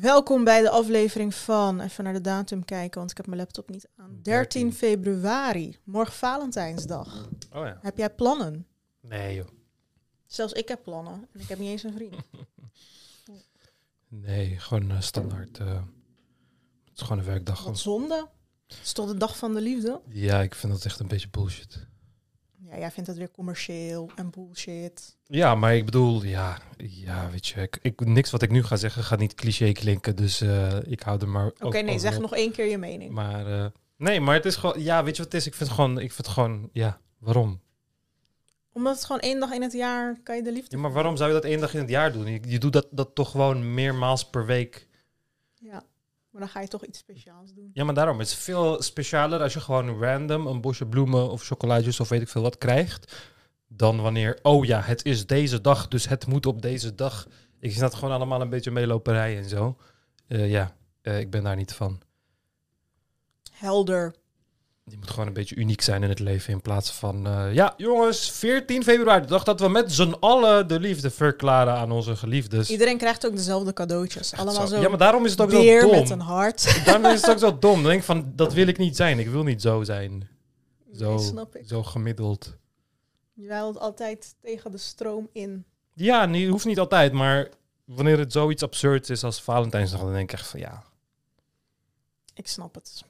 Welkom bij de aflevering van, even naar de datum kijken, want ik heb mijn laptop niet aan. 13 februari, morgen Valentijnsdag. Oh ja. Heb jij plannen? Nee joh. Zelfs ik heb plannen en ik heb niet eens een vriend. Nee, gewoon eh, standaard. eh, het is gewoon een werkdag. Wat zonde. Het is toch de dag van de liefde? Ja, ik vind dat echt een beetje bullshit. Ja, jij vindt het weer commercieel en bullshit. Ja, maar ik bedoel, ja, ja weet je, ik, ik, niks wat ik nu ga zeggen gaat niet cliché klinken, dus eh, ik hou er maar. Oké, nee, zeg nog één keer je mening. Maar eh, nee, maar het is gewoon, ja, weet je wat het is? Ik vind het gewoon, ik vind het gewoon, ja, waarom? Omdat het gewoon één dag in het jaar kan je de liefde... Ja, maar waarom zou je dat één dag in het jaar doen? Je, je doet dat, dat toch gewoon meermaals per week. Ja, maar dan ga je toch iets speciaals doen. Ja, maar daarom. Het is veel specialer als je gewoon random een bosje bloemen of chocolaatjes of weet ik veel wat krijgt. Dan wanneer, oh ja, het is deze dag, dus het moet op deze dag. Ik zie dat gewoon allemaal een beetje meeloperij en zo. Eh, ja, eh, ik ben daar niet van. Helder. Je moet gewoon een beetje uniek zijn in het leven in plaats van... eh, ja, jongens, 14 februari, de dag dat we met z'n allen de liefde verklaren aan onze geliefdes. Iedereen krijgt ook dezelfde cadeautjes. Allemaal zo, Ja, maar daarom is het ook zo dom. met een hart. Daarom is het ook zo dom. Dan denk ik van, dat wil ik niet zijn. Ik wil niet zo zijn. Zo, Nee, snap ik. zo gemiddeld. Je wijlt altijd tegen de stroom in. Ja, niet, hoeft niet altijd, maar wanneer het zoiets absurds is als Valentijnsdag, dan denk ik echt van ja. Ik snap het.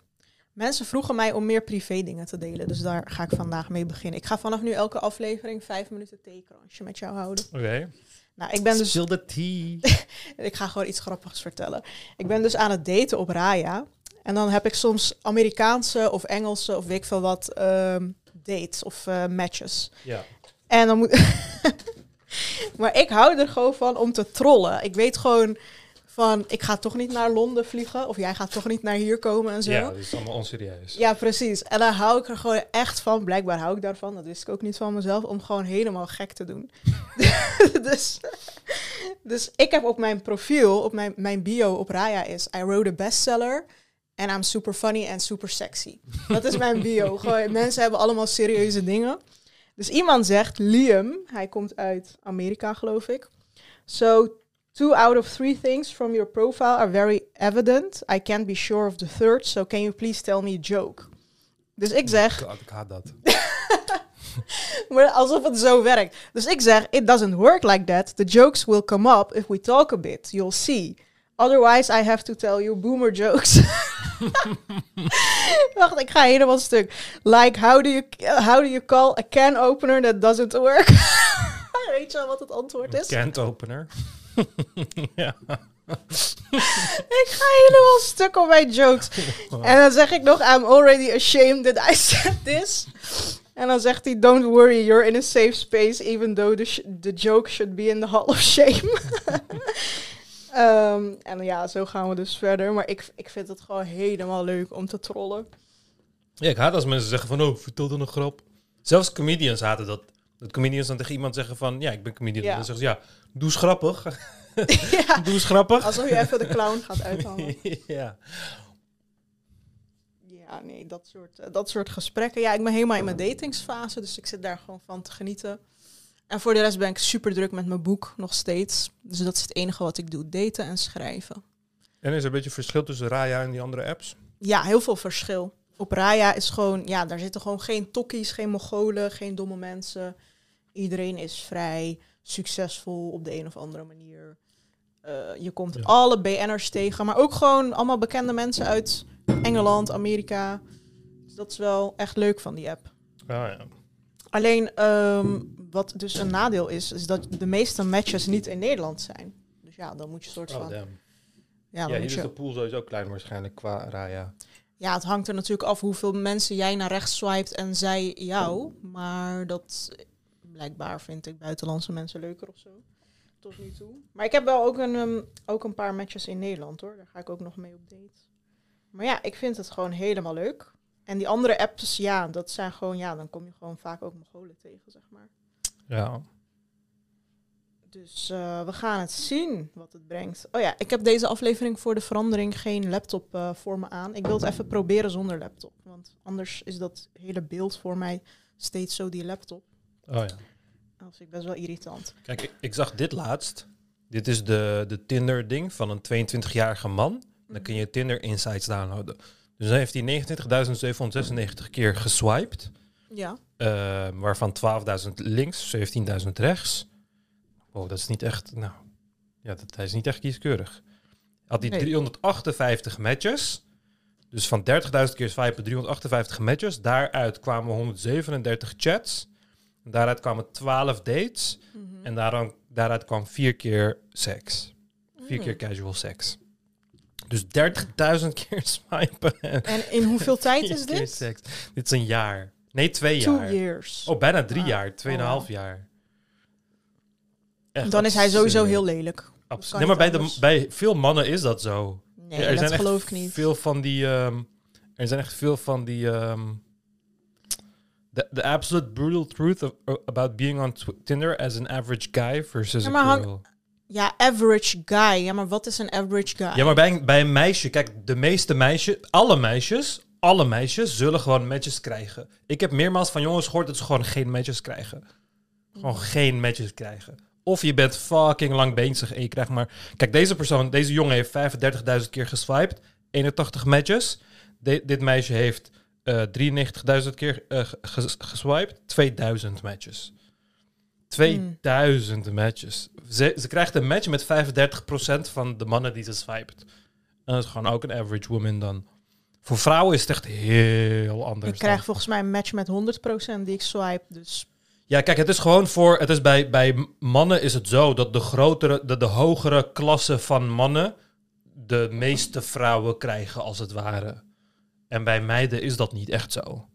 Mensen vroegen mij om meer privé dingen te delen, dus daar ga ik vandaag mee beginnen. Ik ga vanaf nu elke aflevering vijf minuten theekransje met jou houden. Oké. Nou, ik ben dus, Spill the tea. ik ga gewoon iets grappigs vertellen. Ik ben dus aan het daten op Raya. En dan heb ik soms Amerikaanse of Engelse of weet ik veel wat ehm, dates of eh, matches. ja. En dan moet. maar ik hou er gewoon van om te trollen. Ik weet gewoon van, ik ga toch niet naar Londen vliegen. Of jij gaat toch niet naar hier komen en zo. ja, Ja, dat is allemaal onserieus. precies. En dan hou ik er gewoon echt van. Blijkbaar hou ik daarvan. Dat wist ik ook niet van mezelf. Om gewoon helemaal gek te doen. dus, dus ik heb op mijn profiel, op mijn, mijn bio op Raya is... I wrote a bestseller. And I'm super funny and super sexy. Dat is mijn bio. Gewoon, mensen hebben allemaal serieuze dingen. Dus iemand zegt, Liam, hij komt uit Amerika geloof ik. So, two out of three things from your profile are very evident. I can't be sure of the third, so can you please tell me a joke? Dus ik zeg, God, ik haat dat. maar alsof het zo werkt. Dus ik zeg, it doesn't work like that. The jokes will come up if we talk a bit. You'll see. Otherwise, I have to tell you boomer jokes. Wacht, ik ga helemaal stuk. Like, how do you, how do you call a can opener that doesn't work? Weet je wel wat het antwoord is? Can't opener. ja. Ik ga helemaal stuk op mijn jokes. En dan zeg ik nog, I'm already ashamed that I said this. En dan zegt hij, don't worry, you're in a safe space, even though the, sh- the joke should be in the hall of shame. Ehm, en ja, zo gaan we dus verder. Maar ik, ik vind het gewoon helemaal leuk om te trollen. ja, ik haat als mensen zeggen van, oh, vertel dan een grap. Zelfs comedians haten dat. Dat comedians dan tegen iemand zeggen van, ja, ik ben comedian. Ja. Dan zeggen ze, ja, doe eens grappig. ja, doe eens grappig. alsof je even de clown gaat uithangen. ja. Ja, nee, dat soort, eh, dat soort gesprekken. Ja, ik ben helemaal in mijn datingsfase, dus ik zit daar gewoon van te genieten. En voor de rest ben ik super druk met mijn boek nog steeds. Dus dat is het enige wat ik doe, daten en schrijven. En is er een beetje verschil tussen Raya en die andere apps? Ja, heel veel verschil. Op Raya is gewoon, ja, daar zitten gewoon geen tokkies, geen Mongolen, geen domme mensen. Iedereen is vrij, succesvol op de een of andere manier. Eh, je komt Ja. alle BN'ers tegen, maar ook gewoon allemaal bekende mensen uit Engeland, Amerika. Dus dat is wel echt leuk van die app. Ah, ja. Alleen, ehm, wat dus een nadeel is, is dat de meeste matches niet in Nederland zijn. Dus ja, dan moet je soort Oh, van... damn. Ja, Ja, dan hier moet is je, de pool sowieso klein waarschijnlijk qua Raya. ja, het hangt er natuurlijk af hoeveel mensen jij naar rechts swipet en zij jou. Maar dat blijkbaar vind ik buitenlandse mensen leuker of zo. Tot nu toe. Maar ik heb wel ook een, ehm, ook een paar matches in Nederland hoor. Daar ga ik ook nog mee op date. Maar ja, ik vind het gewoon helemaal leuk. En die andere apps, ja, dat zijn gewoon, ja, dan kom je gewoon vaak ook Mongolen tegen, zeg maar. Ja. Dus eh, we gaan het zien wat het brengt. Oh ja, ik heb deze aflevering voor de verandering geen laptop eh, voor me aan. Ik wil het even proberen zonder laptop. Want anders is dat hele beeld voor mij steeds zo die laptop. Oh ja. Dat vind ik best wel irritant. Kijk, ik, ik zag dit laatst. Dit is de, de Tinder-ding van een 22-jarige man. Dan kun je Tinder Insights downloaden. Dus dan heeft hij 29.796 keer geswiped. Ja. eh, waarvan 12.000 links, 17.000 rechts. Wow, dat is niet echt... Nou, ja, dat, hij is niet echt kieskeurig. Had hij Nee. 358 matches. Dus van 30.000 keer swipen 358 matches. Daaruit kwamen 137 chats. Daaruit kwamen 12 dates. Mhm. En daaraan, daaruit kwam vier keer seks. Vier Mm. keer casual seks. Dus 30.000 keer swipen. En in hoeveel tijd is dit? Seks. Dit is een jaar. Nee, twee Two jaar. years. Oh, bijna drie Ah. jaar. Tweeënhalf Oh, jaar. Echt Dan is hij sowieso heel lelijk. Kan Nee, maar bij, de, bij veel mannen is dat zo. Nee, er dat zijn echt geloof ik niet. Veel van die. ehm, er zijn echt veel van die. ehm, the, the absolute brutal truth of, about being on Tinder as an average guy versus Ja, a maar girl. Ja, average guy. Ja, maar wat is een average guy? Ja, maar bij, bij een meisje, kijk, de meeste meisjes, alle meisjes, alle meisjes zullen gewoon matches krijgen. Ik heb meermaals van jongens gehoord dat ze gewoon geen matches krijgen. Gewoon geen matches krijgen. Of je bent fucking lang bezig en je krijgt maar... Kijk, deze persoon, deze jongen heeft 35.000 keer geswiped. 81 matches. De- dit meisje heeft 93.000 keer eh, ges- geswiped. 2000 matches. 2000 matches. Ze, ze krijgt een match met 35% van de mannen die ze swipet. En dat is gewoon ook een average woman dan. Voor vrouwen is het echt heel anders. ik krijg dan. volgens mij een match met 100% die ik swipe. Dus Ja, kijk, het is gewoon voor. Het is bij, bij mannen is het zo dat de grotere, de, de hogere klasse van mannen de meeste vrouwen krijgen, als het ware. En bij meiden is dat niet echt zo.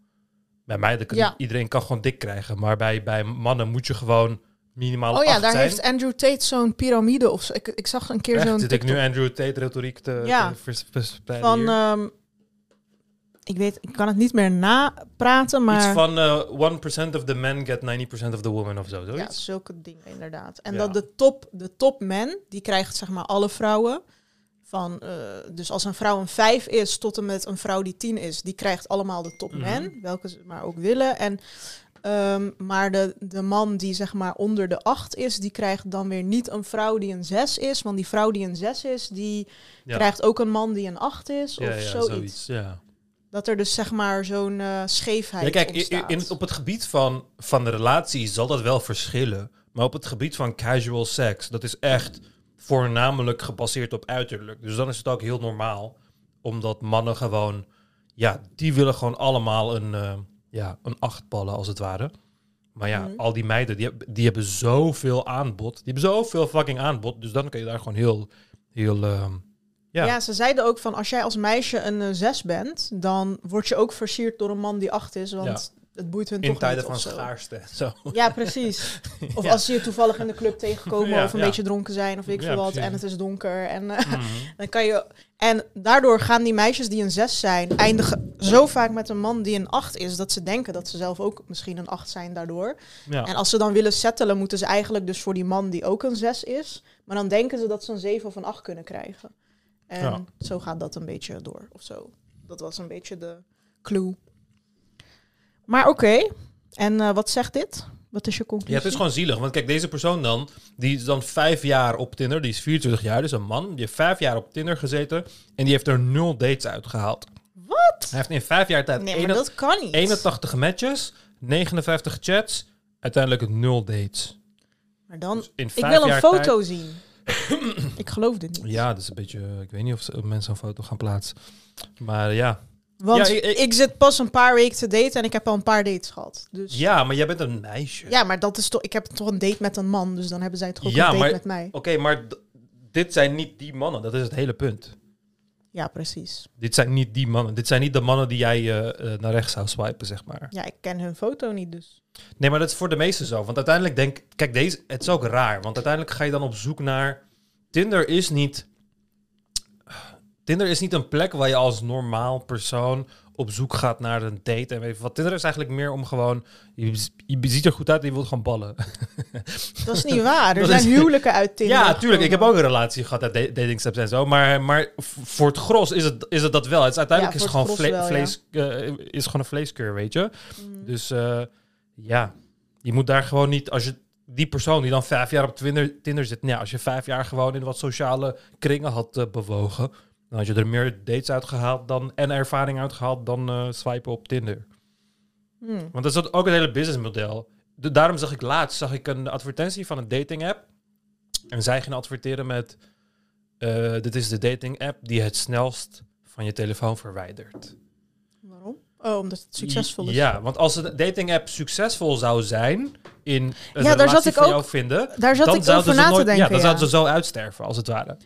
Bij meiden kan Ja. iedereen kan gewoon dik krijgen, maar bij, bij mannen moet je gewoon minimaal. Oh ja, daar zijn. heeft Andrew Tate zo'n piramide of zo. Ik, ik zag een keer zo'n Zit ik nu Andrew Tate retoriek te, Ja. te verspreiden van... ehm, ik weet, ik kan het niet meer napraten, maar... Iets van eh 1% of the men get 90% of the women of zo. ja, zulke dingen inderdaad. En Ja. dat de top, de top men, die krijgt zeg maar alle vrouwen. Van, eh, dus als een vrouw een 5 is tot en met een vrouw die 10 is, die krijgt allemaal de top Mhm. men, welke ze maar ook willen. En, ehm, maar de, de man die zeg maar onder de 8 is, die krijgt dan weer niet een vrouw die een 6 is. Want die vrouw die een 6 is, die Ja. krijgt ook een man die een 8 is. ja, of ja, zoiets. zoiets. Ja. Dat er dus zeg maar zo'n eh, scheefheid Ja, kijk, i- i- ontstaat. in, op het gebied van, van de relatie zal dat wel verschillen. Maar op het gebied van casual seks, dat is echt voornamelijk gebaseerd op uiterlijk. Dus dan is het ook heel normaal, omdat mannen gewoon, ja, die willen gewoon allemaal een, eh, ja, een achtballen als het ware. Maar ja, Mhm. al die meiden, die, die hebben zoveel aanbod. Die hebben zoveel fucking aanbod. Dus dan kun je daar gewoon heel, heel, ehm, ja. Ja. ze zeiden ook van als jij als meisje een eh, zes bent, dan word je ook versierd door een man die acht is, want het boeit hun in toch tijden niet van schaarste. Zo. Ja, precies. Of Ja. als ze je toevallig in de club tegenkomen Ja, of een ja. beetje dronken zijn of ik veel wat en het is donker en eh, Mhm. dan kan je en daardoor gaan die meisjes die een zes zijn eindigen zo vaak met een man die een acht is dat ze denken dat ze zelf ook misschien een acht zijn daardoor. Ja. En als ze dan willen settelen, moeten ze eigenlijk dus voor die man die ook een 6 is. Maar dan denken ze dat ze een 7 of een 8 kunnen krijgen. En zo gaat dat een beetje door of zo. Dat was een beetje de clue. Maar oké. En eh, wat zegt dit? Wat is je conclusie? Ja, het is gewoon zielig. Want kijk, deze persoon dan, die is dan vijf jaar op Tinder. Die is 24 jaar, dus een man. Die heeft vijf jaar op Tinder gezeten. En die heeft er nul dates uitgehaald. Wat? Hij heeft in vijf jaar tijd Nee, maar 81 dat kan niet. 81 matches, 59 chats, uiteindelijk nul dates. Maar dan... Dus in Ik vijf wil een jaar foto zien. ik geloof dit niet. ja, dat is een beetje... Ik weet niet of, ze- of mensen een foto gaan plaatsen. Maar ja. Want Ja, ik, ik- ik- zit pas een paar weken te daten en ik heb al een paar dates gehad. Dus Ja, maar jij bent een meisje. Ja, maar dat is toch. Ik heb toch een date met een man, dus dan hebben zij toch ook Ja, een date maar- met mij. Oké, maar dit zijn niet die mannen. Dat is het hele punt. Ja, precies. Dit zijn niet die mannen. Dit zijn niet de mannen die jij eh, eh, naar rechts zou swipen, zeg maar. Ja, ik ken hun foto niet, dus. Nee, maar dat is voor de meesten zo. Want uiteindelijk denk kijk, deze, het is ook raar. Want uiteindelijk ga je dan op zoek naar. Tinder is niet. Tinder is niet een plek waar je als normaal persoon op zoek gaat naar een date. En weet wat. Tinder is eigenlijk meer om gewoon. Je, je ziet er goed uit en je wilt gewoon ballen. Dat is niet waar. Er zijn huwelijken uit Tinder. ja, tuurlijk. Ik heb ook een relatie gehad uit da- dating steps en zo. Maar, maar voor het gros is het, is het dat wel. Het is uiteindelijk Ja, is, het gewoon vle- wel, vlees, eh, is gewoon een vleeskeur, weet je. Mm. Dus eh, ja, je moet daar gewoon niet, als je die persoon die dan vijf jaar op Tinder, Tinder zit, nou, als je vijf jaar gewoon in wat sociale kringen had eh, bewogen, dan had je er meer dates uitgehaald dan, en ervaring uitgehaald dan eh, swipen op Tinder. Hmm. Want dat is ook een hele businessmodel. De, daarom zag ik laatst zag ik een advertentie van een dating app. En zij gaan adverteren met... eh, dit is de dating app die het snelst van je telefoon verwijdert. Waarom? Oh, omdat het succesvol is. Ja, want als een dating app succesvol zou zijn in Ja, daar zat ik ook- vinden... Daar zat dan ik zouden over ze na te nooit, denken. Ja, dan ja. zouden ze zo uitsterven, als het ware.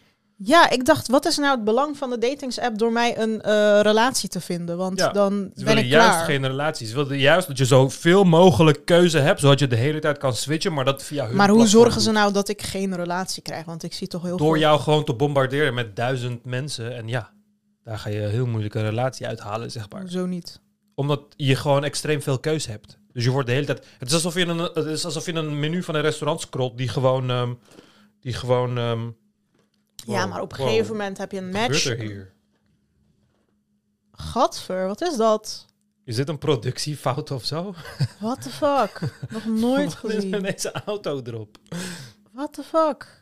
Ja, ik dacht, wat is nou het belang van de datingsapp door mij een eh, relatie te vinden? Want Ja, dan Ze ben willen ik juist klaar. geen relaties. Ze willen juist dat je zoveel mogelijk keuze hebt, zodat je de hele tijd kan switchen, maar dat via hun Maar hoe zorgen ze nou dat ik geen relatie krijg? Want ik zie toch heel Door veel... jou gewoon te bombarderen met duizend mensen. En ja, daar ga je een heel moeilijke relatie uithalen, zeg maar. Zo niet. Omdat je gewoon extreem veel keuze hebt. Dus je wordt de hele tijd... Het is alsof je een, het is alsof je een menu van een restaurant scrolt die gewoon... ehm, die gewoon Ja, maar op een wow, gegeven moment heb je een wat gebeurt match. er hier? Gadver, wat is dat? Is dit een productiefout of zo? What the fuck? Nog nooit Wat is gezien. met deze auto erop? What the fuck?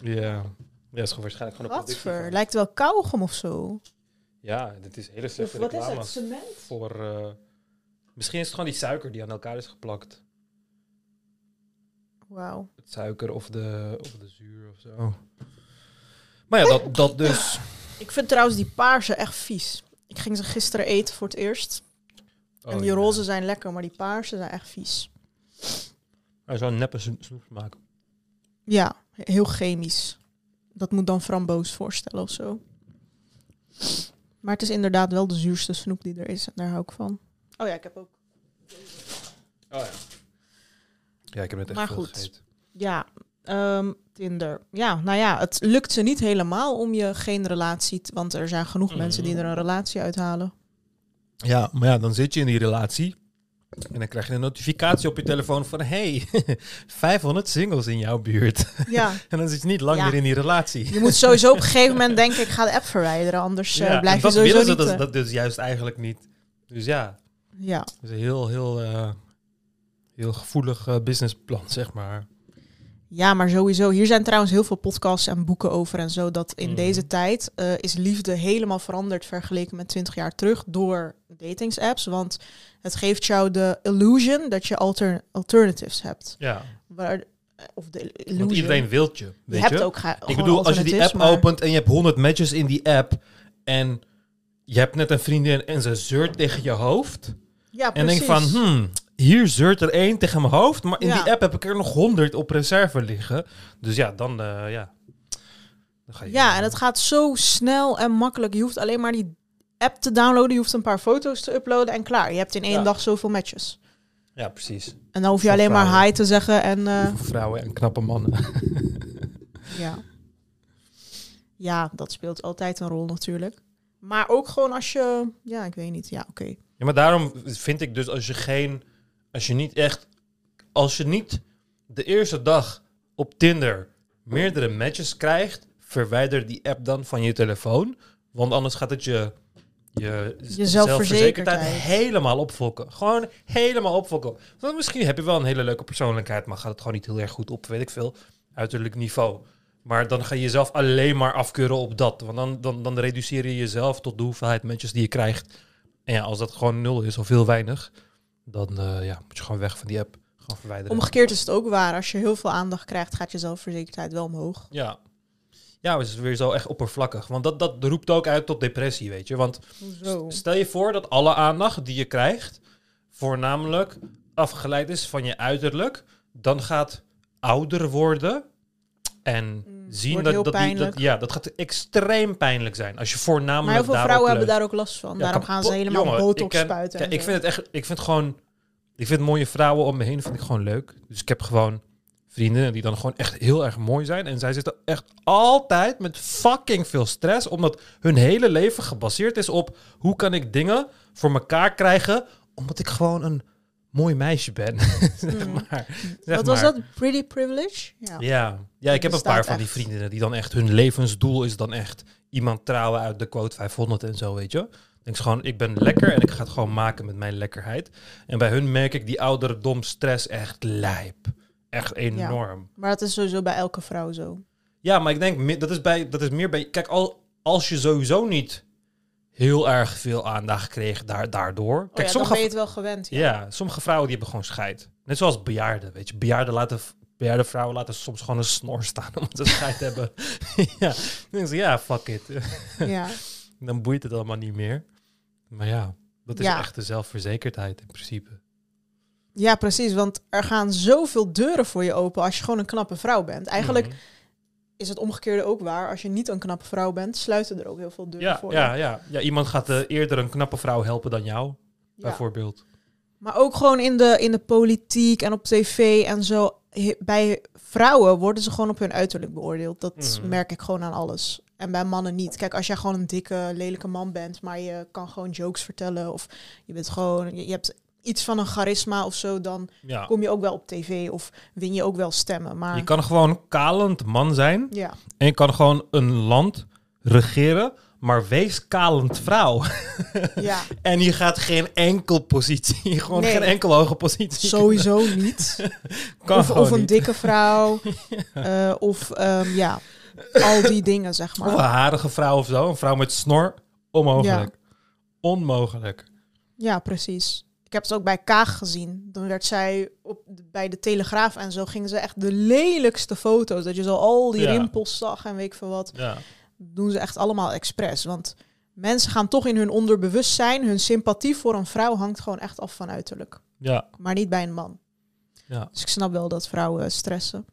Ja. Ja, is gewoon waarschijnlijk gewoon een Gadver, productiefout. lijkt wel kauwgom of zo. Ja, dit is hele slechte wat is het? Cement? Voor, eh, misschien is het gewoon die suiker die aan elkaar is geplakt. Wauw. Het suiker of de, of de zuur of zo. Maar ja, dat, dat dus. Ik vind trouwens die paarse echt vies. Ik ging ze gisteren eten voor het eerst. en Oh, die ja. roze zijn lekker, maar die paarse zijn echt vies. Hij zou een neppe sno- snoep maken. Ja, heel chemisch. Dat moet dan framboos voorstellen of zo. Maar het is inderdaad wel de zuurste snoep die er is. En daar hou ik van. Oh ja, ik heb ook. Oh ja. Ja, ik heb net echt Maar goed. gegeten. Ja, ehm, Tinder. Ja, nou ja, het lukt ze niet helemaal om je geen relatie... te- want er zijn genoeg mensen die er een relatie uithalen. Ja, maar ja, dan zit je in die relatie. En dan krijg je een notificatie op je telefoon van... Hey, 500 singles in jouw buurt. Ja, en dan zit je niet lang Ja. meer in die relatie. je moet sowieso op een gegeven moment denken... ik ga de app verwijderen, anders eh, Ja, blijf je dat sowieso willen ze niet... dat, eh, dat dus juist eigenlijk niet. Dus ja, ja. dat is een heel, heel, eh, heel gevoelig eh, businessplan, zeg maar. Ja, maar sowieso. Hier zijn trouwens heel veel podcasts en boeken over en zo. Dat in Mhm. deze tijd eh, is liefde helemaal veranderd vergeleken met 20 jaar terug door datingsapps. Want het geeft jou de illusion dat je alter alternatives hebt. Ja, Waar, eh, of de illusion. want iedereen wilt je, je weet hebt je? ook ga- Ik bedoel, als je die app maar- opent en je hebt 100 matches in die app en je hebt net een vriendin en ze zeurt tegen je hoofd Ja, en denk precies. van, hmm, hier zeurt er één tegen mijn hoofd, maar in Ja. die app heb ik er nog 100 op reserve liggen. Dus ja, dan, eh, ja. Dan ga je Ja, en het gaat zo snel en makkelijk. Je hoeft alleen maar die app te downloaden. Je hoeft een paar foto's te uploaden en klaar. Je hebt in één Ja. dag zoveel matches. Ja, precies. En dan hoef je alleen maar hi te zeggen en... eh, vrouwen en knappe mannen. Ja. Ja, dat speelt altijd een rol natuurlijk. Maar ook gewoon als je... Ja, ik weet niet. Ja, oké. Ja, maar daarom vind ik dus als je geen, als je niet echt, als je niet de eerste dag op Tinder meerdere matches krijgt, verwijder die app dan van je telefoon, want anders gaat het je je, Je zelfverzekerdheid zelfverzekerdheid. helemaal opfokken. Gewoon helemaal opfokken. Want misschien heb je wel een hele leuke persoonlijkheid, maar gaat het gewoon niet heel erg goed op, weet ik veel, uiterlijk niveau. Maar dan ga je jezelf alleen maar afkeuren op dat. Want dan, dan, dan reduceer je jezelf tot de hoeveelheid matches die je krijgt. En ja, als dat gewoon nul is of heel weinig, dan eh, ja, moet je gewoon weg van die app. Gewoon verwijderen. Omgekeerd is het ook waar. Als je heel veel aandacht krijgt, gaat je zelfverzekerdheid wel omhoog. Ja. Ja, het is weer zo echt oppervlakkig. Want dat, dat roept ook uit tot depressie, weet je. Want Hoezo? stel je voor dat alle aandacht die je krijgt, voornamelijk afgeleid is van je uiterlijk, dan gaat ouder worden en Mm, zien dat, dat, die, pijnlijk. dat ja, dat gaat extreem pijnlijk zijn. Als je voornamelijk Maar heel veel vrouwen hebben daar ook last van. Ja, Daarom gaan ze helemaal jongen, botox ik spuiten. En ik vind het echt, ik vind gewoon, ik vind mooie vrouwen om me heen vind ik gewoon leuk. Dus ik heb gewoon vrienden die dan gewoon echt heel erg mooi zijn. En zij zitten echt altijd met fucking veel stress, omdat hun hele leven gebaseerd is op hoe kan ik dingen voor elkaar krijgen, omdat ik gewoon een mooi meisje ben. zeg Mm. maar. Zeg Wat was maar. dat? Pretty privilege? Ja. Ja, ja ik heb een paar van die vriendinnen die dan echt hun levensdoel is dan echt iemand trouwen uit de quote 500 en zo, weet je. denk ze gewoon, ik ben lekker en ik ga het gewoon maken met mijn lekkerheid. En bij hun merk ik die ouderdom stress echt lijp. Echt enorm. Maar dat is sowieso bij elke vrouw zo. Ja, maar ik denk, dat is, bij, dat is meer bij... Kijk, al, als je sowieso niet heel erg veel aandacht kreeg daar, daardoor... Oh Kijk, ja, sommige, ben je het wel gewend. Ja. ja, sommige vrouwen die hebben gewoon scheid. Net zoals bejaarden, weet je. Bejaarden laten... Bejaarde vrouwen laten soms gewoon een snor staan omdat ze scheid hebben. ja, dan ze, ja, fuck it. ja. dan boeit het allemaal niet meer. Maar ja, dat is Ja. echt de zelfverzekerdheid in principe. Ja, precies. Want er gaan zoveel deuren voor je open als je gewoon een knappe vrouw bent. Eigenlijk Mhm. Is het omgekeerde ook waar. Als je niet een knappe vrouw bent, sluiten er ook heel veel deuren Ja, voor ja, je. ja, ja, iemand gaat eh, eerder een knappe vrouw helpen dan jou, Ja. bijvoorbeeld. Maar ook gewoon in de, in de politiek en op tv en zo. He- Bij vrouwen worden ze gewoon op hun uiterlijk beoordeeld. Dat Mhm. merk ik gewoon aan alles. En bij mannen niet. Kijk, als jij gewoon een dikke, lelijke man bent, maar je kan gewoon jokes vertellen. Of je bent gewoon, je, je hebt iets van een charisma of zo, dan Ja. kom je ook wel op tv of win je ook wel stemmen. Maar Je kan gewoon kalend man zijn ja, en je kan gewoon een land regeren, maar wees kalend vrouw. ja, en je gaat geen enkel positie, gewoon Nee. geen enkel hoge positie. sowieso niet. kan of, of een niet. dikke vrouw. eh, of ehm, ja, al die dingen, zeg Of een maar. harige vrouw of zo, een vrouw met snor, onmogelijk. Onmogelijk. Ja, precies. Ik heb het ook bij Kaag gezien. Dan werd zij op, bij de Telegraaf en zo gingen ze echt de lelijkste foto's. Dat je zo al die Ja. rimpels zag en weet ik veel wat. Ja. doen ze echt allemaal expres. Want mensen gaan toch in hun onderbewustzijn, hun sympathie voor een vrouw hangt gewoon echt af van uiterlijk. Ja. Maar niet bij een man. Ja. Dus ik snap wel dat vrouwen stressen.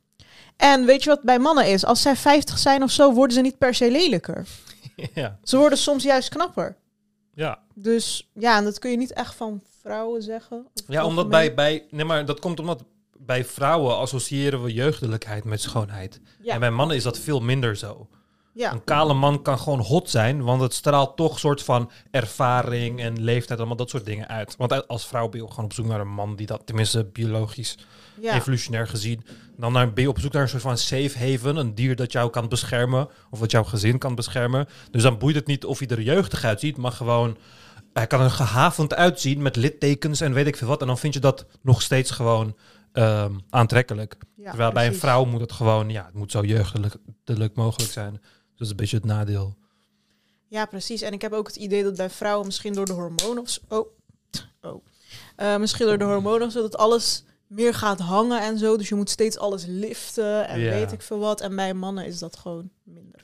En weet je wat bij mannen is? Als zij 50 zijn of zo, worden ze niet per se lelijker. ja. Ze worden soms juist knapper. Ja. Dus ja, en dat kun je niet echt van vrouwen zeggen. Ja, omdat bij, bij... Nee, maar dat komt omdat bij vrouwen associëren we jeugdelijkheid met schoonheid. Ja, En bij mannen is dat veel minder zo. ja. Een kale man kan gewoon hot zijn, want het straalt toch soort van ervaring en leeftijd, allemaal dat soort dingen uit. Want als vrouw ben je ook gewoon op zoek naar een man die dat, tenminste biologisch, ja. evolutionair gezien, dan naar, ben je op zoek naar een soort van safe haven, een dier dat jou kan beschermen, of wat jouw gezin kan beschermen. Dus dan boeit het niet of hij er jeugdig uitziet, maar gewoon, hij kan er gehavend uitzien met littekens en weet ik veel wat. En dan vind je dat nog steeds gewoon ehm, aantrekkelijk. Ja, Terwijl bij een vrouw moet het gewoon, ja, het moet zo jeugdelijk mogelijk zijn. Dus dat is een beetje het nadeel. Ja, precies. En ik heb ook het idee dat bij vrouwen misschien door de hormonen of zo... Oh. oh. Eh, misschien door de hormonen of zo, dat alles meer gaat hangen en zo. Dus je moet steeds alles liften en Ja. weet ik veel wat. En bij mannen is dat gewoon minder.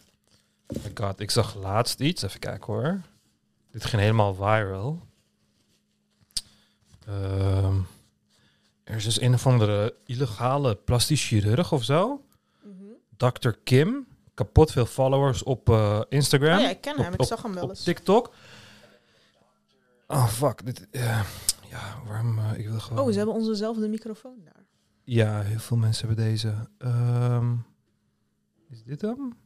Oh my god, ik zag laatst iets. Even kijken hoor. Dit ging helemaal viral. Ehm, er is dus een of andere illegale plastisch chirurg of zo. Dr. Kim. Kapot veel followers op eh, Instagram. Oh ja, ik ken op, hem. Ik op- zag hem wel op eens. TikTok. Oh fuck. Dit, eh, ja, waarom? eh, ik wil gewoon... Oh, ze hebben onzezelfde microfoon daar. Ja, heel veel mensen hebben deze. Ehm, is dit hem?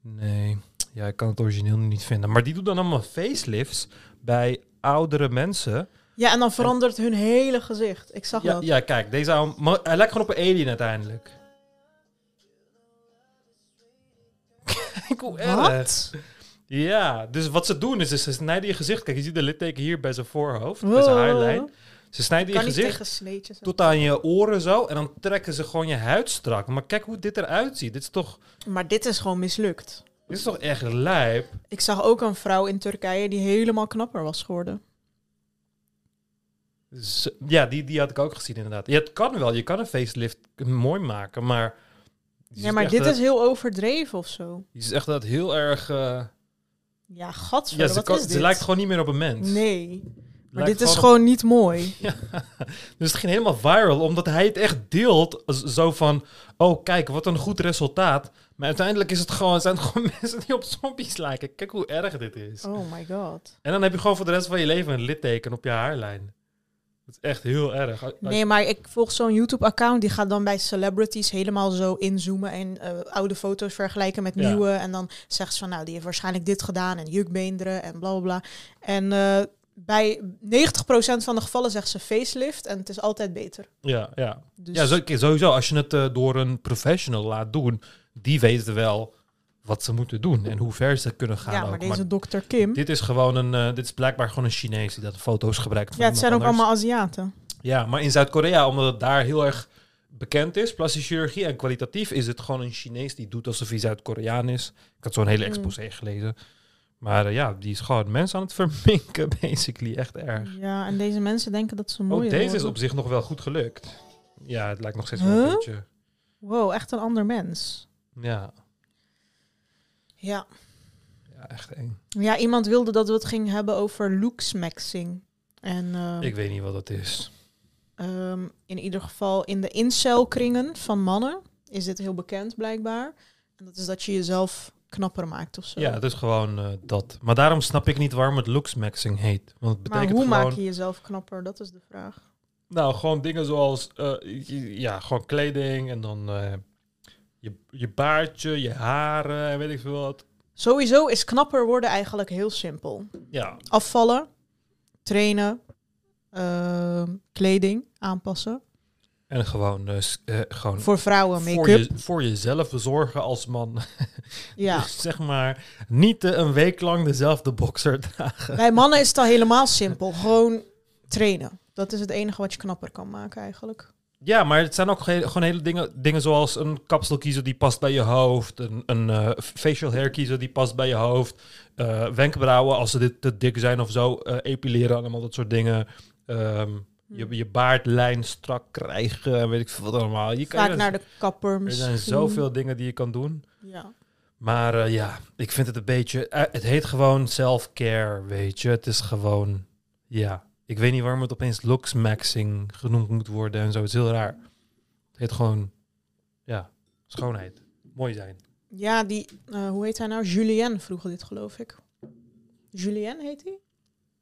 Nee. Ja, ik kan het origineel niet vinden. Maar die doet dan allemaal facelifts bij oudere mensen. Ja, en dan verandert hun hele gezicht. Ik zag Ja, dat. ja kijk, deze oude- hij lijkt gewoon op een alien uiteindelijk. Kijk hoe erg. Wat? Ja, dus wat ze doen is, is ze snijden je gezicht. Kijk, je ziet de litteken hier bij zijn voorhoofd, bij zijn haarlijn. Ze snijden je gezicht tot aan je oren zo. En dan trekken ze gewoon je huid strak. Maar kijk hoe dit eruit ziet. Dit is toch, Maar dit is gewoon mislukt. Dit is toch echt lijp? Ik zag ook een vrouw in Turkije die helemaal knapper was geworden. Z- Ja, die, die had ik ook gezien inderdaad. Ja, het kan wel. Je kan een facelift mooi maken, maar... je Ja, maar dit dat- is heel overdreven of zo. Je ziet echt dat heel erg... eh, Ja, gadver, ja, ze, kan- is ze lijkt gewoon niet meer op een mens. Nee, maar dit is op- gewoon niet mooi. Dus het ging helemaal viral, omdat hij het echt deelt. Zo van, oh kijk, wat een goed resultaat. Maar uiteindelijk is het gewoon, zijn het gewoon mensen die op zombies lijken. Kijk hoe erg dit is. Oh my god. En dan heb je gewoon voor de rest van je leven een litteken op je haarlijn. Dat is echt heel erg. Nee, maar ik volg zo'n YouTube-account. Die gaat dan bij celebrities helemaal zo inzoomen en eh, oude foto's vergelijken met Ja. nieuwe. En dan zegt ze van, nou, die heeft waarschijnlijk dit gedaan en jukbeenderen en bla bla bla. En eh, bij 90% van de gevallen zegt ze facelift en het is altijd beter. Ja, ja. Dus ja sowieso. Als je het eh, door een professional laat doen, die weet het wel wat ze moeten doen en hoe ver ze kunnen gaan. ja, maar ook. deze dokter Kim. dit is gewoon een, eh, dit is blijkbaar gewoon een Chinees die dat foto's gebruikt. van ja, het zijn ook anders. allemaal Aziaten. Ja, maar in Zuid-Korea, omdat het daar heel erg bekend is, plastische chirurgie en kwalitatief, is het gewoon een Chinees die doet alsof hij Zuid-Koreaan is. Ik had zo'n hele Mm. exposé gelezen. Maar eh, ja, die is gewoon mensen aan het verminken, basically. Echt erg. Ja, en deze mensen denken dat ze mooi Ook deze is op zich nog wel goed gelukt. Ja, het lijkt nog steeds wel een beetje... Wow, echt een ander mens. Ja, Ja. ja echt eng. Ja, iemand wilde dat we het gingen hebben over looksmaxing. En ehm, Ik weet niet wat het is. ehm, in ieder geval in de incelkringen van mannen is dit heel bekend blijkbaar. En dat is dat je jezelf knapper maakt of zo. Ja, het is gewoon eh, dat. Maar daarom snap ik niet waarom het looksmaxing heet. Want het maar betekent hoe gewoon... maak je jezelf knapper? Dat is de vraag. Nou, gewoon dingen zoals, eh, ja, gewoon kleding en dan eh, je, je baardje, je haren en weet ik veel wat. Sowieso is knapper worden eigenlijk heel simpel. Ja, Afvallen, trainen, kleding aanpassen. En gewoon, eh, gewoon Voor vrouwen voor, make-up. je, voor jezelf zorgen als man. Ja. Dus zeg maar, niet een week lang dezelfde boxer dragen. Bij mannen is het al helemaal simpel. Gewoon trainen. Dat is het enige wat je knapper kan maken eigenlijk. Ja, maar het zijn ook ge- gewoon hele dingen, dingen zoals een kapsel kiezen die past bij je hoofd. Een, een eh, facial hair kiezen die past bij je hoofd. wenkbrauwen als ze dit te dik zijn of zo. epileren, allemaal dat soort dingen. Ehm, je, je baardlijn strak krijgen en weet ik veel wat allemaal. Je kan, Vaak naar de kapper er misschien. zijn zoveel dingen die je kan doen. Ja. Maar eh, ja, ik vind het een beetje... eh, het heet gewoon self-care, weet je. Het is gewoon... Ja, ik weet niet waarom het opeens looksmaxing genoemd moet worden en zo. Het is heel raar. Het heet gewoon... Ja, schoonheid. Mooi zijn. Ja, die, eh, hoe heet hij nou? Julien vroeger dit, geloof ik. Julien heet hij?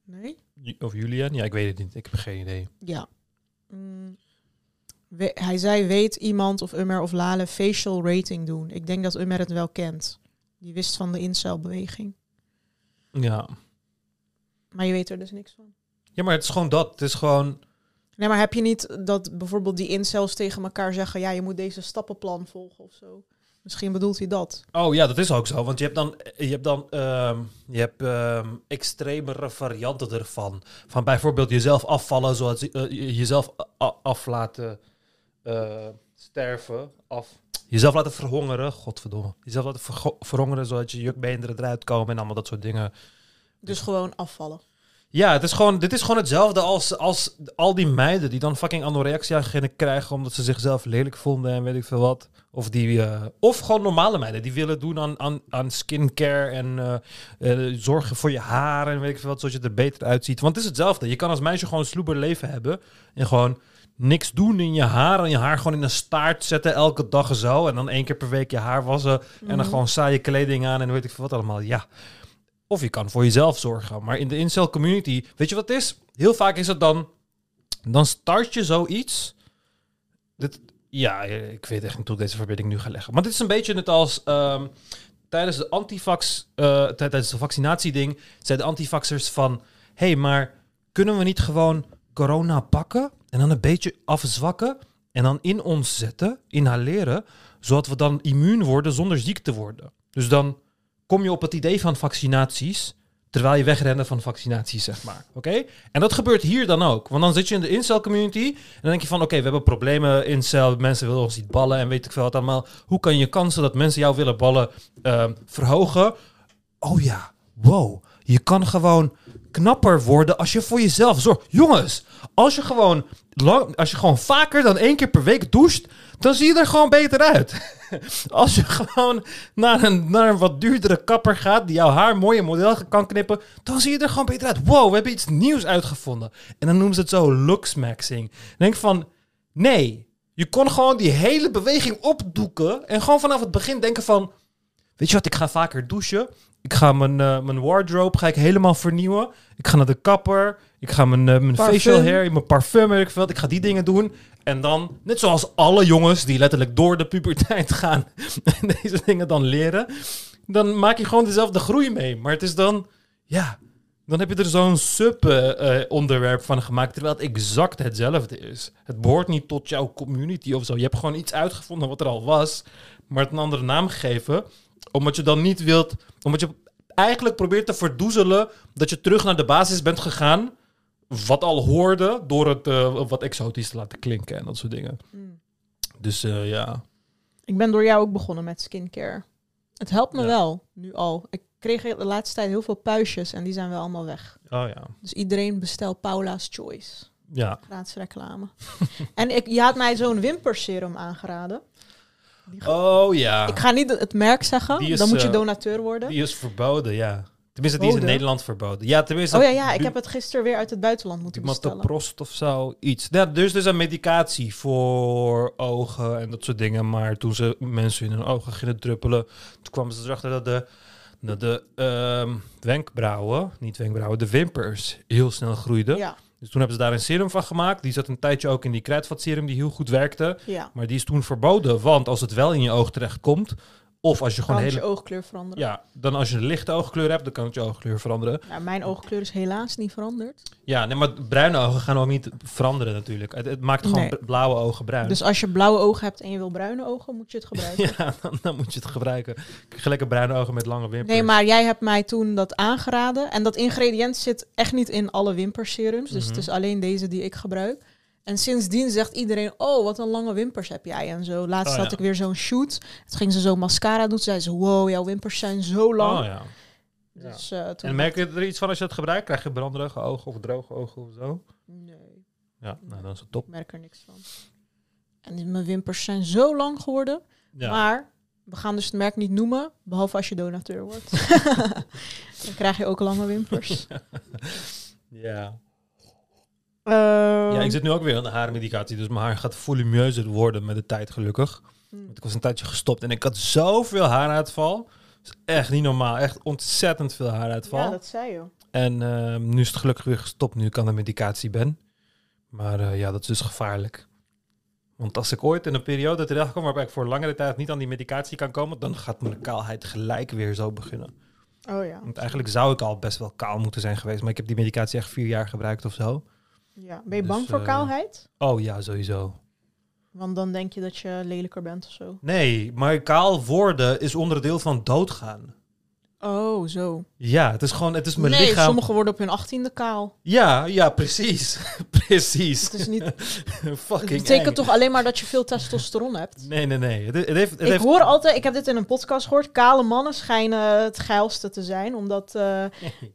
Nee? Of Julian? Ja, ik weet het niet. Ik heb geen idee. Ja. Mm. We- hij zei, weet iemand of Ummer of Lale facial rating doen? Ik denk dat Ummer het wel kent. Die wist van de incelbeweging. Ja. Maar je weet er dus niks van. Ja, maar het is gewoon dat. Het is gewoon... Nee, maar heb je niet dat bijvoorbeeld die incels tegen elkaar zeggen... ja, je moet deze stappenplan volgen of zo? Misschien bedoelt hij dat. Oh ja, dat is ook zo. Want je hebt dan, je hebt dan ehm, je hebt, ehm, extremere varianten ervan. Van bijvoorbeeld jezelf afvallen, zoals eh, je- jezelf af laten eh, sterven. Af, jezelf laten verhongeren. Godverdomme. Jezelf laten verhongeren, zodat je jukbeenderen eruit komen en allemaal dat soort dingen. Dus gewoon afvallen. Ja, het is gewoon, dit is gewoon hetzelfde als, als al die meiden die dan fucking anorexia krijgen omdat ze zichzelf lelijk vonden en weet ik veel wat. Of, die, eh, of gewoon normale meiden die willen doen aan, aan, aan skincare en eh, eh, zorgen voor je haar en weet ik veel wat, zodat je er beter uitziet. Want het is hetzelfde. Je kan als meisje gewoon een sloeber leven hebben en gewoon niks doen in je haar en je haar gewoon in een staart zetten elke dag zo. En dan één keer per week je haar wassen en dan Mhm. gewoon saaie kleding aan en weet ik veel wat allemaal. Ja. Of je kan voor jezelf zorgen. Maar in de incel community, weet je wat het is? Heel vaak is het dan, dan start je zoiets. Dit, ja, ik weet echt niet hoe ik deze verbinding nu ga leggen. Maar dit is een beetje net als ehm, tijdens de antivax, tij- tijdens de vaccinatieding, zei de antivaxers van, hé, hey, maar kunnen we niet gewoon corona pakken en dan een beetje afzwakken en dan in ons zetten, inhaleren, zodat we dan immuun worden zonder ziek te worden. Dus dan kom je op het idee van vaccinaties, terwijl je wegrennen van vaccinaties, zeg maar. Oké? En dat gebeurt hier dan ook. Want dan zit je in de incel community en dan denk je van, oké, we hebben problemen, incel, mensen willen ons niet ballen en weet ik veel wat allemaal. Hoe kan je kansen dat mensen jou willen ballen ehm, verhogen? Oh ja, wow, je kan gewoon knapper worden als je voor jezelf zorgt. Jongens, als je gewoon, lang, als je gewoon vaker dan één keer per week doucht, dan zie je er gewoon beter uit. Als je gewoon naar een, naar een wat duurdere kapper gaat, die jouw haar mooi en model kan knippen, dan zie je er gewoon beter uit. Wow, we hebben iets nieuws uitgevonden. En dan noemen ze het zo looksmaxing. Denk van, nee, je kon gewoon die hele beweging opdoeken en gewoon vanaf het begin denken van, weet je wat, ik ga vaker douchen. Ik ga mijn, eh, mijn wardrobe ga ik helemaal vernieuwen. Ik ga naar de kapper. Ik ga mijn, eh, mijn facial hair, mijn parfum, weet ik veel. Ik ga die dingen doen. En dan, net zoals alle jongens die letterlijk door de puberteit gaan en deze dingen dan leren, dan maak je gewoon dezelfde groei mee. Maar het is dan, ja, dan heb je er zo'n sub-onderwerp van gemaakt, terwijl het exact hetzelfde is. Het behoort niet tot jouw community of zo. Je hebt gewoon iets uitgevonden wat er al was, maar het een andere naam gegeven. Omdat je dan niet wilt... Omdat je eigenlijk probeert te verdoezelen dat je terug naar de basis bent gegaan. Wat al hoorde door het eh, wat exotisch te laten klinken en dat soort dingen. Mm. Dus eh, ja. Ik ben door jou ook begonnen met skincare. Het helpt me Ja. wel, nu al. Ik kreeg de laatste tijd heel veel puistjes en die zijn wel allemaal weg. Oh ja. Dus iedereen bestel Paula's Choice. Ja. Gratis reclame. en ik, je had mij zo'n wimperserum aangeraden. Oh ja. Ik ga niet het merk zeggen, is, dan moet je eh, donateur worden. Die is verboden, ja. Tenminste, die is in? Nederland verboden. Ja, tenminste... oh ja, ja, ik heb het gisteren weer uit het buitenland moeten bestellen. Matoprost of zo, iets. Ja, er is dus een medicatie voor ogen en dat soort dingen. Maar toen ze mensen in hun ogen gingen druppelen, toen kwamen ze erachter dat de, dat de ehm, wenkbrauwen, niet wenkbrauwen, de wimpers heel snel groeiden. Ja, Dus toen hebben ze daar een serum van gemaakt. Die zat een tijdje ook in die kruidvatserum die heel goed werkte. ja. Maar die is toen verboden, want als het wel in je oog terecht komt, of als je gewoon Kan hele... je oogkleur veranderen. Ja, dan als je een lichte oogkleur hebt, dan kan het je oogkleur veranderen. Ja, mijn oogkleur is helaas niet veranderd. Ja, nee, maar bruine ogen gaan ook niet veranderen natuurlijk. Het, het maakt gewoon Nee. blauwe ogen bruin. Dus als je blauwe ogen hebt en je wil bruine ogen, moet je het gebruiken. ja, dan, dan moet je het gebruiken. Lekker bruine ogen met lange wimpers. Nee, maar jij hebt mij toen dat aangeraden. En dat ingrediënt zit echt niet in alle wimperserums. Dus het Mhm. is alleen deze die ik gebruik. En sindsdien zegt iedereen, oh, wat een lange wimpers heb jij en zo. Laatst Oh, had ja. ik weer zo'n shoot. Toen ging ze zo mascara doen. Zei ze, wow, jouw wimpers zijn zo lang. Oh ja. Dus, eh, En merk je er iets van als je het gebruikt? Krijg je branderige ogen of droge ogen of zo? Nee, Ja, nou dan is het top. ik merk er niks van. En mijn wimpers zijn zo lang geworden. Ja. Maar we gaan dus het merk niet noemen, behalve als je donateur wordt. Dan krijg je ook lange wimpers. ja. Ehm, ja, ik zit nu ook weer aan de haarmedicatie. Dus mijn haar gaat volumeuzer worden met de tijd gelukkig. hmm. Want ik was een tijdje gestopt en ik had zoveel haaruitval. Dat is echt niet normaal. Echt ontzettend veel haaruitval. Ja, dat zei je. En ehm, nu is het gelukkig weer gestopt, nu ik aan de medicatie ben. Maar eh, ja, dat is dus gevaarlijk. Want als ik ooit in een periode terechtkom waarbij ik voor langere tijd niet aan die medicatie kan komen, dan gaat mijn kaalheid gelijk weer zo beginnen. Oh ja. Want eigenlijk zou ik al best wel kaal moeten zijn geweest, maar ik heb die medicatie echt vier jaar gebruikt of zo. Ja. Ben je Dus, bang voor eh, kaalheid? Oh ja, sowieso. Want dan denk je dat je lelijker bent of zo. Nee, maar kaal worden is onderdeel van doodgaan. Oh, zo. Ja, het is gewoon, het is mijn nee, lichaam. sommigen worden op hun achttiende kaal. Ja, ja, precies. precies. Het, is niet, het Fucking betekent eng. toch alleen maar dat je veel testosteron hebt? Nee, nee, nee. Het, het heeft, het ik heeft... hoor altijd, ik heb dit in een podcast gehoord, kale mannen schijnen het geilste te zijn, omdat eh, eh,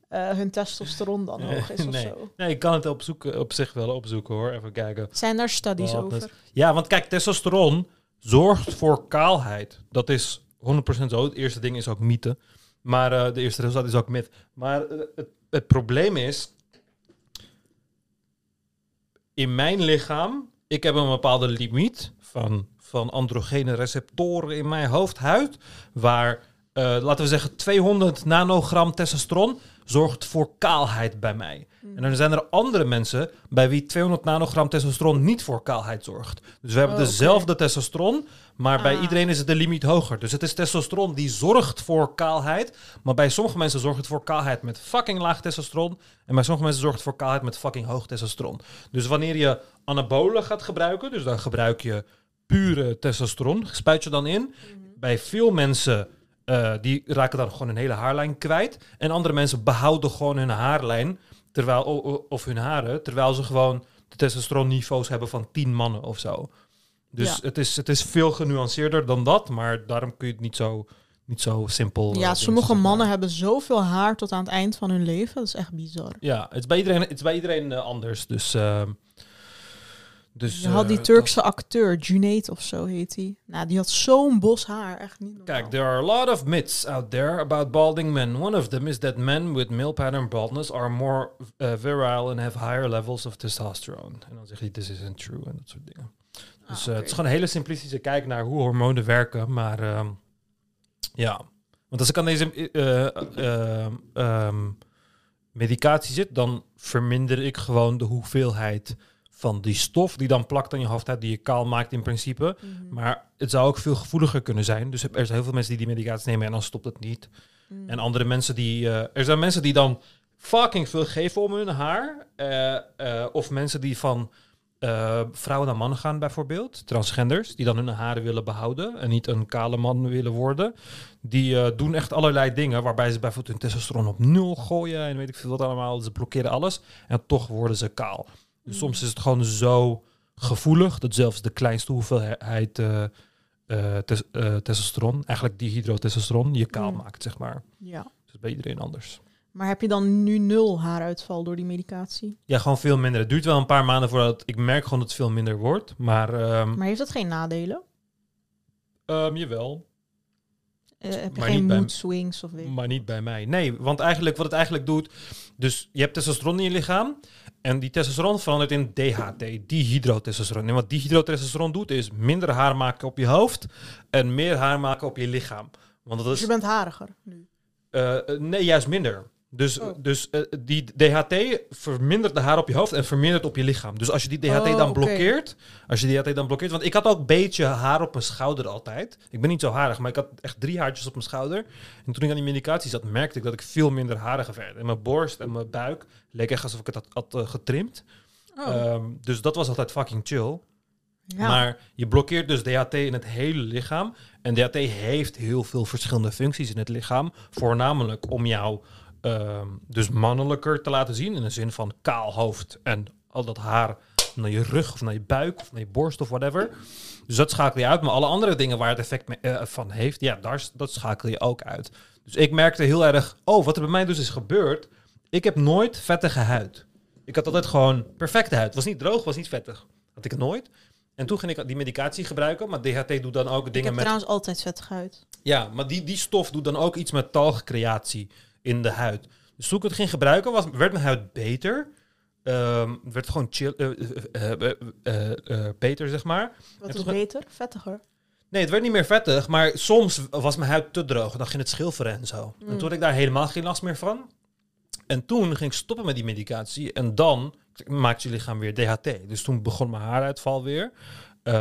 hun testosteron dan hoog is of Nee. zo. Nee, ik kan het op, zoeken, op zich wel opzoeken hoor. Even kijken. Zijn daar studies Wat over? is- Ja, want kijk, testosteron zorgt voor kaalheid. Dat is 100% zo. Het eerste ding is ook mythe. Maar eh, de eerste resultaat is ook mythe. Maar eh, het, het probleem is... In mijn lichaam, ik heb een bepaalde limiet van, van androgene receptoren in mijn hoofdhuid. Waar, eh, laten we zeggen, 200 nanogram testosteron zorgt voor kaalheid bij mij. En dan zijn er andere mensen bij wie 200 nanogram testosteron niet voor kaalheid zorgt. Dus we hebben Oh, dezelfde testosteron, maar bij Ah. iedereen is het de limiet hoger. Dus het is testosteron die zorgt voor kaalheid, maar bij sommige mensen zorgt het voor kaalheid met fucking laag testosteron. En bij sommige mensen zorgt het voor kaalheid met fucking hoog testosteron. Dus wanneer je anabolen gaat gebruiken, dus dan gebruik je pure testosteron, spuit je dan in. Bij veel mensen eh, die raken dan gewoon een hele haarlijn kwijt. En andere mensen behouden gewoon hun haarlijn terwijl, of hun haren, terwijl ze gewoon de testosteronniveaus hebben van 10 mannen of zo. Dus Ja. het, is, het is veel genuanceerder dan dat, maar daarom kun je het niet zo, niet zo simpel. eh, Ja, doen, sommige maar. mannen hebben zoveel haar tot aan het eind van hun leven. Dat is echt bizar. Ja, het is bij iedereen, het is bij iedereen eh, anders. Dus, ehm, dus Je had die eh, Turkse acteur, Junaid of zo heet hij. Nou, die had zo'n bos haar. Echt niet normaal. Kijk, there are a lot of myths out there about balding men. One of them is that men with male pattern baldness are more uh, virile and have higher levels of testosterone. En dan zeg je, this isn't true en dat soort dingen. Dus Ah, eh, oké. het is gewoon een hele simplistische kijk naar hoe hormonen werken. Maar ehm, ja, want als ik aan deze eh, eh, ehm, ehm, medicatie zit, dan verminder ik gewoon de hoeveelheid van die stof die dan plakt aan je hoofdhuid, die je kaal maakt in principe. Mhm. Maar het zou ook veel gevoeliger kunnen zijn. Dus er zijn heel veel mensen die die medicatie nemen en dan stopt het niet. Mm. En andere mensen die... eh, er zijn mensen die dan fucking veel geven om hun haar. eh, eh, of mensen die van vrouwen naar mannen gaan bijvoorbeeld, transgenders, die dan hun haren willen behouden en niet een kale man willen worden, die doen echt allerlei dingen waarbij ze bijvoorbeeld hun testosteron op nul gooien en weet ik veel wat allemaal. Ze blokkeren alles en toch worden ze kaal. Dus Mm. soms is het gewoon zo gevoelig dat zelfs de kleinste hoeveelheid tes- eh, testosteron, eigenlijk dihydrotestosteron, je kaal Mm. maakt, zeg maar. Ja. Dus bij iedereen anders. Maar heb je dan nu nul haaruitval door die medicatie? Ja, gewoon veel minder. Het duurt wel een paar maanden voordat ik merk gewoon dat het veel minder wordt. Maar, ehm Maar heeft dat geen nadelen? ehm, jawel, heb je Maar geen mood swings of weet maar niet bij mij. Nee, want eigenlijk wat het eigenlijk doet... Dus je hebt testosteron in je lichaam. En die testosteron verandert in DHT, dihydrotestosteron. En wat dihydrotestosteron doet, is minder haar maken op je hoofd... en meer haar maken op je lichaam. Want dat Dus is... je bent hariger nu. eh, eh, nee, juist minder. Dus, Oh. dus eh, die DHT vermindert de haar op je hoofd en vermindert op je lichaam. Dus als je die DHT Oh, dan blokkeert, als je die DHT dan blokkeert, want ik had ook een beetje haar op mijn schouder altijd. Ik ben niet zo harig, maar ik had echt drie haartjes op mijn schouder. En toen ik aan die medicatie zat, merkte ik dat ik veel minder hariger werd. En mijn borst en mijn buik leek echt alsof ik het had, had eh, getrimd. Oh, Ehm, dus dat was altijd fucking chill. ja. Maar je blokkeert dus DHT in het hele lichaam. En DHT heeft heel veel verschillende functies in het lichaam. Voornamelijk om jou ehm, dus mannelijker te laten zien. In de zin van kaal hoofd en al dat haar naar je rug of naar je buik of naar je borst of whatever. Dus dat schakel je uit. Maar alle andere dingen waar het effect mee- eh, van heeft, ja, daar, dat schakel je ook uit. Dus ik merkte heel erg, oh, wat er bij mij dus is gebeurd. Ik heb nooit vettige huid. Ik had altijd gewoon perfecte huid. Was niet droog, was niet vettig. Had ik het nooit. En toen ging ik die medicatie gebruiken, maar DHT doet dan ook ik dingen heb met... trouwens altijd vettig huid. Ja, maar die, die stof doet dan ook iets met talgcreatie in de huid. Dus toen ik het ging gebruiken, was, werd mijn huid beter. Ehm, werd gewoon chill, eh, beter, zeg maar. Wat is beter? Vettiger. Nee, het werd niet meer vettig, maar soms was mijn huid te droog. En dan ging het schilferen en zo. En Mm. toen had ik daar helemaal geen last meer van. En toen ging ik stoppen met die medicatie. En dan maakt je lichaam weer DHT. Dus toen begon mijn haaruitval weer.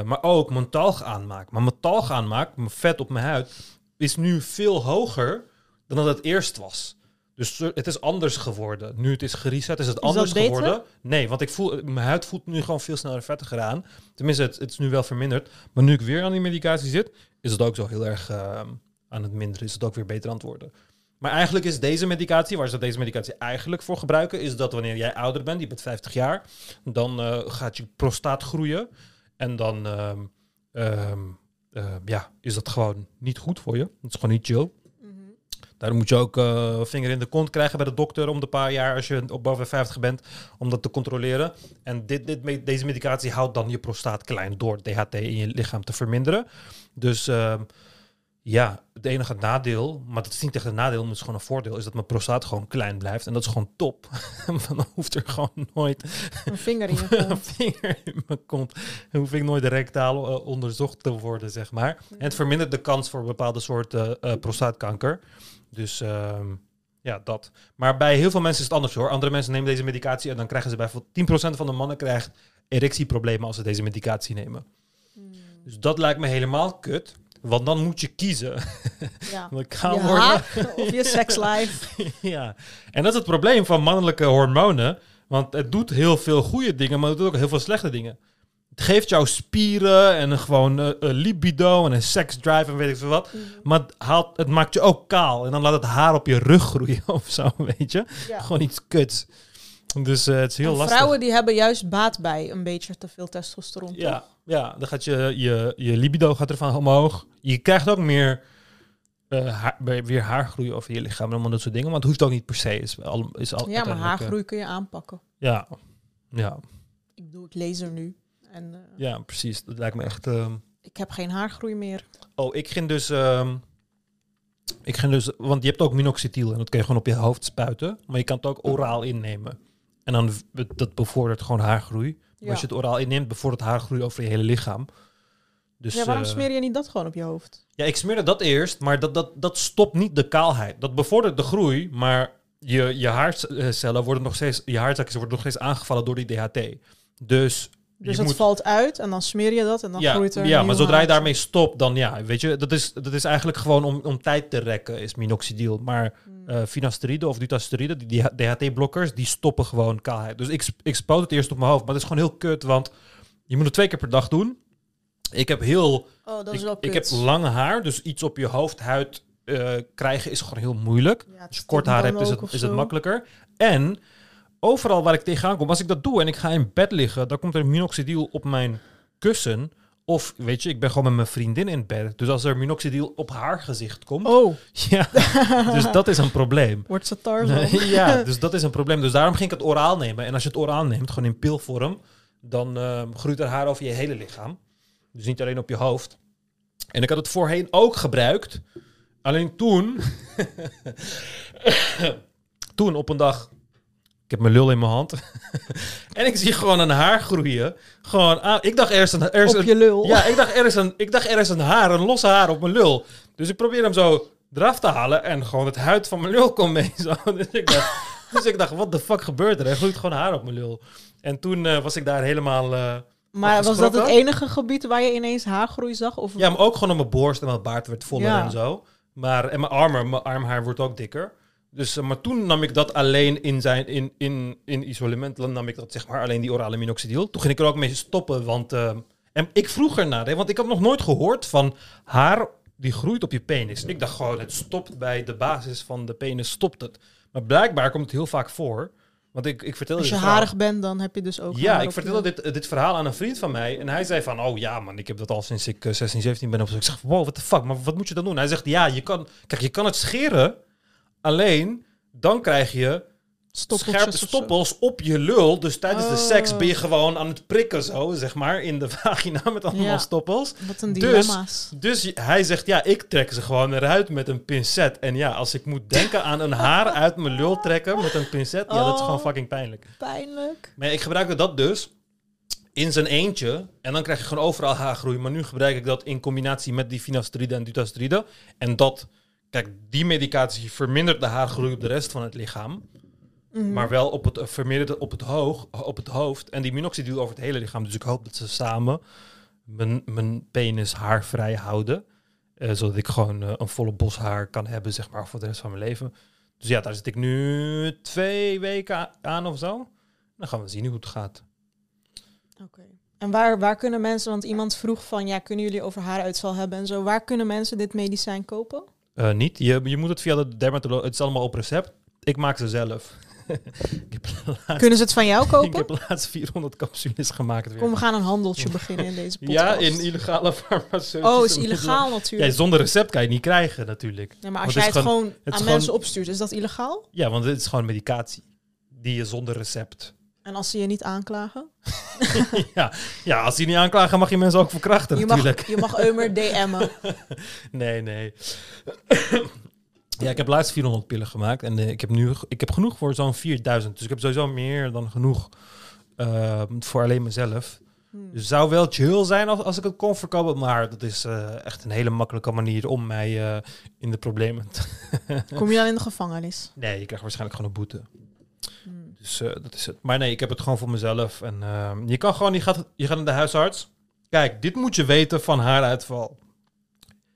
Maar ook mijn talgaanmaak. Maar mijn talgaanmaak, mijn vet op mijn huid, is nu veel hoger dan dat het eerst was. Dus het is anders geworden. Nu het is gereset, is het Is anders geworden. Nee, want ik voel, mijn huid voelt nu gewoon veel sneller vettiger aan. Tenminste, het, het is nu wel verminderd. Maar nu ik weer aan die medicatie zit, is het ook zo heel erg ehm, aan het minderen. Is het ook weer beter aan het worden. Maar eigenlijk is deze medicatie, waar ze deze medicatie eigenlijk voor gebruiken, is dat wanneer jij ouder bent, je bent 50 jaar, dan eh, gaat je prostaat groeien. En dan ehm, ehm, eh, ja, is dat gewoon niet goed voor je. Het is gewoon niet chill. Daarom moet je ook eh, vinger in de kont krijgen bij de dokter om de paar jaar als je op boven 50 bent, om dat te controleren. En dit, dit, deze medicatie houdt dan je prostaat klein door DHT in je lichaam te verminderen. Dus ehm, ja, het enige nadeel, maar dat is niet echt een nadeel, maar het is gewoon een voordeel, is dat mijn prostaat gewoon klein blijft. En dat is gewoon top. Want dan hoeft er gewoon nooit Een vinger in je een vinger in mijn kont. Dan hoef ik nooit rectaal eh, onderzocht te worden, zeg maar. En het vermindert de kans voor bepaalde soorten eh, prostaatkanker. Dus ehm, ja, dat. Maar bij heel veel mensen is het anders hoor. Andere mensen nemen deze medicatie en dan krijgen ze bijvoorbeeld 10% van de mannen krijgt erectieproblemen als ze deze medicatie nemen. Mm. Dus dat lijkt me helemaal kut. Want dan moet je kiezen. Ja. Je of je sekslife. ja, en dat is het probleem van mannelijke hormonen. Want het doet heel veel goede dingen, maar het doet ook heel veel slechte dingen. Het geeft jou spieren en een gewoon een libido en een seksdrive en weet ik veel wat. Maar het, haalt, het maakt je ook kaal. En dan laat het haar op je rug groeien of zo, weet je. Ja. Gewoon iets kuts. Dus eh, het is heel En lastig. vrouwen die hebben juist baat bij een beetje te veel testosteron. toch? Ja, ja, dan gaat je, je, je libido gaat ervan omhoog. Je krijgt ook meer eh, haar- weer haargroei over je lichaam en allemaal dat soort dingen. Maar het hoeft ook niet per se. Is al, is al Ja, maar haargroei kun je aanpakken. Ja, ja, Ik bedoel, ik laser nu. En eh, ja, precies. Dat lijkt me echt. ehm, ik heb geen haargroei meer. Oh, ik ging dus. ehm, ik ging dus. Want je hebt ook minoxidil en dat kun je gewoon op je hoofd spuiten. Maar je kan het ook oraal innemen. En dan dat bevordert gewoon haargroei. Maar. Als je het oraal inneemt, bevordert haargroei over je hele lichaam. Dus, ja, waarom eh, smeer je niet dat gewoon op je hoofd? Ja, ik smeerde dat eerst, maar dat, dat, dat stopt niet de kaalheid. Dat bevordert de groei, maar je, je haarcellen worden nog steeds, je haarzakjes worden nog steeds aangevallen door die DHT. Dus, Dus het moet, valt uit en dan smeer je dat en dan ja, groeit er ja, maar zodra je daarmee stopt, dan ja, weet je, dat is, dat is eigenlijk gewoon om, om tijd te rekken, is minoxidil. Maar eh finasteride of dutasteride, die DHT-blokkers, die stoppen gewoon kaalheid. Dus ik, ik spoot het eerst op mijn hoofd, maar dat is gewoon heel kut, want Je moet het twee keer per dag doen. Ik heb heel Oh, dat is ik, wel ik kut. heb lang haar, dus iets op je hoofdhuid eh, krijgen is gewoon heel moeilijk. Ja, Als je kort haar hebt, is het, is het makkelijker. En overal waar ik tegenaan kom, als ik dat doe en ik ga in bed liggen, dan komt er minoxidil op mijn kussen. Of weet je, ik ben gewoon met mijn vriendin in bed. Dus als er minoxidil op haar gezicht komt, Oh, ja, dus dat is een probleem. wordt ze Tarzan. ja, dus dat is een probleem. Dus daarom ging ik het oraal nemen. En als je het oraal neemt, gewoon in pilvorm, dan ehm, groeit er haar over je hele lichaam. Dus niet alleen op je hoofd. En ik had het voorheen ook gebruikt. Alleen toen, toen op een dag, ik heb mijn lul in mijn hand. en ik zie gewoon een haar groeien. Gewoon, aan, ik dacht eerst een, eerst Op een- je lul. ja, ik dacht, er is een, ik dacht er is een haar, een losse haar op mijn lul. Dus ik probeer hem zo eraf te halen en gewoon het huid van mijn lul komt mee. Zo. Dus ik dacht, dus ik dacht, wat de fuck gebeurt er? Er groeit gewoon haar op mijn lul. En toen eh, was ik daar helemaal... eh, maar was dat het enige gebied waar je ineens haargroei zag? Of ja, maar ook gewoon op mijn borst en mijn baard werd voller Ja. en zo. Maar, en mijn armen, mijn armhaar wordt ook dikker. Dus, eh, maar toen nam ik dat alleen in, zijn, in, in, in isolement, dan nam ik dat zeg maar alleen die orale minoxidil. Toen ging ik er ook mee stoppen, want eh, en ik vroeg ernaar, hè, want ik had nog nooit gehoord van haar die groeit op je penis. Ik dacht gewoon, het stopt bij de basis van de penis, stopt het. Maar blijkbaar komt het heel vaak voor. Want ik, ik vertelde als je verhaal- harig bent, dan heb je dus ook ja, ik vertelde dit, dit verhaal aan een vriend van mij. En hij zei van, oh ja man, ik heb dat al sinds ik eh, 16, 17 ben of zo. Ik zeg, wow, what the fuck, maar wat moet je dan doen? Hij zegt, ja, je kan, kijk, je kan het scheren. Alleen, dan krijg je Stoppeltjes scherpe stoppels op je lul. Dus tijdens de Oh. seks ben je gewoon aan het prikken zo, zeg maar, in de vagina met allemaal Ja. stoppels. Wat een Dus- dilemma's. Dus hij zegt, ja, ik trek ze gewoon eruit met een pincet. En ja, als ik moet denken aan een haar uit mijn lul trekken met een pincet, ja, dat is gewoon Oh. fucking pijnlijk. Pijnlijk. Maar ik gebruikte dat dus in zijn eentje. En dan krijg je gewoon overal haargroei. Maar nu gebruik ik dat in combinatie met die finasteride en dutasteride. En dat, kijk, die medicatie vermindert de haargroei op de rest van het lichaam. Mhm. Maar wel op het, vermindert op het, hoog, op het hoofd. En die minoxidil over het hele lichaam. Dus ik hoop dat ze samen mijn, mijn penis haarvrij houden. Eh, zodat ik gewoon eh, een volle bos haar kan hebben, zeg maar, voor de rest van mijn leven. Dus ja, daar zit ik nu twee weken aan of zo. Dan gaan we zien hoe het gaat. Oké. En waar, waar kunnen mensen, want iemand vroeg van, ja, kunnen jullie over haaruitval hebben en zo. Waar kunnen mensen dit medicijn kopen? Eh, niet. Je, je moet het via de dermatoloog. Het is allemaal op recept. Ik maak ze zelf. ik, laatst, Kunnen ze het van jou ik kopen? heb laatst 400 capsules gemaakt. Weer. Kom, we gaan een handeltje beginnen in deze podcast. ja, in illegale farmaceutische Oh, is illegaal Ja, natuurlijk. zonder recept kan je niet krijgen natuurlijk. Ja, maar Want als jij het gewoon aan mensen opstuurt, is dat illegaal? Ja, want het is gewoon medicatie. Die je zonder recept. En als ze je niet aanklagen? ja. ja, als die niet aanklagen mag je mensen ook verkrachten Je natuurlijk. mag, je mag Eumer DM'en. Nee, nee. ja, ik heb laatst 400 pillen gemaakt. En eh, ik, heb nu, ik heb genoeg voor zo'n 4000. Dus ik heb sowieso meer dan genoeg eh, voor alleen mezelf. Hmm. Dus het zou wel chill zijn als, als ik het kon verkopen. Maar dat is eh, echt een hele makkelijke manier om mij eh, in de problemen te... Kom je dan in de gevangenis? Nee, je krijgt waarschijnlijk gewoon een boete. Hmm. Dus eh, dat is het. Maar nee, ik heb het gewoon voor mezelf. En eh, je kan gewoon, je gaat, je gaat naar de huisarts. Kijk, dit moet je weten van haaruitval.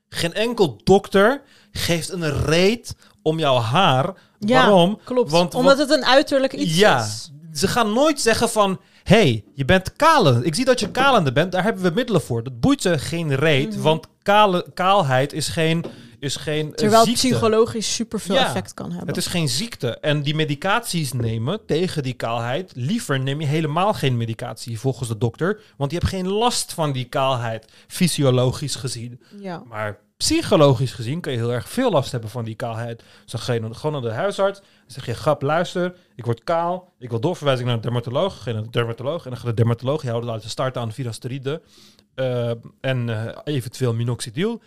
Geen enkel dokter geeft een reet om jouw haar. Ja, Waarom? Klopt, Want- omdat het een uiterlijk iets ja, is. ze gaan nooit zeggen van... hey, je bent kalend. Ik zie dat je kalende bent. Daar hebben we middelen voor. Dat boeit ze geen reet. Mhm. Want kale, kaalheid is geen, is geen eh, Terwijl ziekte. psychologisch superveel Ja, effect kan hebben. Het is geen ziekte. En die medicaties nemen tegen die kaalheid, liever neem je helemaal geen medicatie volgens de dokter. Want je hebt geen last van die kaalheid, fysiologisch gezien. ja. Maar psychologisch gezien kan je heel erg veel last hebben van die kaalheid. Dus dan ga je gewoon naar de huisarts. Dan zeg je, grap, luister, ik word kaal. Ik wil doorverwijzing naar de dermatoloog. Ga naar de dermatoloog. En dan gaat de dermatoloog jou laten starten aan finasteride. eh, en eh, eventueel minoxidil.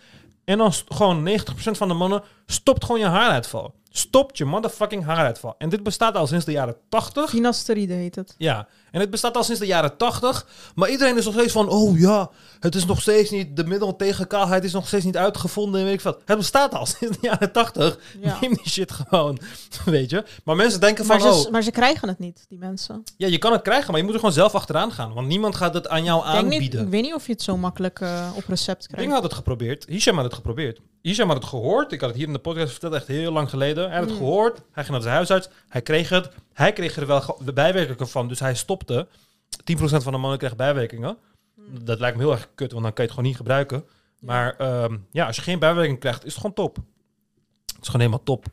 En dan gewoon 90% van de mannen stopt gewoon je haaruitval. Stopt je motherfucking haaruitval. En dit bestaat al sinds de jaren 80. Finasteride heet het. Ja, en het bestaat al sinds de jaren 80. Maar iedereen is nog steeds van, oh ja, het is nog steeds niet, de middel tegen kaalheid is nog steeds niet uitgevonden en weet ik wat. Het bestaat al sinds de jaren 80. Ja. Neem die shit gewoon, weet je. Maar mensen denken Maar van, ze, oh, maar ze krijgen het niet, die mensen. ja, je kan het krijgen, maar je moet er gewoon zelf achteraan gaan. Want niemand gaat het aan jou Ik, niet, aanbieden. ik weet niet of je het zo makkelijk eh, op recept Ding krijgt. had het geprobeerd. Hisham had het geprobeerd. Hisham had het gehoord. Ik had het hier in de podcast verteld, echt heel lang geleden. Hij had het Hmm. gehoord. Hij ging naar zijn huisarts. Hij kreeg het. Hij kreeg er wel de bijwerkingen van, dus hij stopte. 10% van de mannen kreeg bijwerkingen. Hmm. Dat lijkt me heel erg kut, want dan kan je het gewoon niet gebruiken. Maar ehm, ja, als je geen bijwerking krijgt, is het gewoon top. Het is gewoon helemaal top.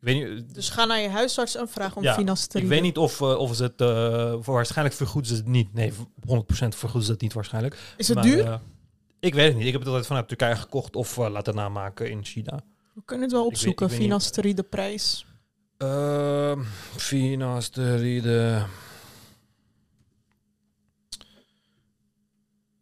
Niet, Dus ga naar je huisarts en vraag om Ja, finasteride. ik weet niet of, eh, of ze het... eh, voor waarschijnlijk vergoeden ze het niet. Nee, 100% vergoeden ze het niet waarschijnlijk. Is het Maar, duur? eh, ik weet het niet. Ik heb het altijd vanuit Turkije gekocht of eh, laten namaken in China. We kunnen het wel opzoeken, finasteride prijs. Ehm finasteride.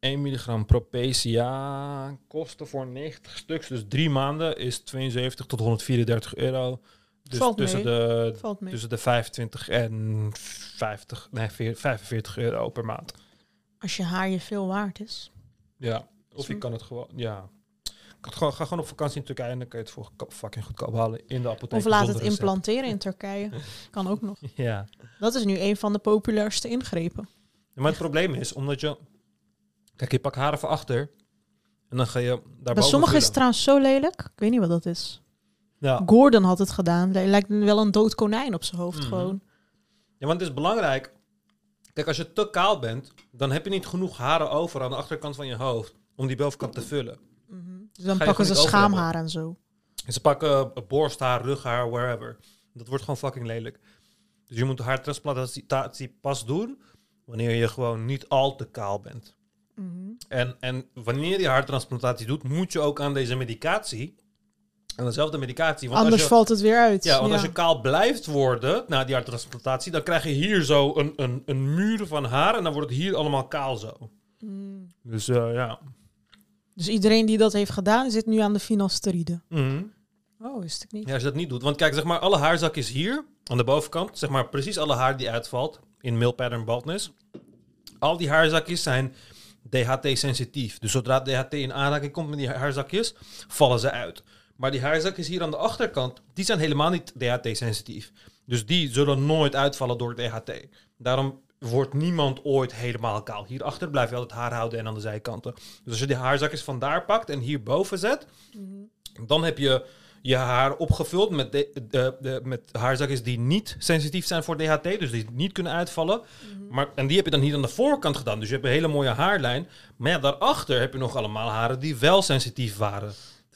1 milligram propecia kosten voor 90 stuks, dus drie maanden, is 72 tot 134 euro. Dus Valt tussen, mee. de, Valt mee. tussen de 25 en 50, nee, 45 euro per maand. Als je haar je veel waard is. Ja, of je kan het gewoon, ja. Ik kan het gewoon, ga gewoon op vakantie in Turkije en dan kan je het voor fucking goedkoop halen in de apotheek. Of laat het recept. implanteren in Turkije. Kan ook nog. Ja. Dat is nu een van de populairste ingrepen. Ja, maar het probleem is, omdat je... Kijk, je pakt haren van achter. En dan ga je daarboven Bij sommigen is het trouwens zo lelijk. Ik weet niet wat dat is. Ja. Gordon had het gedaan. Hij lijkt wel een dood konijn op zijn hoofd Mhm. gewoon. ja, want het is belangrijk. Kijk, als je te kaal bent, dan heb je niet genoeg haren over aan de achterkant van je hoofd. Om die bovenkant te vullen. Mhm. Dus dan pakken ze schaamhaar en zo. En ze pakken eh, borsthaar, rughaar, wherever. Dat wordt gewoon fucking lelijk. Dus je moet de haartransplantatie pas doen wanneer je gewoon niet al te kaal bent. Mhm. En, en wanneer je haartransplantatie doet, moet je ook aan deze medicatie, aan dezelfde medicatie. Want Anders als je, valt het weer uit. ja, want als je kaal blijft worden na die haartransplantatie, dan krijg je hier zo een, een, een muur van haar en dan wordt het hier allemaal kaal zo. Mm. Dus eh, ja. Dus iedereen die dat heeft gedaan, zit nu aan de finasteride. Mhm. Oh, wist ik niet. Ja, als je dat niet doet. Want kijk, zeg maar, alle haarzakjes hier aan de bovenkant, zeg maar precies alle haar die uitvalt in male pattern baldness. Al die haarzakjes zijn DHT-sensitief. Dus zodra DHT in aanraking komt met die haarzakjes, vallen ze uit. Maar die haarzakjes hier aan de achterkant, die zijn helemaal niet DHT-sensitief. Dus die zullen nooit uitvallen door DHT. Daarom wordt niemand ooit helemaal kaal. Hierachter blijf je altijd haar houden en aan de zijkanten. Dus als je die haarzakjes vandaar pakt en hierboven zet, Mhm. dan heb je je haar opgevuld met, de, de, de- met haarzakjes die niet sensitief zijn voor DHT, dus die niet kunnen uitvallen. Mhm. Maar, en die heb je dan hier aan de voorkant gedaan. Dus je hebt een hele mooie haarlijn. Maar ja, daarachter heb je nog allemaal haren die wel sensitief waren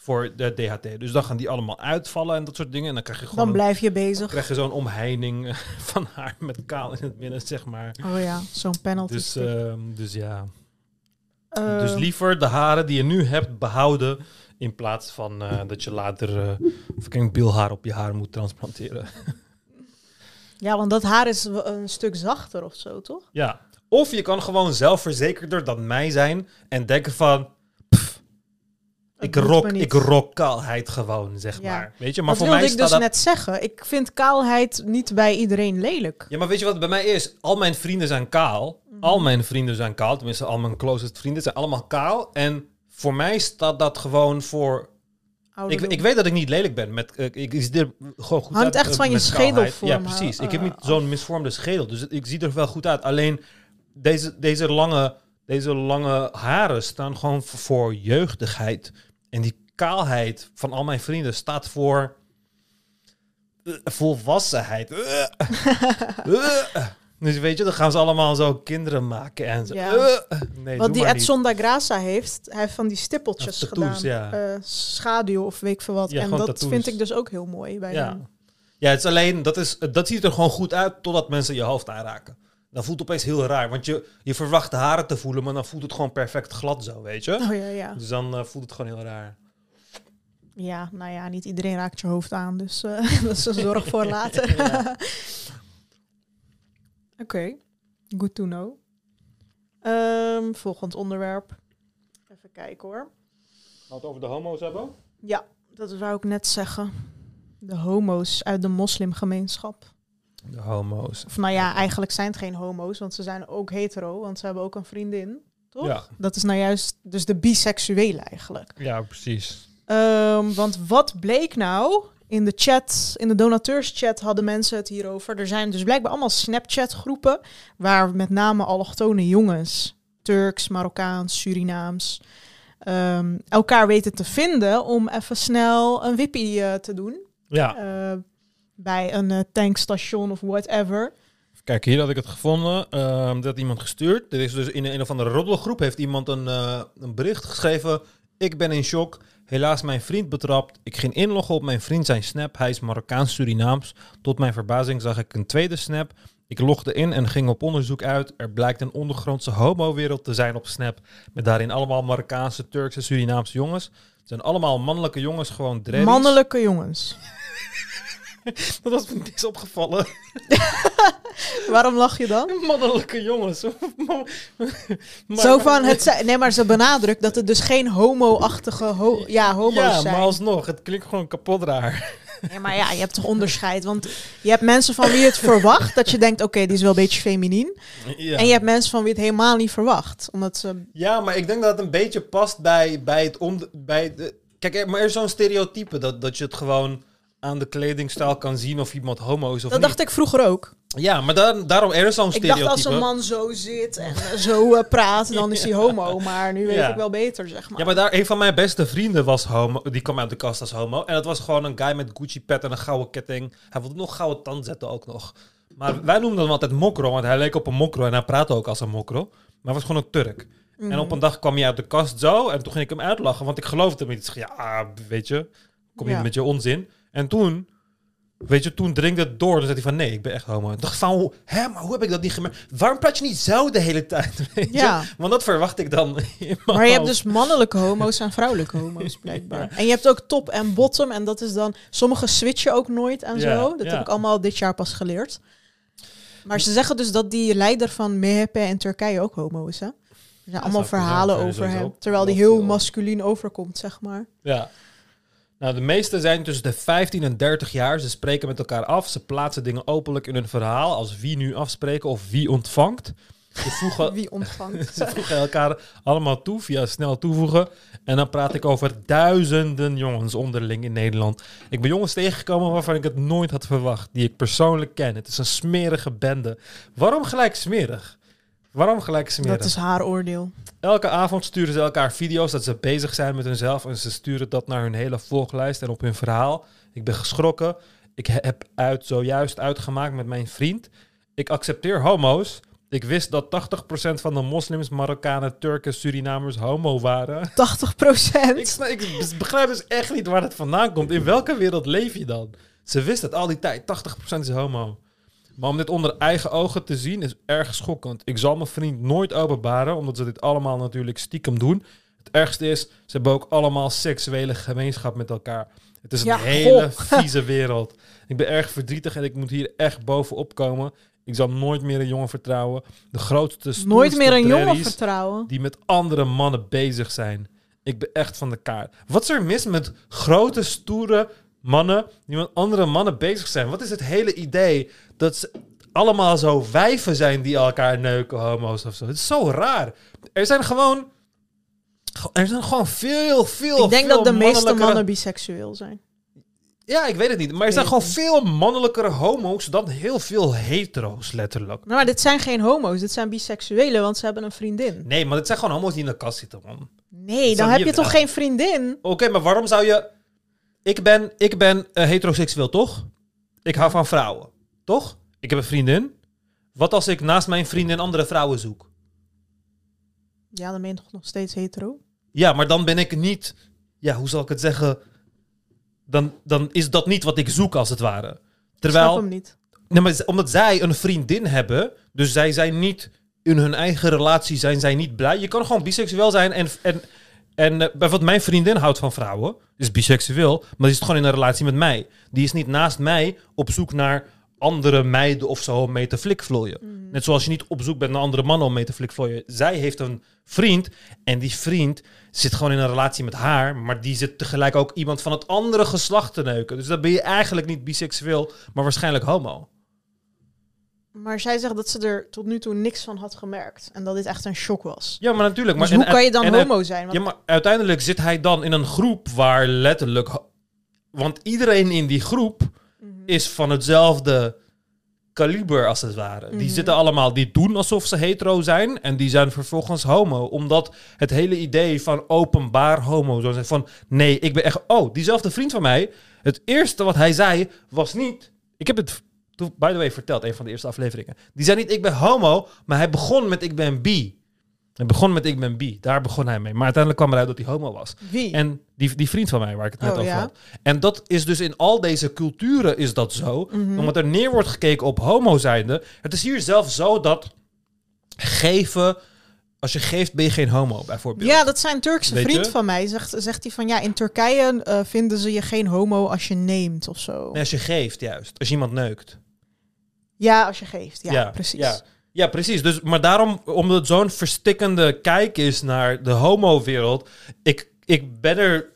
voor de DHT. Dus dan gaan die allemaal uitvallen en dat soort dingen. En dan krijg je gewoon Dan blijf je bezig. krijg je zo'n omheining eh, van haar met kaal in het midden, zeg maar. Oh ja, zo'n penalty. Dus, ehm, dus ja. Eh, Dus liever de haren die je nu hebt behouden. In plaats van eh, dat je later fucking bilhaar op je haar moet transplanteren. ja, want dat haar is een stuk zachter of zo, toch? ja. Of je kan gewoon zelfverzekerder dan mij zijn. En denken van. Ik, rock, niet. ik rock kaalheid gewoon, zeg Ja. maar. Weet je, maar dat voor wilde mij ik staat dus dat... net zeggen. Ik vind kaalheid niet bij iedereen lelijk. Ja, maar weet je wat bij mij is? Al mijn vrienden zijn kaal. Mhm. Al mijn vrienden zijn kaal. Tenminste, al mijn closest vrienden zijn allemaal kaal. En voor mij staat dat gewoon voor Ik, ik weet dat ik niet lelijk ben. Met, ik, zie er gewoon goed Hangt uit. echt van je schedelvorm kaalheid. Ja, precies. ik heb niet Ah. zo'n misvormde schedel. Dus ik zie er wel goed uit. Alleen deze, deze, lange, deze lange haren staan gewoon voor jeugdigheid. En die kaalheid van al mijn vrienden staat voor eh, volwassenheid. Eh. Eh. Dus weet je, dan gaan ze allemaal zo kinderen maken en zo. Ja. Nee, Wat die. Edson da Graça heeft, hij heeft van die stippeltjes tattoos, gedaan. ja. Schaduw of weet ik veel wat. Ja, en dat tattoos. vind ik dus ook heel mooi bij Ja. hem. Ja, het is alleen, dat, is, dat ziet er gewoon goed uit totdat mensen je hoofd aanraken. Dan voelt het opeens heel raar, want je, je verwacht de haren te voelen, maar dan voelt het gewoon perfect glad zo, weet je? Oh ja, ja. Dus dan eh, voelt het gewoon heel raar. Ja, nou ja, niet iedereen raakt je hoofd aan, dus eh, dat is een zorg voor later. Oké, good to know. Ehm, volgend onderwerp. Even kijken hoor. Gaan we het over de homo's hebben? Ja, dat wou ik net zeggen. De homo's uit de moslimgemeenschap. De homo's. Of nou ja, eigenlijk zijn het geen homo's, want ze zijn ook hetero, want ze hebben ook een vriendin. Toch? Ja. Dat is nou juist dus de biseksuele eigenlijk. Ja, precies. Ehm, want wat bleek nou? In de chat, in de donateurschat hadden mensen het hierover. Er zijn dus blijkbaar allemaal Snapchat-groepen waar met name allochtone jongens, Turks, Marokkaans, Surinaams, ehm, elkaar weten te vinden om even snel een wippie eh, te doen. Ja. Eh, bij een eh, tankstation of whatever. Kijk, hier had ik het gevonden. Ehm dat iemand gestuurd. Er is dus in een of andere roddelgroep heeft iemand een, eh, een bericht geschreven. Ik ben in shock. Helaas mijn vriend betrapt. Ik ging inloggen op mijn vriend zijn snap. Hij is Marokkaans-Surinaams. Tot mijn verbazing zag ik een tweede snap. Ik logde in en ging op onderzoek uit. Er blijkt een ondergrondse homo-wereld te zijn op Snap. Met daarin allemaal Marokkaanse, Turkse, Surinaamse jongens. Het zijn allemaal mannelijke jongens, gewoon dreadies. Mannelijke jongens. Dat was me niks opgevallen. Waarom lach je dan? Mannelijke jongens. Maar- Zo van, het nee, maar ze benadrukt dat het dus geen homo-achtige ho ja, homo's Ja, zijn. maar alsnog, het klinkt gewoon kapot raar. Ja, maar ja, je hebt toch onderscheid. Want je hebt mensen van wie het verwacht. Dat je denkt, oké, die is wel een beetje feminien. Ja. En je hebt mensen van wie het helemaal niet verwacht. Omdat ze... ja, maar ik denk dat het een beetje past bij, bij het om, bij de, Kijk, maar er is zo'n stereotype dat, dat je het gewoon aan de kledingstijl kan zien of iemand homo is of Dat niet. dacht ik vroeger ook. Ja, maar daar, daarom er is zo'n Ik stereotype. dacht als een man zo zit en eh, zo eh, praat, dan is hij homo. Maar nu weet Ja. ik wel beter, zeg maar. Ja, maar daar, een van mijn beste vrienden was homo. Die kwam uit de kast als homo. En dat was gewoon een guy met Gucci pet en een gouden ketting. Hij wilde nog gouden tand zetten ook nog. Maar wij noemden hem altijd mokro, want hij leek op een mokro en hij praatte ook als een mokro. Maar hij was gewoon een Turk. Mhm. En op een dag kwam hij uit de kast zo en toen ging ik hem uitlachen, want ik geloofde hem niet. Ik zeg, ja, weet je, kom je Ja. met je onzin. En toen, weet je, toen dringde het door. Dan zei hij van, nee, ik ben echt homo. Ik dacht van, hè, maar hoe heb ik dat niet gemerkt? Waarom praat je niet zo de hele tijd? Weet je? Ja. Want dat verwacht ik dan Maar je hebt dus mannelijke homo's en vrouwelijke homo's, blijkbaar. En je hebt ook top en bottom. En dat is dan... Sommige switchen ook nooit en Ja, zo. Dat heb ik allemaal dit jaar pas geleerd. Maar ze zeggen dus dat die leider van MHP in Turkije ook homo is, hè? Er zijn allemaal verhalen over hem. Terwijl die heel masculien overkomt, zeg maar. Ja. Nou, de meeste zijn tussen de 15 en 30 jaar. Ze spreken met elkaar af. Ze plaatsen dingen openlijk in hun verhaal. Als wie nu afspreken of wie ontvangt. Ze voegen, Wie ontvangt. ze voegen elkaar allemaal toe via snel toevoegen. En dan praat ik over duizenden jongens onderling in Nederland. Ik ben jongens tegengekomen waarvan ik het nooit had verwacht. Die ik persoonlijk ken. Het is een smerige bende. Waarom gelijk smerig? Waarom gelijk smerig? dat is haar oordeel. Elke avond sturen ze elkaar video's dat ze bezig zijn met hunzelf. En ze sturen dat naar hun hele volglijst en op hun verhaal. Ik ben geschrokken. Ik he- heb uit, zojuist uitgemaakt met mijn vriend. Ik accepteer homo's. Ik wist dat 80% van de moslims, Marokkanen, Turken, Surinamers homo waren. 80 Ik, sna- ik begrijp dus echt niet waar het vandaan komt. In welke wereld leef je dan? Ze wist het al die tijd. 80% is homo. Maar om dit onder eigen ogen te zien is erg schokkend. Ik zal mijn vriend nooit openbaren, omdat ze dit allemaal natuurlijk stiekem doen. Het ergste is, ze hebben ook allemaal seksuele gemeenschap met elkaar. Het is een Ja, hele goh. vieze wereld. Ik ben erg verdrietig en ik moet hier echt bovenop komen. Ik zal nooit meer een jongen vertrouwen. De grootste, Nooit meer een jongen vertrouwen. die met andere mannen bezig zijn. Ik ben echt van de kaart. Wat is er mis met grote, stoere mannen die met andere mannen bezig zijn? Wat is het hele idee dat ze allemaal zo wijven zijn die elkaar neuken, homo's of zo? Het is zo raar. Er zijn gewoon... Er zijn gewoon veel, veel, Ik denk veel dat de meeste mannen biseksueel zijn. Ja, ik weet het niet. Maar er zijn gewoon veel mannelijkere homo's dan heel veel hetero's, letterlijk. Nou, maar dit zijn geen homo's, dit zijn biseksuelen, want ze hebben een vriendin. Nee, maar het zijn gewoon homo's die in de kast zitten, man. Nee, Dat dan heb je toch geen vriendin? Oké, maar waarom zou je... Ik ben, ik ben eh, heteroseksueel, toch? Ik hou van vrouwen, toch? Ik heb een vriendin. Wat als ik naast mijn vriendin andere vrouwen zoek? Ja, dan ben je toch nog steeds hetero? Ja, maar dan ben ik niet... Ja, hoe zal ik het zeggen? Dan, dan is dat niet wat ik zoek, als het ware. Ik snap Terwijl... hem niet. Nee, maar omdat zij een vriendin hebben, dus zij zijn niet in hun eigen relatie zijn zij niet blij. Je kan gewoon biseksueel zijn en en en eh, bijvoorbeeld mijn vriendin houdt van vrouwen, is biseksueel, maar die is gewoon in een relatie met mij. Die is niet naast mij op zoek naar andere meiden of zo om mee te flikvlooien. Mhm. Net zoals je niet op zoek bent naar andere mannen om mee te flikvlooien. Zij heeft een vriend en die vriend zit gewoon in een relatie met haar, maar die zit tegelijk ook iemand van het andere geslacht te neuken. Dus dan ben je eigenlijk niet biseksueel, maar waarschijnlijk homo. Maar zij zegt dat ze er tot nu toe niks van had gemerkt. En dat dit echt een shock was. Ja, maar natuurlijk. Maar dus hoe en- kan je dan en- homo zijn? Want Ja, maar uiteindelijk zit hij dan in een groep waar letterlijk... Want iedereen in die groep Mhm. is van hetzelfde kaliber, als het ware. Die Mhm. zitten allemaal, die doen alsof ze hetero zijn... en die zijn vervolgens homo. Omdat het hele idee van openbaar homo zou zijn van... nee, ik ben echt... Oh, diezelfde vriend van mij... het eerste wat hij zei was niet... Ik heb het toen, by the way, verteld, een van de eerste afleveringen. Die zei niet, ik ben homo, maar hij begon met, ik ben bi. Hij begon met, ik ben bi. Daar begon hij mee. Maar uiteindelijk kwam eruit dat hij homo was. Wie? En die, die vriend van mij, waar ik het net Oh, over ja? had. En dat is dus in al deze culturen is dat zo. Mhm. Omdat er neer wordt gekeken op homo zijnde. Het is hier zelf zo dat geven... Als je geeft, ben je geen homo, bijvoorbeeld. Ja, dat zijn Turkse Weet vriend je? van mij. Zegt, zegt hij van ja, in Turkije eh, vinden ze je geen homo als je neemt of zo. Nee, als je geeft, juist. Als iemand neukt. Ja, als je geeft. Ja, precies. Ja, ja, precies. Dus, maar daarom, omdat het zo'n verstikkende kijk is naar de homo-wereld, ik, ik ben er...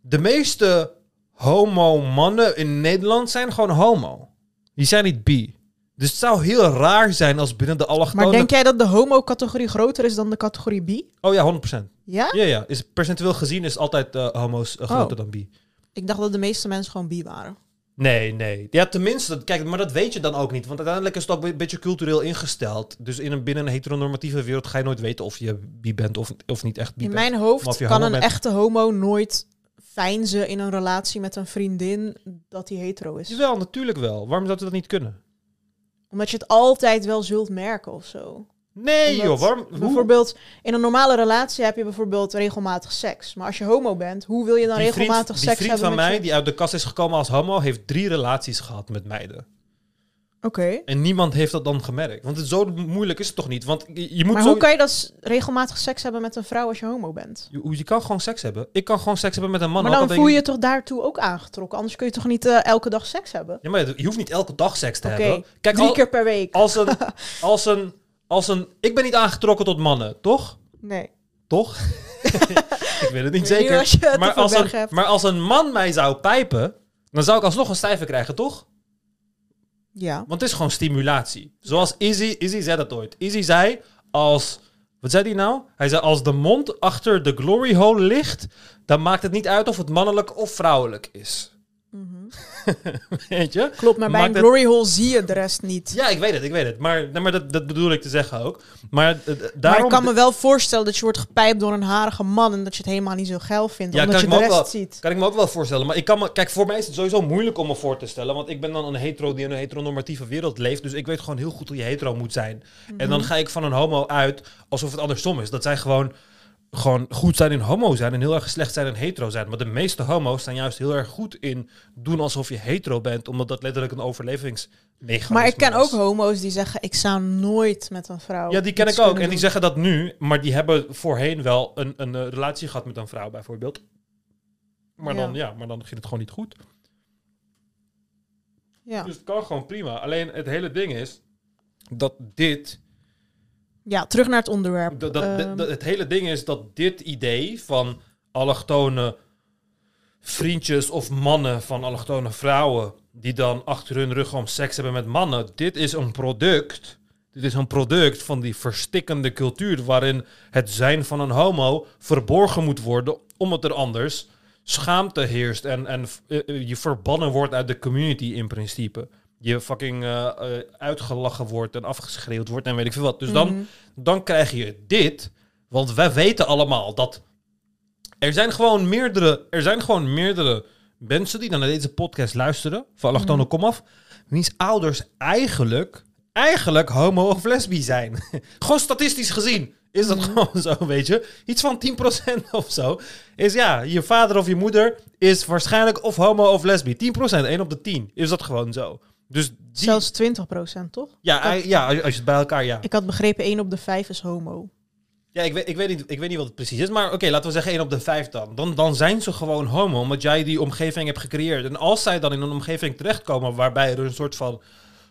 De meeste homo-mannen in Nederland zijn gewoon homo. Die zijn niet bi. Dus het zou heel raar zijn als binnen de Maar allochtone... denk jij dat de homo-categorie groter is dan de categorie bi? Oh ja, 100%. Ja? Ja, ja. Is, percentueel gezien is altijd eh, homo's eh, groter Oh. dan bi. Ik dacht dat de meeste mensen gewoon bi waren. Nee, nee. Ja, tenminste, kijk, maar dat weet je dan ook niet. Want uiteindelijk is het ook een beetje cultureel ingesteld. Dus in een, binnen een heteronormatieve wereld ga je nooit weten of je bi bent of, of niet echt bi In bent. mijn Maar hoofd kan een bent- echte homo nooit fijnzen in een relatie met een vriendin dat hij hetero is. Jawel, natuurlijk wel. Waarom zou dat niet kunnen? Omdat je het altijd wel zult merken of zo. Nee, Omdat joh. Waarom? Hoe? Bijvoorbeeld, in een normale relatie heb je bijvoorbeeld regelmatig seks. Maar als je homo bent, hoe wil je dan Die vriend, regelmatig seks vriend hebben van met mij, je- die uit de kast is gekomen als homo, heeft drie relaties gehad met meiden. Oké. En niemand heeft dat dan gemerkt. Want het zo moeilijk is het toch niet? Want je, moet Maar zo... hoe kan je dat regelmatig seks hebben met een vrouw als je homo bent? Je, kan gewoon seks hebben. Ik kan gewoon seks hebben met een man. maar dan voel je je toch daartoe ook aangetrokken? Anders kun je toch niet eh, elke dag seks hebben? Ja, maar je hoeft niet elke dag seks te Oké, hebben. Kijk, Drie al- keer per week. als een, als een, als een, ik ben niet aangetrokken tot mannen, toch? Nee. Toch? ik weet het niet zeker. als maar, als een, verbergen hebt. maar als een man mij zou pijpen, dan zou ik alsnog een stijve krijgen, toch? Ja. Want het is gewoon stimulatie. Zoals Izzy, Izzy zei dat ooit. Izzy zei als, wat zei hij nou? Hij zei als de mond achter de glory hole ligt, dan maakt het niet uit of het mannelijk of vrouwelijk is. Weet je? Klopt, maar bij Maakt een glory hole zie je de rest niet. Ja, ik weet het, ik weet het. Maar, nee, maar dat, dat bedoel ik te zeggen ook. Maar, eh, Maar daarom, ik kan me wel voorstellen dat je wordt gepijpt door een harige man en dat je het helemaal niet zo geil vindt, Ja, omdat je de rest wel- ziet. Kan ik me ook wel voorstellen. Maar ik kan me, kijk, voor mij is het sowieso moeilijk om me voor te stellen. Want ik ben dan een hetero die in een heteronormatieve wereld leeft. Dus ik weet gewoon heel goed hoe je hetero moet zijn. En Mhm. dan ga ik van een homo uit alsof het andersom is. Dat zij gewoon, gewoon goed zijn in homo zijn en heel erg slecht zijn in hetero zijn. Maar de meeste homo's zijn juist heel erg goed in doen alsof je hetero bent. Omdat dat letterlijk een overlevingsmechanisme Maar ik ken is. ook homo's die zeggen, ik zou nooit met een vrouw Ja, die ken ik ook. En die zeggen dat nu, maar die hebben voorheen wel een, een eh, relatie gehad met een vrouw bijvoorbeeld. Maar, Ja. dan, ja, maar dan ging het gewoon niet goed. Ja. Dus het kan gewoon prima. Alleen het hele ding is dat dit. Ja, terug naar het onderwerp. Dat, dat, Ehm, dat- het hele ding is dat dit idee van allochtone vriendjes of mannen van allochtone vrouwen. die dan achter hun rug om seks hebben met mannen. Dit is een product. Dit is een product van die verstikkende cultuur. waarin het zijn van een homo verborgen moet worden. omdat er anders schaamte heerst. en, en eh, eh, je verbannen wordt uit de community in principe. Je fucking eh, uitgelachen wordt en afgeschreeuwd wordt en weet ik veel wat. Dus dan mhm. dan krijg je dit. Want wij weten allemaal dat er zijn gewoon meerdere, er zijn gewoon meerdere mensen die dan naar deze podcast luisteren, van allochtone Mhm. komaf, wiens ouders eigenlijk, eigenlijk homo of lesbi zijn. gewoon statistisch gezien is dat Mhm. gewoon zo, weet je. Iets van 10% of zo is ja, je vader of je moeder is waarschijnlijk of homo of lesbi. 10%, 1 op de 10 is dat gewoon zo. Dus die, Zelfs 20% toch? ja, ja, als je het bij elkaar, ja. Ik had begrepen, 1 op de 5 is homo. Ja, ik weet, ik weet, niet, ik weet niet wat het precies is. Maar oké, laten we zeggen 1 op de 5 dan. dan. Dan zijn ze gewoon homo, omdat jij die omgeving hebt gecreëerd. En als zij dan in een omgeving terechtkomen waarbij er een soort van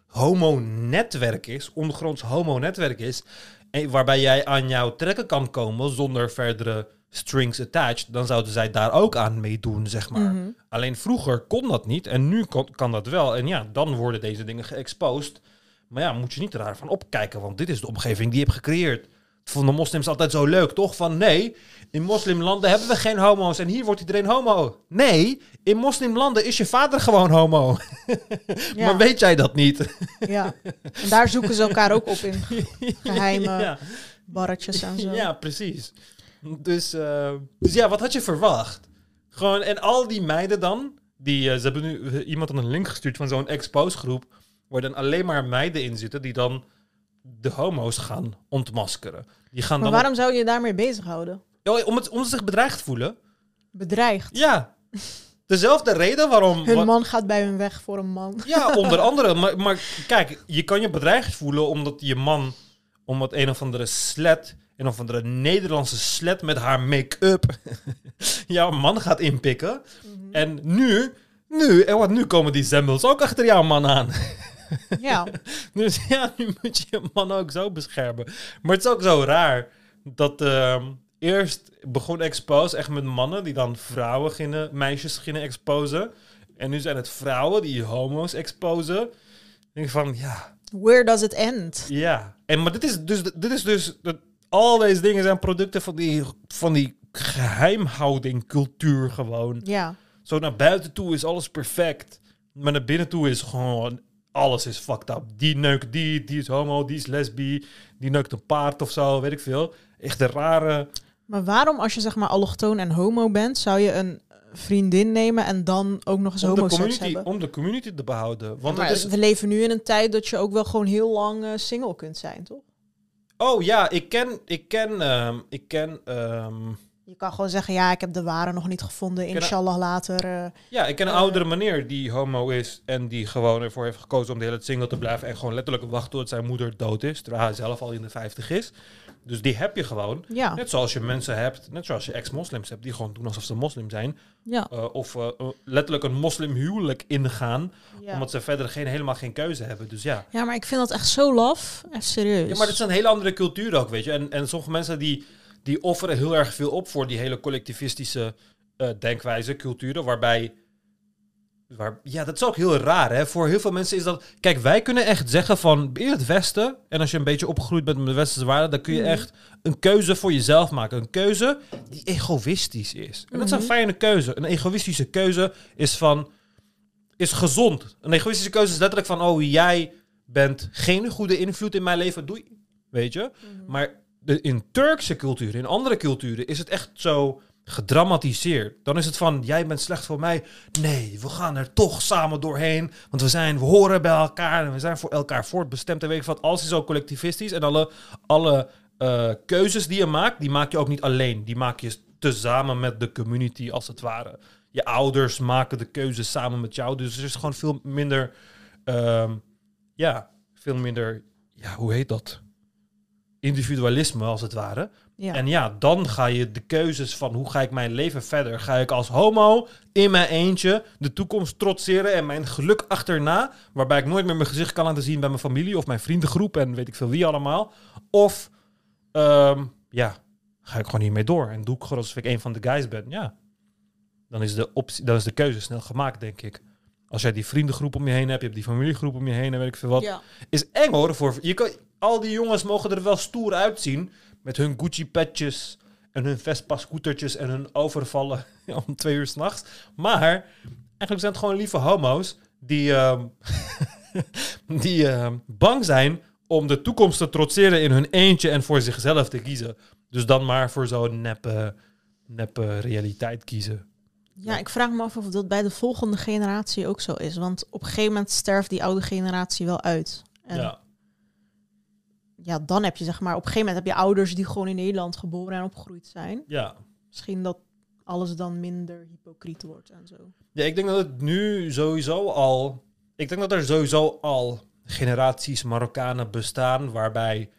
homo-netwerk is, ondergronds homo-netwerk is, en waarbij jij aan jouw trekken kan komen zonder verdere strings attached, dan zouden zij daar ook aan meedoen, zeg maar. Mhm. Alleen vroeger kon dat niet en nu kan dat wel. En ja, dan worden deze dingen geëxposed. Maar ja, moet je niet raar van opkijken, want dit is de omgeving die je hebt gecreëerd. Vonden moslims altijd zo leuk, toch? Van nee, in moslimlanden hebben we geen homo's en hier wordt iedereen homo. Nee, in moslimlanden is je vader gewoon homo. Ja, Maar weet jij dat niet? ja. En daar zoeken ze elkaar ook op in geheime ja, barretjes en zo. ja, precies. Dus, eh, dus ja, wat had je verwacht? Gewoon, en al die meiden dan, Die, eh, ze hebben nu eh, iemand een link gestuurd van zo'n expose groep. Waar dan alleen maar meiden in zitten die dan de homo's gaan ontmaskeren. Die gaan Maar dan waarom zou je je daarmee bezighouden? Ja, om, het, om ze zich bedreigd te voelen. Bedreigd. Ja. Dezelfde reden waarom. Hun man gaat bij hun weg voor een man. Ja, onder andere. Maar, maar kijk, je kan je bedreigd voelen omdat je man, omdat een of andere slet, een of andere Nederlandse slet met haar make-up, jouw man gaat inpikken. Mhm. En nu, nu, en wat nu komen die zembels ook achter jouw man aan. Ja. Dus ja, nu moet je je man ook zo beschermen. Maar het is ook zo raar dat ehm, eerst begon Expose echt met mannen die dan vrouwen gingen, meisjes gingen exposen. En nu zijn het vrouwen die homo's exposen. Ik denk van, ja, Where does it end? ja. En maar dit is dus, dit is dus, dat, al deze dingen zijn producten van die, van die geheimhouding cultuur gewoon. Ja. Zo naar buiten toe is alles perfect. Maar naar binnen toe is gewoon alles is fucked up. Die neukt die, die is homo, die is lesbi, die neukt een paard of zo, weet ik veel. Echt een rare. Maar waarom, als je zeg maar allochtoon en homo bent, zou je een vriendin nemen en dan ook nog eens de, community, hebben? om de community te behouden. Want maar het is. we leven nu in een tijd dat je ook wel gewoon heel lang eh, single kunt zijn, toch? Oh ja, ik ken. Ik ken. ehm, ik ken. ehm, Je kan gewoon zeggen, ja, ik heb de ware nog niet gevonden. Inshallah later. eh, ja, ik ken een Eh. oudere meneer die homo is. En die gewoon ervoor heeft gekozen om de hele tijd single te blijven. En gewoon letterlijk wacht tot zijn moeder dood is. Terwijl hij zelf al in de 50 is. Dus die heb je gewoon. ja, Net zoals je mensen hebt, net zoals je ex-moslims hebt, die gewoon doen alsof ze moslim zijn. ja, eh, of letterlijk een moslimhuwelijk ingaan, ja. omdat ze verder geen, helemaal geen keuze hebben. Dus ja. Ja, maar ik vind dat echt zo laf. Echt serieus. ja maar het is een hele andere cultuur ook, weet je. En, en sommige mensen die, die offeren heel erg veel op voor die hele collectivistische eh, denkwijze, culturen, waarbij... Waar, ja, dat is ook heel raar, hè. Voor heel veel mensen is dat... Kijk, wij kunnen echt zeggen van... In het Westen, en als je een beetje opgegroeid bent met de westerse waarden... dan kun je Mhm. echt een keuze voor jezelf maken. Een keuze die egoïstisch is. En dat is een Mhm. fijne keuze. Een egoïstische keuze is van... Is gezond. Een egoïstische keuze is letterlijk van... Oh, jij bent geen goede invloed in mijn leven. Doei. Weet je? Mhm. Maar de, in Turkse culturen, in andere culturen, is het echt zo gedramatiseerd. Dan is het van, jij bent slecht voor mij. Nee, we gaan er toch samen doorheen. Want we zijn, we horen bij elkaar en we zijn voor elkaar voortbestemd. En weet ik wat, alles is zo collectivistisch. En alle, alle eh, keuzes die je maakt, die maak je ook niet alleen. Die maak je tezamen met de community, als het ware. Je ouders maken de keuzes samen met jou. Dus er is gewoon veel minder, ehm, ja, veel minder, ja, hoe heet dat? Individualisme als het ware. ja. En ja, dan ga je de keuzes van hoe ga ik mijn leven verder? Ga ik als homo in mijn eentje de toekomst trotseren en mijn geluk achterna, waarbij ik nooit meer mijn gezicht kan laten zien bij mijn familie of mijn vriendengroep en weet ik veel wie allemaal? Of ehm, ja, ga ik gewoon hiermee door en doe ik gewoon alsof ik een van de guys ben? Ja, dan is de, optie, dan is de keuze snel gemaakt, denk ik. Als jij die vriendengroep om je heen hebt, je hebt die familiegroep om je heen en weet ik veel wat ja. is eng hoor. Voor, je kan, al die jongens mogen er wel stoer uitzien. Met hun Gucci-petjes en hun Vespa-scootertjes en hun overvallen om twee uur s'nachts. Maar eigenlijk zijn het gewoon lieve homo's die, ehm, die ehm, bang zijn om de toekomst te trotseren in hun eentje en voor zichzelf te kiezen. Dus dan maar voor zo'n neppe, neppe realiteit kiezen. Ja, ik vraag me af of dat bij de volgende generatie ook zo is. Want op een gegeven moment sterft die oude generatie wel uit. En ja. ja, dan heb je zeg maar, op een gegeven moment heb je ouders die gewoon in Nederland geboren en opgegroeid zijn. ja. Misschien dat alles dan minder hypocriet wordt en zo. Ja, ik denk dat het nu sowieso al. Ik denk dat er sowieso al generaties Marokkanen bestaan waarbij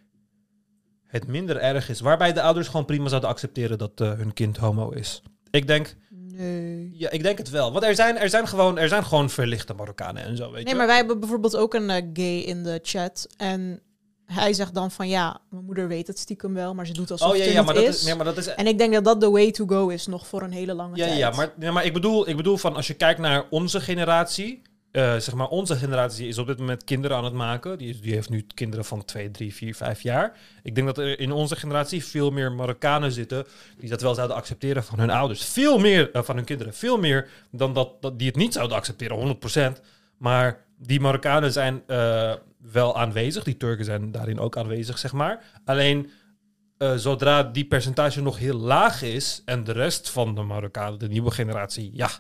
het minder erg is. Waarbij de ouders gewoon prima zouden accepteren dat eh, hun kind homo is. Ik denk, Nee. ja, ik denk het wel. Want er zijn, er zijn, gewoon, er zijn gewoon verlichte Marokkanen en zo, weet Nee, je. maar wij hebben bijvoorbeeld ook een eh, gay in de chat. En hij zegt dan van ja, mijn moeder weet het stiekem wel, maar ze doet alsof oh ja, het ja, niet maar dat is. maar dat is En ik denk dat dat de way to go is nog voor een hele lange Ja, tijd. ja maar, ja, maar ik, bedoel, ik bedoel van als je kijkt naar onze generatie. Eh, zeg maar, onze generatie is op dit moment kinderen aan het maken. Die, die heeft nu kinderen van 2, 3, 4, 5 jaar. Ik denk dat er in onze generatie veel meer Marokkanen zitten. die dat wel zouden accepteren van hun ouders. Veel meer eh, van hun kinderen. Veel meer dan dat, die het niet zouden accepteren, 100%. Maar die Marokkanen zijn eh, wel aanwezig. Die Turken zijn daarin ook aanwezig, zeg maar. Alleen zodra die percentage nog heel laag is en de rest van de Marokkanen, de nieuwe generatie, ja,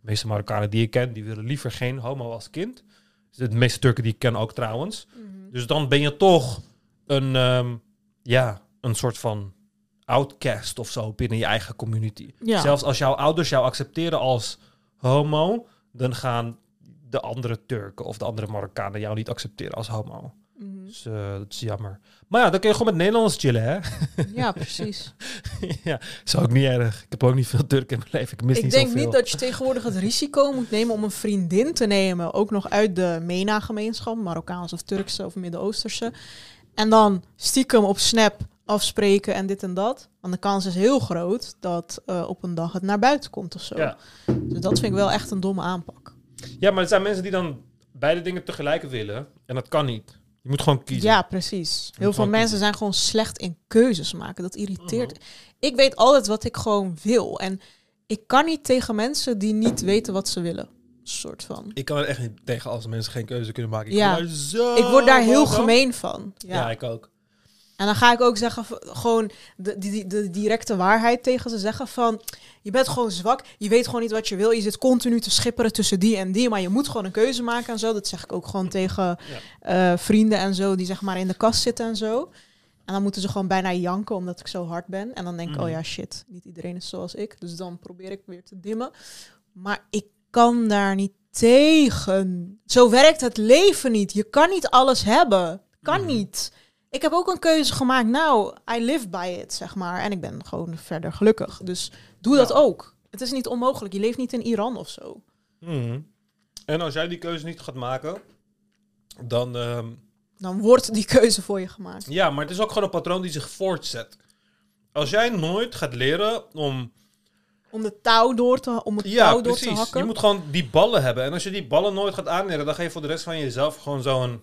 De meeste Marokkanen die ik ken, die willen liever geen homo als kind. De meeste Turken die ik ken ook trouwens. Mhm. Dus dan ben je toch een, ehm, ja, een soort van outcast of zo binnen je eigen community. Ja. Zelfs als jouw ouders jou accepteren als homo, dan gaan de andere Turken of de andere Marokkanen jou niet accepteren als homo. Dus eh, dat is jammer. Maar ja, dan kun je gewoon met Nederlanders chillen, hè? Ja, precies. ja, is ook niet erg. Ik heb ook niet veel Turken in mijn leven. Ik mis ik niet denk zoveel. niet dat je tegenwoordig het risico moet nemen om een vriendin te nemen, ook nog uit de MENA-gemeenschap, Marokkaanse of Turkse of Midden-Oosterse, en dan stiekem op Snap afspreken en dit en dat. Want de kans is heel groot dat eh, op een dag het naar buiten komt of zo. Ja. Dus dat vind ik wel echt een domme aanpak. Ja, maar er zijn mensen die dan beide dingen tegelijk willen. En dat kan niet. Je moet gewoon kiezen. Ja, precies. Heel veel mensen kiezen. zijn gewoon slecht in keuzes maken. Dat irriteert. Mhm. Ik weet altijd wat ik gewoon wil. En ik kan niet tegen mensen die niet weten wat ze willen. Soort van. Ik kan er echt niet tegen als mensen geen keuze kunnen maken. Ik Ja. word daar zo Ik word daar heel gemeen van. Ja. Ja. ik ook. En dan ga ik ook zeggen, gewoon de, die, de directe waarheid tegen ze zeggen van... Je bent gewoon zwak, je weet gewoon niet wat je wil. Je zit continu te schipperen tussen die en die. Maar je moet gewoon een keuze maken en zo. Dat zeg ik ook gewoon tegen eh, vrienden en zo die zeg maar in de kast zitten en zo. En dan moeten ze gewoon bijna janken omdat ik zo hard ben. En dan denk ik, Mhm. oh ja, shit, niet iedereen is zoals ik. Dus dan probeer ik weer te dimmen. Maar ik kan daar niet tegen. Zo werkt het leven niet. Je kan niet alles hebben. Kan Mhm. niet. Ik heb ook een keuze gemaakt. Nou, I live by it, zeg maar. En ik ben gewoon verder gelukkig. Dus doe dat ook. Het is niet onmogelijk. Je leeft niet in Iran of zo. Mhm. En als jij die keuze niet gaat maken, dan... ehm, Dan wordt die keuze voor je gemaakt. ja, maar het is ook gewoon een patroon die zich voortzet. Als jij nooit gaat leren om... Om de touw door te, om het Ja, touw door te precies. hakken. Je moet gewoon die ballen hebben. En als je die ballen nooit gaat aanleren, dan ga je voor de rest van jezelf gewoon zo'n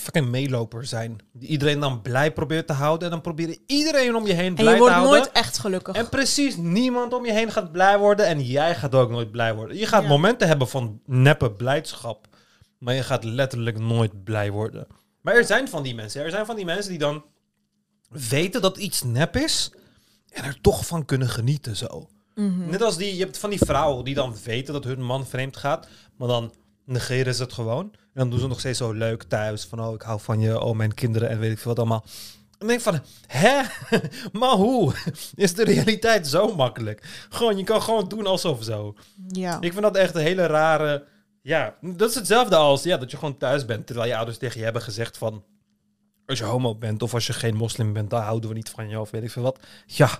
fucking meeloper zijn. Die iedereen dan blij probeert te houden. En dan proberen iedereen om je heen en blij je te wordt houden. nooit echt gelukkig. En precies, niemand om je heen gaat blij worden en jij gaat ook nooit blij worden. Je gaat Ja. momenten hebben van neppe blijdschap, maar je gaat letterlijk nooit blij worden. Maar er zijn van die mensen, er zijn van die mensen die dan weten dat iets nep is en er toch van kunnen genieten zo. Mhm. Net als die, je hebt van die vrouwen die dan weten dat hun man vreemd gaat, maar dan negeren ze het gewoon. En dan doen ze nog steeds zo leuk thuis van, oh ik hou van je, oh mijn kinderen en weet ik veel wat allemaal. En dan denk ik van, hè? maar hoe? Is de realiteit zo makkelijk? Gewoon, je kan gewoon doen alsof zo. Ja. Ik vind dat echt een hele rare... Ja, dat is hetzelfde als ja, dat je gewoon thuis bent, terwijl je ouders tegen je hebben gezegd van... Als je homo bent of als je geen moslim bent, dan houden we niet van je of weet ik veel wat. Ja,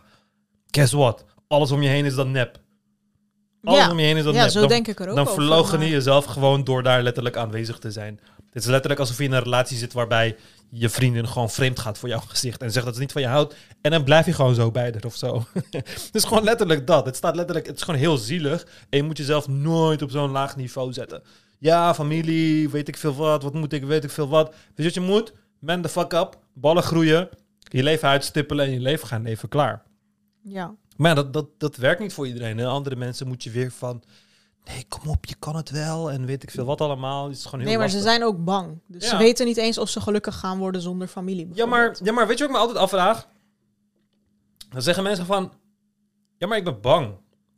guess what? Alles om je heen is dan nep. Alles Ja. om je heen is dan ja, nep. zo dan, denk ik er ook dan maar- je jezelf gewoon door daar letterlijk aanwezig te zijn. Het is letterlijk alsof je in een relatie zit waarbij je vriendin gewoon vreemd gaat voor jouw gezicht en zegt dat ze niet van je houdt. En dan blijf je gewoon zo bij haar of zo. het is gewoon letterlijk dat. Het staat letterlijk, het is gewoon heel zielig. En je moet jezelf nooit op zo'n laag niveau zetten. Ja, familie, weet ik veel wat, wat moet ik, weet ik veel wat. Weet je wat je moet? Man the fuck up, ballen groeien, je leven uitstippelen en je leven gaan leven klaar. Ja. Maar ja, dat, dat, dat werkt niet voor iedereen. En andere mensen moet je weer van... Nee, kom op, je kan het wel. En weet ik veel wat allemaal. Het is gewoon heel Nee, maar ze zijn ook bang. Dus ze weten niet eens of ze gelukkig gaan worden zonder familie. Ja maar, ja, maar weet je wat ik me altijd afvraag? Dan zeggen mensen van... Ja, maar ik ben bang.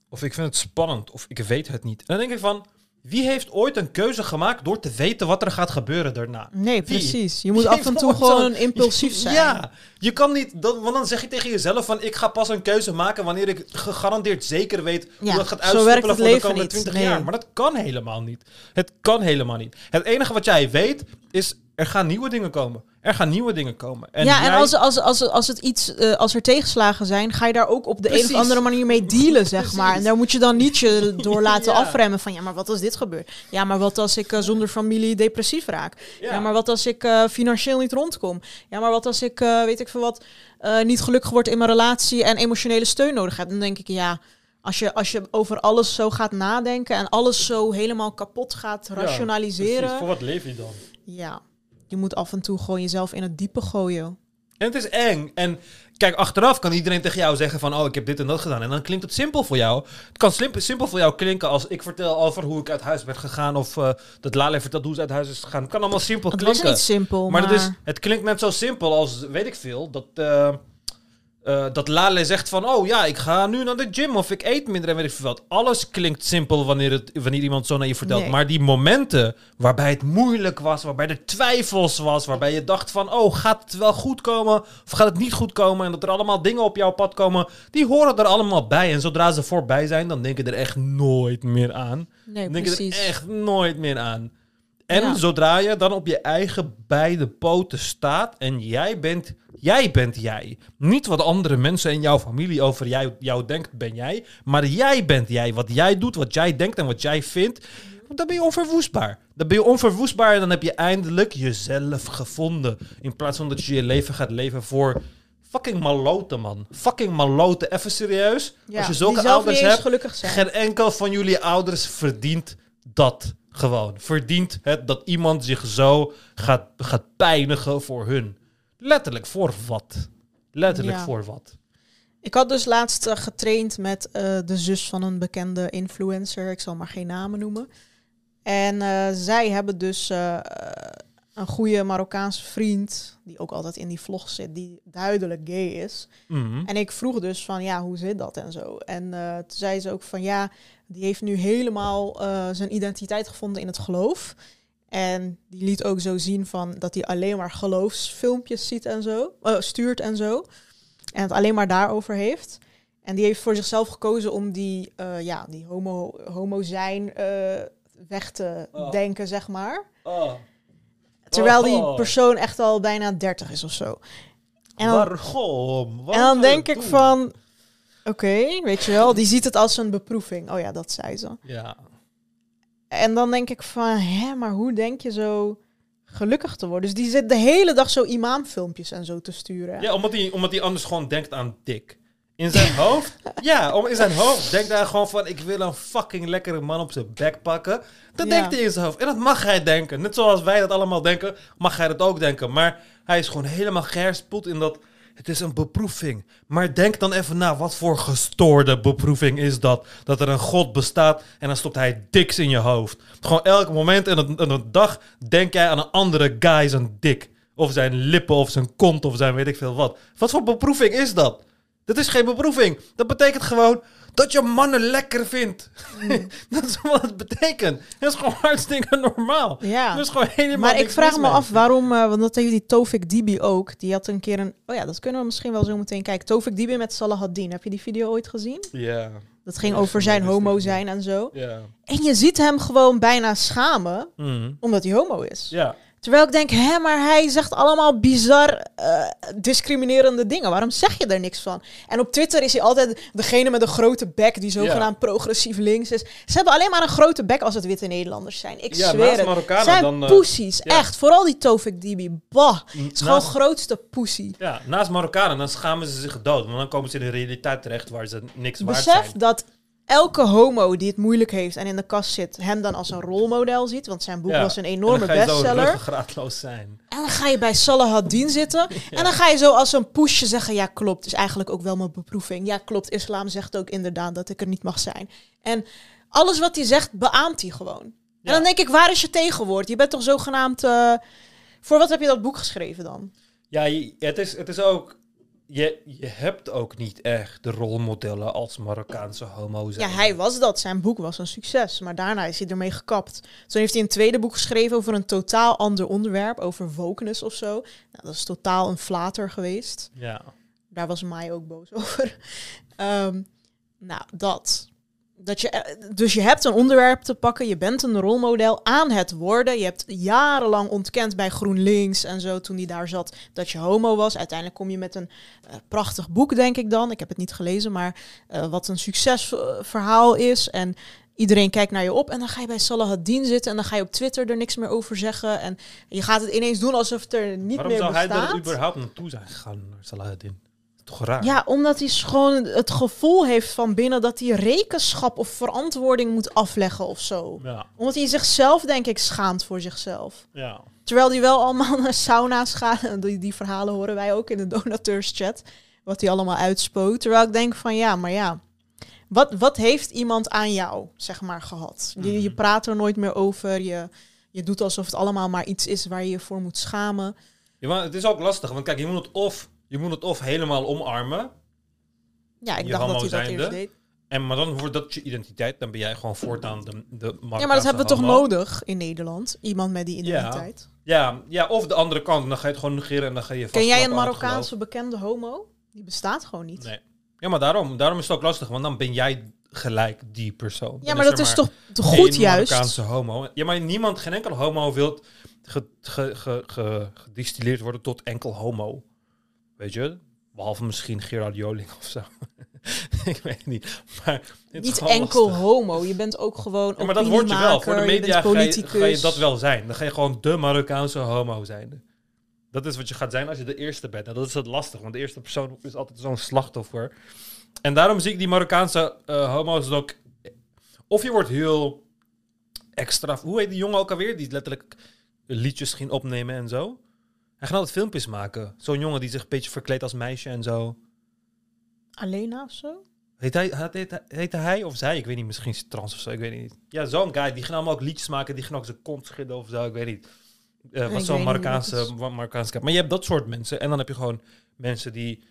Of ik vind het spannend. Of ik weet het niet. En dan denk ik van... Wie heeft ooit een keuze gemaakt door te weten wat er gaat gebeuren daarna? Nee, Wie? precies. Je moet Wie af en toe gewoon impulsief zijn. Ja, je kan niet... Dat, want dan zeg je tegen jezelf van... Ik ga pas een keuze maken wanneer ik gegarandeerd zeker weet... Ja, hoe dat gaat uitstippelen het voor de komende niet. 20 Nee. jaar. Maar dat kan helemaal niet. Het kan helemaal niet. Het enige wat jij weet is... Er gaan nieuwe dingen komen. Er gaan nieuwe dingen komen. En ja, en als, als, als, als het iets, eh, als er tegenslagen zijn, ga je daar ook op de een of andere manier mee dealen, zeg Precies. maar. En daar moet je dan niet je door laten Ja. afremmen van, ja, maar wat als dit gebeurt? Ja, maar wat als ik eh, zonder familie depressief raak? Ja, Ja. maar wat als ik eh, financieel niet rondkom? Ja, maar wat als ik, eh, weet ik veel wat, eh, niet gelukkig word in mijn relatie en emotionele steun nodig heb? Dan denk ik, ja, als je, als je over alles zo gaat nadenken en alles zo helemaal kapot gaat Ja, rationaliseren, Precies, voor wat leef je dan? ja, je moet af en toe gewoon jezelf in het diepe gooien. En het is eng. En kijk, achteraf kan iedereen tegen jou zeggen van... oh, ik heb dit en dat gedaan. En dan klinkt het simpel voor jou. Het kan simpel voor jou klinken als ik vertel over hoe ik uit huis ben gegaan... of eh, dat Lale vertelt hoe ze uit huis is gegaan. Het kan allemaal simpel Het was klinken. niet simpel, maar maar, het, is, het klinkt net zo simpel als, weet ik veel, dat... eh, eh, dat Lale zegt van, oh ja, ik ga nu naar de gym of ik eet minder en weet ik veel wat. Alles klinkt simpel wanneer, het, wanneer iemand zo naar je vertelt. Nee. Maar die momenten waarbij het moeilijk was, waarbij er twijfels was, waarbij je dacht van, oh, gaat het wel goed komen of gaat het niet goed komen? En dat er allemaal dingen op jouw pad komen, die horen er allemaal bij. En zodra ze voorbij zijn, dan denk je er echt nooit meer aan. Nee, Dan denk je precies. er echt nooit meer aan. En Ja. zodra je dan op je eigen beide poten staat en jij bent, jij bent jij. Niet wat andere mensen in jouw familie over jou, jou denkt, ben jij. Maar jij bent jij. Wat jij doet, wat jij denkt en wat jij vindt. Dan ben je onverwoestbaar. Dan ben je onverwoestbaar en dan heb je eindelijk jezelf gevonden. In plaats van dat je je leven gaat leven voor fucking maloten, man. Fucking maloten. Even serieus. Ja, Als je zulke ouders hebt, geen enkel van jullie ouders verdient dat gewoon. Verdient het dat iemand zich zo gaat, gaat pijnigen voor hun. Letterlijk voor wat? Letterlijk Ja. voor wat? Ik had dus laatst eh, getraind met eh, de zus van een bekende influencer. Ik zal maar geen namen noemen. En eh, zij hebben dus een goede Marokkaanse vriend, die ook altijd in die vlog zit, die duidelijk gay is. Mhm. En ik vroeg dus van, ja, hoe zit dat en zo? En toen zei ze ook van, ja, die heeft nu helemaal zijn identiteit gevonden in het geloof. En die liet ook zo zien van dat hij alleen maar geloofsfilmpjes ziet en zo, eh, stuurt en zo. En het alleen maar daarover heeft. En die heeft voor zichzelf gekozen om die, eh, ja, die homo, homo zijn eh, weg te Oh. denken, zeg maar. Oh, Terwijl die Oh. persoon echt al bijna 30 is of zo. En dan, waarom? en dan denk ik van, oké, weet je wel, die ziet het als een beproeving. Oh ja, dat zei ze. Ja. En dan denk ik van, hè, maar hoe denk je zo gelukkig te worden? Dus die zit de hele dag zo imamfilmpjes en zo te sturen. ja, omdat hij omdat anders gewoon denkt aan dik. In zijn hoofd, ja, om, in zijn hoofd denkt hij gewoon van... ik wil een fucking lekkere man op zijn bek pakken. Dat Ja. denkt hij in zijn hoofd. En dat mag hij denken. Net zoals wij dat allemaal denken, mag hij dat ook denken. Maar hij is gewoon helemaal geherspoeld in dat... het is een beproeving. Maar denk dan even na, wat voor gestoorde beproeving is dat? Dat er een god bestaat en dan stopt hij diks in je hoofd. Gewoon elk moment in een, een dag denk jij aan een andere guy zijn dik. Of zijn lippen, of zijn kont, of zijn weet ik veel wat. Wat voor beproeving is dat? Dat is geen beproeving. Dat betekent gewoon dat je mannen lekker vindt. dat is wat het betekent. Dat is gewoon hartstikke normaal. Ja. Dat is gewoon helemaal Maar ik vraag me mee. af waarom, eh, want dat heeft die Tofik Dibi ook. Die had een keer een, oh ja, dat kunnen we misschien wel zo meteen kijken. Tofik Dibi met Salah ad-Din. Heb je die video ooit gezien? Ja, Dat ging over zijn homo zijn en zo. ja. En je ziet hem gewoon bijna schamen, Mhm. omdat hij homo is. Ja. Terwijl ik denk, hè, maar hij zegt allemaal bizar eh, discriminerende dingen. Waarom zeg je er niks van? En op Twitter is hij altijd degene met een grote bek die zogenaamd progressief links is. Ze hebben alleen maar een grote bek als het witte Nederlanders zijn. Ik Ja, zweer naast het. Marokkanen zijn dan, eh, poesies, ja. echt. Vooral die Tofik Dibi. Bah, het is gewoon grootste poesie. Ja, naast Marokkanen, dan schamen ze zich dood. Want dan komen ze in een realiteit terecht waar ze niks waard Besef zijn. dat elke homo die het moeilijk heeft en in de kast zit, hem dan als een rolmodel ziet. Want zijn boek Ja. was een En enorme dan ga je zo bestseller. ruggengraatloos zijn. En dan ga je bij Salah had-Din zitten. En dan ga je zo als een pushje zeggen... ja, klopt, is eigenlijk ook wel mijn beproeving. Ja, klopt, islam zegt ook inderdaad dat ik er niet mag zijn. En alles wat hij zegt, beaamt hij gewoon. En dan denk ik, waar is je tegenwoord? Je bent toch zogenaamd... eh, voor wat heb je dat boek geschreven dan? Ja, het is, het is ook... Je, je hebt ook niet echt de rolmodellen als Marokkaanse homo zijn. Ja, hij was dat. Zijn boek was een succes. Maar daarna is hij ermee gekapt. Toen heeft hij een tweede boek geschreven over een totaal ander onderwerp. Over wokeness of zo. Nou, dat is totaal een flater geweest. Ja. Daar was mij ook boos over. Ehm, nou, dat. Dat je, dus je hebt een onderwerp te pakken. Je bent een rolmodel aan het worden. Je hebt jarenlang ontkend bij GroenLinks en zo toen die daar zat dat je homo was. Uiteindelijk kom je met een eh, prachtig boek, denk ik dan. Ik heb het niet gelezen, maar eh, wat een succesverhaal is. En iedereen kijkt naar je op. En dan ga je bij Salah ad-Din zitten en dan ga je op Twitter er niks meer over zeggen. En je gaat het ineens doen alsof het er niet Waarom meer zou hij bestaat. er überhaupt naartoe zijn gegaan, naar Salahuddin? Toch raar? Ja, omdat hij gewoon het gevoel heeft van binnen dat hij rekenschap of verantwoording moet afleggen of zo. Ja. Omdat hij zichzelf, denk ik, schaamt voor zichzelf. ja. Terwijl hij wel allemaal naar sauna's gaat. En die, die verhalen horen wij ook in de donateurschat. Wat hij allemaal uitspoot. Terwijl ik denk van ja, maar ja. Wat, wat heeft iemand aan jou, zeg maar, gehad? Je, je praat er nooit meer over. Je, je doet alsof het allemaal maar iets is waar je je voor moet schamen. Ja, maar het is ook lastig, want kijk, je moet het of Je moet het of helemaal omarmen. Ja, ik Je dacht dat homo hij dat zijnde? eerst deed. En, maar dan wordt dat je identiteit. Dan ben jij gewoon voortaan de, de Ja, maar dat hebben we toch homo. nodig in Nederland? Iemand met die identiteit. Ja, ja, of de andere kant. Dan ga je het gewoon negeren en dan ga je Ken jij een Marokkaanse bekende homo? Die bestaat gewoon niet. Nee. Ja, maar daarom, daarom is het ook lastig. Want dan ben jij gelijk die persoon. Ja, maar dat is maar toch goed juist? Marokkaanse homo. Ja, maar niemand, geen enkel homo wil ge, ge, ge, ge- gedistilleerd worden tot enkel homo. Weet je? Behalve misschien Gerard Joling of zo. ik weet niet. Maar Niet enkel lastig. homo. Je bent ook gewoon Ja, maar dat word je wel. Voor de media ga je, politicus. ga je dat wel zijn. Dan ga je gewoon de Marokkaanse homo zijn. Dat is wat je gaat zijn als je de eerste bent. En dat is het lastig, want de eerste persoon is altijd zo'n slachtoffer. En daarom zie ik die Marokkaanse eh, homo's ook... Of je wordt heel extra... Hoe heet die jongen ook alweer? Die letterlijk liedjes ging opnemen en zo. Hij gaat altijd filmpjes maken. Zo'n jongen die zich een beetje verkleedt als meisje en zo. Alena of zo? Heet hij, heet, hij of zij? Ik weet niet, misschien is trans of zo, ik weet niet. Ja, zo'n guy, die ging allemaal ook liedjes maken, die ging ook zijn kont schudden of zo, ik weet niet. Weet zo'n Marokkaanse, is. Marokkaanse... Maar je hebt dat soort mensen. En dan heb je gewoon mensen die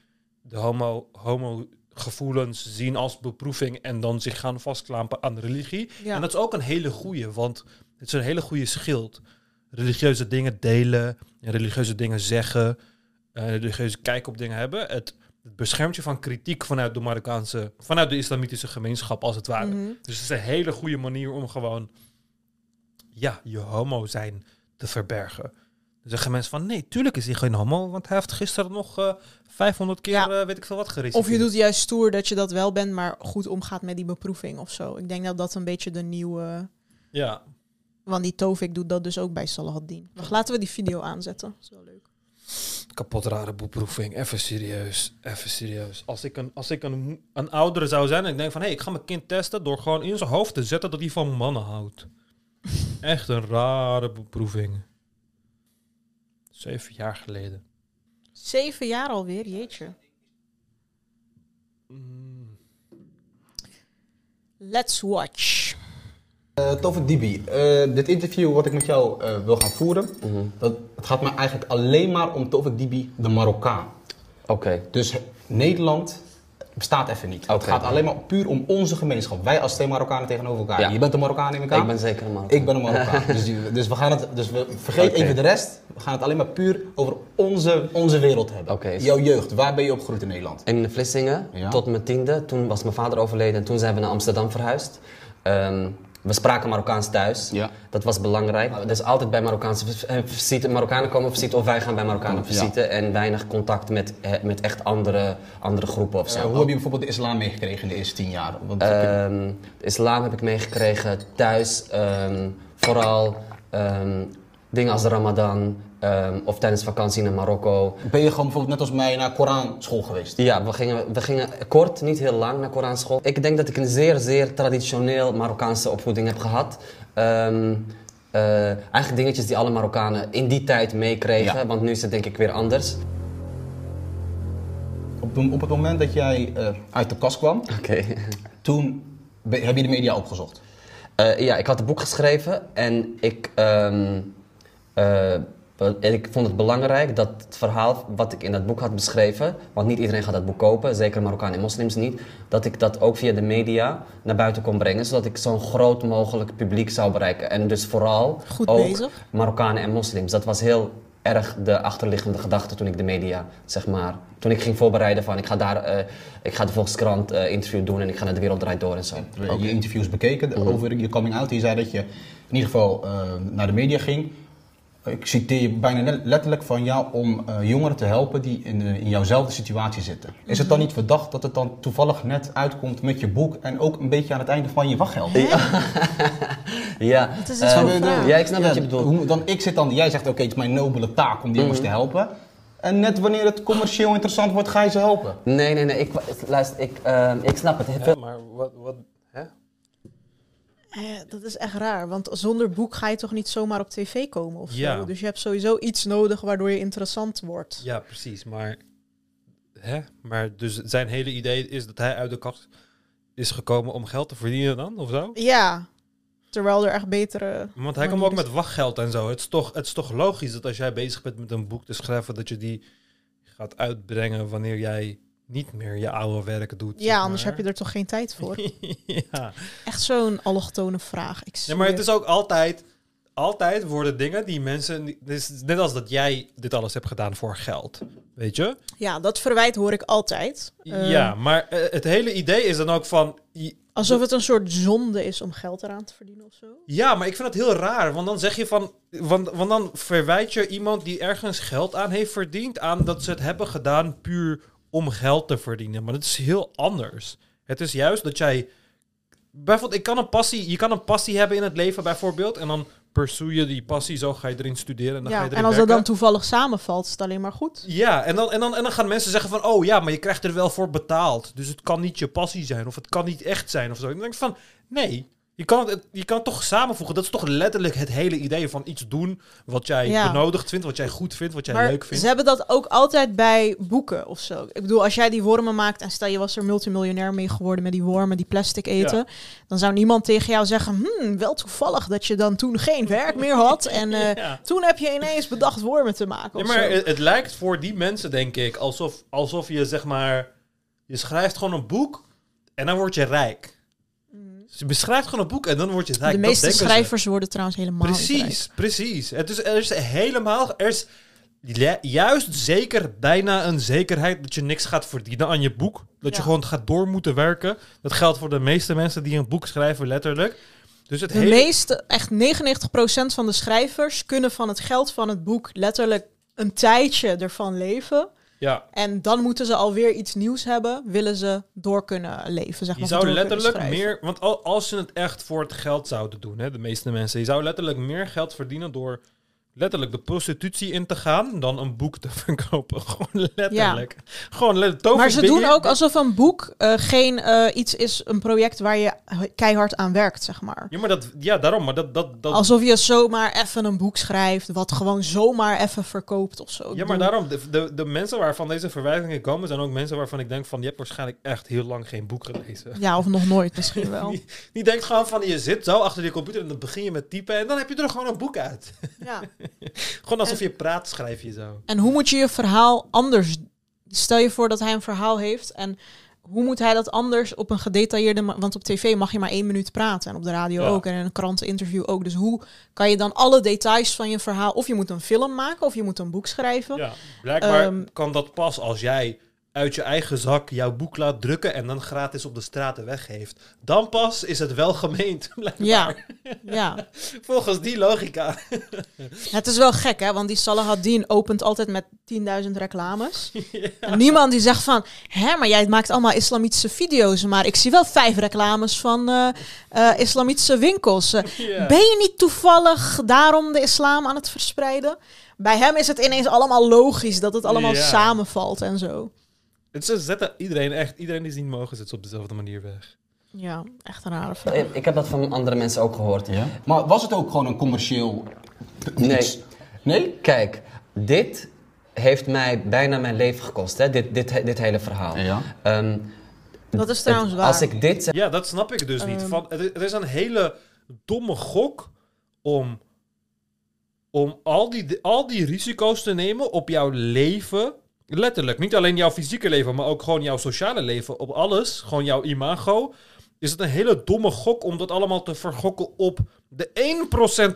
de homo, homo gevoelens zien als beproeving en dan zich gaan vastklampen aan de religie. Ja. En dat is ook een hele goeie, want het is een hele goede schild. Religieuze dingen delen, en religieuze dingen zeggen, eh, religieuze kijk op dingen hebben. Het, het beschermt je van kritiek vanuit de Marokkaanse, vanuit de islamitische gemeenschap als het ware. Mhm. Dus het is een hele goede manier om gewoon, ja, je homo zijn te verbergen. Dan zeggen mensen van, nee, tuurlijk is hij geen homo, want hij heeft gisteren nog eh 500 keer, Ja. eh, weet ik veel wat, gereciteerd. Of je doet juist stoer dat je dat wel bent, maar goed omgaat met die beproeving of zo. Ik denk dat dat een beetje de nieuwe... Ja, Want die Tovik doet dat dus ook bij Salahaddin. Wacht, laten we die video aanzetten. Dat is wel leuk. kapot rare beproeving. Even serieus, even serieus. Als ik een, als ik een, een oudere zou zijn en ik denk van... hé, hey, ik ga mijn kind testen door gewoon in zijn hoofd te zetten dat hij van mannen houdt. Echt een rare beproeving. Zeven jaar geleden. Zeven jaar alweer, jeetje. Mm. Let's watch. Uh, Tovik Dibi, eh, dit interview wat ik met jou eh, wil gaan voeren, dat, het gaat me eigenlijk alleen maar om Tovik Dibi, de Marokkaan. Oké. Dus Nederland bestaat even niet. Het Oké. gaat alleen maar puur om onze gemeenschap. Wij als twee Marokkanen tegenover elkaar. Ja. Je bent een Marokkaan in elkaar. Ik ben zeker een Marokkaan. Ik ben een Marokkaan. dus, die- dus we gaan het, dus we vergeet even de rest. We gaan het alleen maar puur over onze, onze wereld hebben. Oké, is- Jouw jeugd, waar ben je opgegroeid in Nederland? In Vlissingen, Ja. tot mijn tiende. Toen was mijn vader overleden en toen zijn we naar Amsterdam verhuisd. Ehm, we spraken Marokkaans thuis. Ja. Dat was belangrijk. Dus altijd bij Marokkaanse eh, visite. Marokkanen komen visite of wij gaan bij Marokkanen Ja. visite. En weinig contact met, eh, met echt andere, andere groepen of zo. Eh, hoe heb je bijvoorbeeld de islam meegekregen in de eerste tien jaar? Want, Ehm, de islam heb ik meegekregen thuis. ehm, vooral ehm, dingen als de Ramadan ehm, of tijdens vakantie naar Marokko. ben je gewoon bijvoorbeeld net als mij naar Koranschool geweest? Ja, we gingen, we gingen kort, niet heel lang naar Koranschool. Ik denk dat ik een zeer, zeer traditioneel Marokkaanse opvoeding heb gehad. Ehm, eh, eigenlijk dingetjes die alle Marokkanen in die tijd meekregen, Ja. want nu is het denk ik weer anders. Op, op het moment dat jij eh, uit de kast kwam, toen heb je de media opgezocht. Eh, ja, ik had een boek geschreven en ik, ehm, eh, en ik vond het belangrijk dat het verhaal wat ik in dat boek had beschreven, want niet iedereen gaat dat boek kopen, zeker Marokkanen en moslims niet, dat ik dat ook via de media naar buiten kon brengen, zodat ik zo'n groot mogelijk publiek zou bereiken. En dus vooral Goed ook bezig. Marokkanen en moslims. Dat was heel erg de achterliggende gedachte toen ik de media, zeg maar, toen ik ging voorbereiden van ik ga daar, eh, ik ga de Volkskrant eh, interview doen en ik ga naar de Wereld Draait Door en zo. Je interviews bekeken Mhm. over je coming out. Je zei dat je in ieder geval eh, naar de media ging. Ik citeer je bijna letterlijk van jou om eh, jongeren te helpen die in, de- in jouwzelfde situatie zitten. Is het dan niet verdacht dat het dan toevallig net uitkomt met je boek en ook een beetje aan het einde van je wachtgeld? Ja, Het is eh, van Snap. Ja, ik snap wat je bedoelt. hoe- Dan, ik zit dan, jij zegt oké, het is mijn nobele taak om die jongens Mhm. te helpen. En net wanneer het commercieel interessant wordt, ga je ze helpen. Nee, nee, nee. Ik, luister, ik, ehm, ik snap het. Ja, maar wat, wat, Eh, dat is echt raar, want zonder boek ga je toch niet zomaar op tv komen of Ja. zo. Dus je hebt sowieso iets nodig waardoor je interessant wordt. Ja, precies. Maar, hè? maar dus zijn hele idee is dat hij uit de kast is gekomen om geld te verdienen dan, of zo? Ja, terwijl er echt betere... Want hij komt ook met wachtgeld en zo. Het is, toch, het is toch logisch dat als jij bezig bent met een boek te schrijven, dat je die gaat uitbrengen wanneer jij niet meer je oude werk doet. Ja, anders heb je er toch geen tijd voor. ja. Echt zo'n allochtone vraag. Ik maar het is ook altijd... Altijd worden dingen die mensen... Is net als dat jij dit alles hebt gedaan voor geld. Weet je? Ja, dat verwijt hoor ik altijd. Eh, ja, maar eh, het hele idee is dan ook van... Alsof het een soort zonde is om geld eraan te verdienen of zo. Ja, maar ik vind dat heel raar. Want dan zeg je van. Want, want dan verwijt je iemand die ergens geld aan heeft verdiend. aan dat ze het hebben gedaan puur om geld te verdienen. Maar dat is heel anders. Het is juist dat jij. Bijvoorbeeld, ik kan een passie, je kan een passie hebben in het leven, bijvoorbeeld. En dan pursue je die passie, zo ga je erin studeren. En dan ga je erin en als dat werken. dan toevallig samenvalt, is het alleen maar goed. Ja, en dan, en, dan, en dan gaan mensen zeggen van... oh ja, maar je krijgt er wel voor betaald. Dus het kan niet je passie zijn of het kan niet echt zijn of zo. En dan denk ik van, nee, je kan het, je kan het toch samenvoegen. Dat is toch letterlijk het hele idee van iets doen... wat jij Ja. benodigd vindt, wat jij goed vindt, wat jij maar leuk vindt. ze hebben dat ook altijd bij boeken of zo. Ik bedoel, als jij die wormen maakt en stel je was er multimiljonair mee geworden met die wormen die plastic eten, dan zou niemand tegen jou zeggen, hmm, wel toevallig dat je dan toen geen werk meer had en eh, Ja. toen heb je ineens bedacht wormen te maken. Of maar zo. het, het lijkt voor die mensen, denk ik, alsof, alsof je zeg maar... Je schrijft gewoon een boek en dan word je rijk. Je beschrijft gewoon een boek en dan word je rijk. Mm. de meeste ze. schrijvers worden trouwens helemaal. Precies, precies. Het is, er is helemaal, er is ju- juist zeker bijna een zekerheid dat je niks gaat verdienen aan je boek. Dat je gewoon gaat door moeten werken. Dat geldt voor de meeste mensen die een boek schrijven, letterlijk. Dus het De hele... meeste, echt 99% van de schrijvers kunnen van het geld van het boek letterlijk een tijdje ervan leven. Ja, En dan moeten ze alweer iets nieuws hebben, willen ze door kunnen leven. Zeg je maar, zou door kunnen letterlijk meer... Want al- als ze het echt voor het geld zouden doen, hè, de meeste mensen... Je zou letterlijk meer geld verdienen door letterlijk de prostitutie in te gaan... dan een boek te verkopen. Gewoon letterlijk. Gewoon letterlijk. Maar ze doen ook alsof een boek eh, geen eh, iets is, een project waar je keihard aan werkt, zeg maar. Ja, maar dat, ja, daarom. Maar dat, dat, dat, Alsof je zomaar even een boek schrijft, wat gewoon zomaar even verkoopt of zo. Ja, maar daarom, de, de, de mensen waarvan deze verwijzingen komen, zijn ook mensen waarvan ik denk van, je hebt waarschijnlijk echt heel lang geen boek gelezen. Ja, of nog nooit misschien wel. Die, die denkt gewoon van, je zit zo achter die computer en dan begin je met typen en dan heb je er gewoon een boek uit. Ja. gewoon alsof je praat, schrijf je zo. En hoe moet je je verhaal anders... Stel je voor dat hij een verhaal heeft en hoe moet hij dat anders op een gedetailleerde... Want op tv mag je maar één minuut praten en op de radio Ja. ook en in een kranteninterview ook. Dus hoe kan je dan alle details van je verhaal... Of je moet een film maken of je moet een boek schrijven. Ja, blijkbaar Ehm, kan dat pas als jij uit je eigen zak jouw boek laat drukken en dan gratis op de straten weggeeft. Dan pas is het wel gemeend. Ja, ja. Volgens die logica. Het is wel gek, hè? Want die Salah ad-Din opent altijd met 10.000 reclames. En niemand die zegt van... Hè, maar jij maakt allemaal islamitische video's. Maar ik zie wel vijf reclames van eh, islamitische winkels. Eh. Ben je niet toevallig daarom de islam aan het verspreiden? Bij hem is het ineens allemaal logisch dat het allemaal samenvalt en zo. Het ze zetten iedereen echt, iedereen die ze niet mogen, zet ze op dezelfde manier weg. Ja, echt een rare vraag. Ik, ik heb dat van andere mensen ook gehoord. Ja. Maar was het ook gewoon een commercieel Nee. iets? Nee? Kijk, dit heeft mij bijna mijn leven gekost, hè? Dit, dit, dit hele verhaal. Ja. Ehm, Dat is trouwens het- waar. Als ik dit Ja, dat snap ik dus niet. Ehm. Van, het, is- het is een hele domme gok om, om al, die, al die risico's te nemen op jouw leven. Letterlijk, niet alleen jouw fysieke leven, maar ook gewoon jouw sociale leven. Op alles, gewoon jouw imago. Is het een hele domme gok om dat allemaal te vergokken op de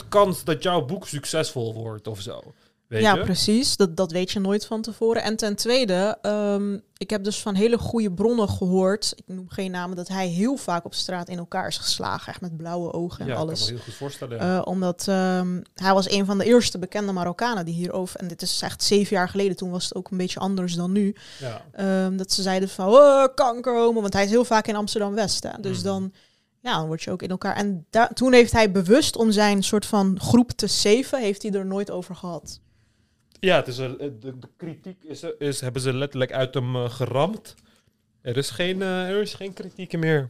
1% kans dat jouw boek succesvol wordt of zo. Weet ja, je? precies. Dat, dat weet je nooit van tevoren. En ten tweede, ehm, ik heb dus van hele goede bronnen gehoord, ik noem geen namen, dat hij heel vaak op straat in elkaar is geslagen. Echt met blauwe ogen en ja, ik kan me alles. heel goed voorstellen. Eh, omdat ehm, hij was een van de eerste bekende Marokkanen die hierover... En dit is echt zeven jaar geleden, toen was het ook een beetje anders dan nu. ja. ehm, dat ze zeiden van, oh, kankerhomo. Want hij is heel vaak in Amsterdam-West. Dus Mhm. dan, ja, dan word je ook in elkaar. En toen heeft hij bewust om zijn soort van groep te saven, heeft hij er nooit over gehad. Ja, het is een, de, de kritiek is, is, hebben ze letterlijk uit hem eh, geramd. Er is geen, eh, er is geen kritiek meer.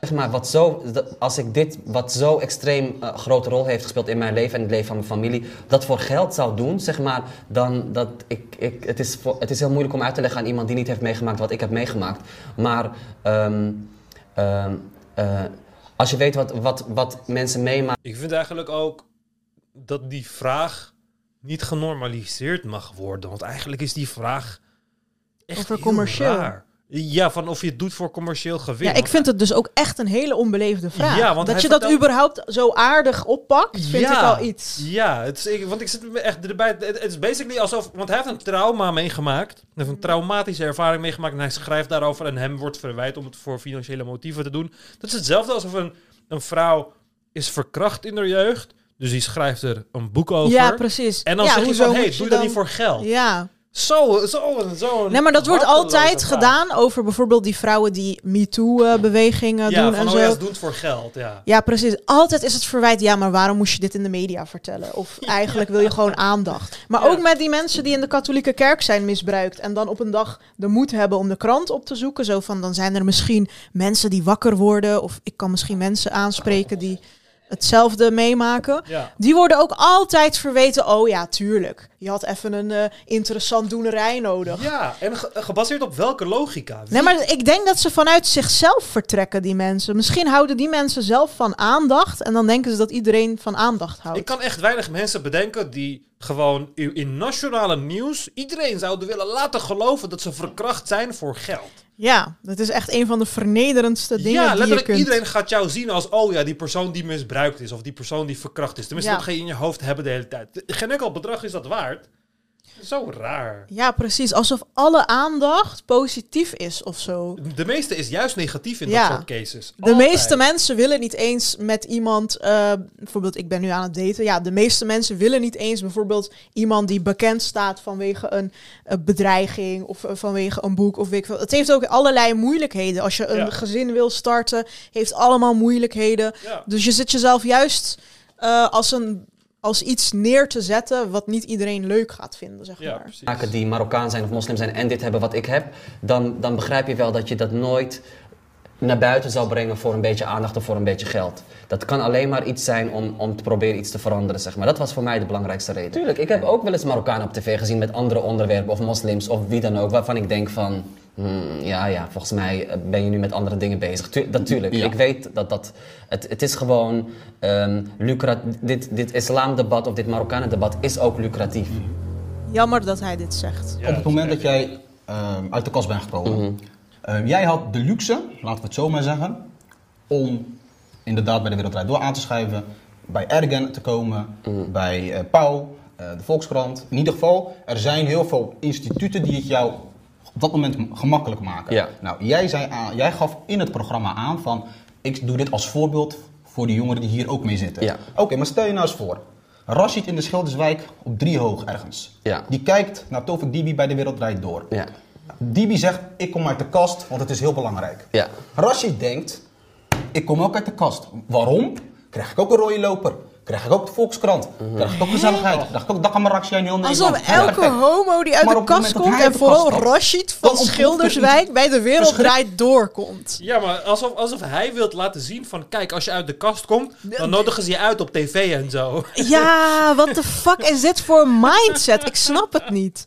zeg maar, wat zo, als ik dit, wat zo extreem eh, grote rol heeft gespeeld in mijn leven en het leven van mijn familie, dat voor geld zou doen, zeg maar, dan dat ik, ik, het, is voor, het is heel moeilijk om uit te leggen aan iemand die niet heeft meegemaakt wat ik heb meegemaakt. Maar ehm, ehm, eh, als je weet wat, wat, wat mensen meemaken. Ik vind eigenlijk ook dat die vraag niet genormaliseerd mag worden? Want eigenlijk is die vraag echt heel commercieel. raar. Ja, van of je het doet voor commercieel gewin. Ja, ik vind het dus ook echt een hele onbeleefde vraag. Ja, want dat je dat vertelt- überhaupt zo aardig oppakt, vind Ja. ik al iets. Ja, het is, ik, want ik zit me echt erbij. Het, het is basically alsof. Want hij heeft een trauma meegemaakt. Hij heeft een traumatische ervaring meegemaakt. En hij schrijft daarover. En hem wordt verwijt om het voor financiële motieven te doen. Dat is hetzelfde alsof een, een vrouw is verkracht in haar jeugd. Dus die schrijft er een boek over. Ja, precies. en dan ja, zeg je van: hey, je doe dat niet voor geld. Ja. Zo, zo, zo. Nee, maar dat wordt altijd gedaan over bijvoorbeeld die vrouwen die MeToo-bewegingen Ja, doen van en oh zo. ja, Ja, het voor geld. Ja. precies. Altijd is het verwijt, ja, maar waarom moest je dit in de media vertellen? Of eigenlijk wil je gewoon aandacht. Maar Ja. ook met die mensen die in de katholieke kerk zijn misbruikt en dan op een dag de moed hebben om de krant op te zoeken. Zo van, dan zijn er misschien mensen die wakker worden of ik kan misschien mensen aanspreken die hetzelfde meemaken. Ja. Die worden ook altijd verweten. Oh ja, tuurlijk. Je had even een eh, interessant doenerij nodig. ja, en ge- gebaseerd op welke logica? Nee, maar ik denk dat ze vanuit zichzelf vertrekken, die mensen. Misschien houden die mensen zelf van aandacht. En dan denken ze dat iedereen van aandacht houdt. Ik kan echt weinig mensen bedenken die gewoon in nationale nieuws iedereen zouden willen laten geloven dat ze verkracht zijn voor geld. Ja, dat is echt een van de vernederendste dingen ja, die je letterlijk kunt... iedereen gaat jou zien als, oh ja, die persoon die misbruikt is of die persoon die verkracht is. Tenminste, Ja. dat ga je in je hoofd hebben de hele tijd. Geen enkel bedrag is dat waard. Zo raar. Ja, precies. Alsof alle aandacht positief is of zo. De meeste is juist negatief in Ja. dat soort cases. De meeste mensen willen niet eens met iemand, eh, bijvoorbeeld ik ben nu aan het daten. Ja, de meeste mensen willen niet eens bijvoorbeeld iemand die bekend staat vanwege een, bedreiging of eh, vanwege een boek of weet ik veel. Het heeft ook allerlei moeilijkheden. Als je een Ja. gezin wil starten, heeft allemaal moeilijkheden. Ja. Dus je zit jezelf juist eh, als, een, als iets neer te zetten wat niet iedereen leuk gaat vinden, zeg Ja, maar. precies. maken die Marokkaan zijn of moslim zijn en dit hebben wat ik heb, dan, dan begrijp je wel dat je dat nooit naar buiten zal brengen voor een beetje aandacht of voor een beetje geld. Dat kan alleen maar iets zijn om, om te proberen iets te veranderen, zeg maar. Dat was voor mij de belangrijkste reden. Tuurlijk, ik heb ook wel eens Marokkanen op tv gezien met andere onderwerpen of moslims of wie dan ook, waarvan ik denk van, hmm, ja, ja, volgens mij eh, ben je nu met andere dingen bezig. Tu natuurlijk, Ja. ik weet dat dat, het, het is gewoon ehm lucrat, dit, dit islamdebat of dit Marokkanen-debat is ook lucratief. Jammer dat hij dit zegt. Ja, Op het moment dat jij ehm, uit de kast bent gekomen, ehm, jij had de luxe, laten we het zo maar zeggen, om inderdaad bij de Wereldrijd door aan te schrijven, bij Ergen te komen, bij eh Pauw, eh, de Volkskrant. In ieder geval, er zijn heel veel instituten die het jou op dat moment gemakkelijk maken. Ja. Nou, jij, zei aan, jij gaf in het programma aan van, ik doe dit als voorbeeld voor de jongeren die hier ook mee zitten. Ja. Oké, maar stel je nou eens voor, Rashid in de Schilderswijk op drie hoog ergens. Ja. Die kijkt naar Tovik Dibi bij de Wereldrijd door. Ja. Dibi zegt, ik kom uit de kast, want het is heel belangrijk. Ja. Rashid denkt, ik kom ook uit de kast. Waarom? Krijg ik ook een rode loper? Krijg ik ook de Volkskrant? Krijg ik ook gezelligheid? Krijg ik ook Dakamarakje in heel Nederland? Alsof elke homo die uit Maar de kast komt en vooral Rashid van er Schilderswijk bij de wereld draait doorkomt. Ja, maar alsof, alsof hij wilt laten zien van... Kijk, als je uit de kast komt, dan nodigen ze je uit op tv en zo. Ja, what the fuck is dit voor mindset? Ik snap het niet.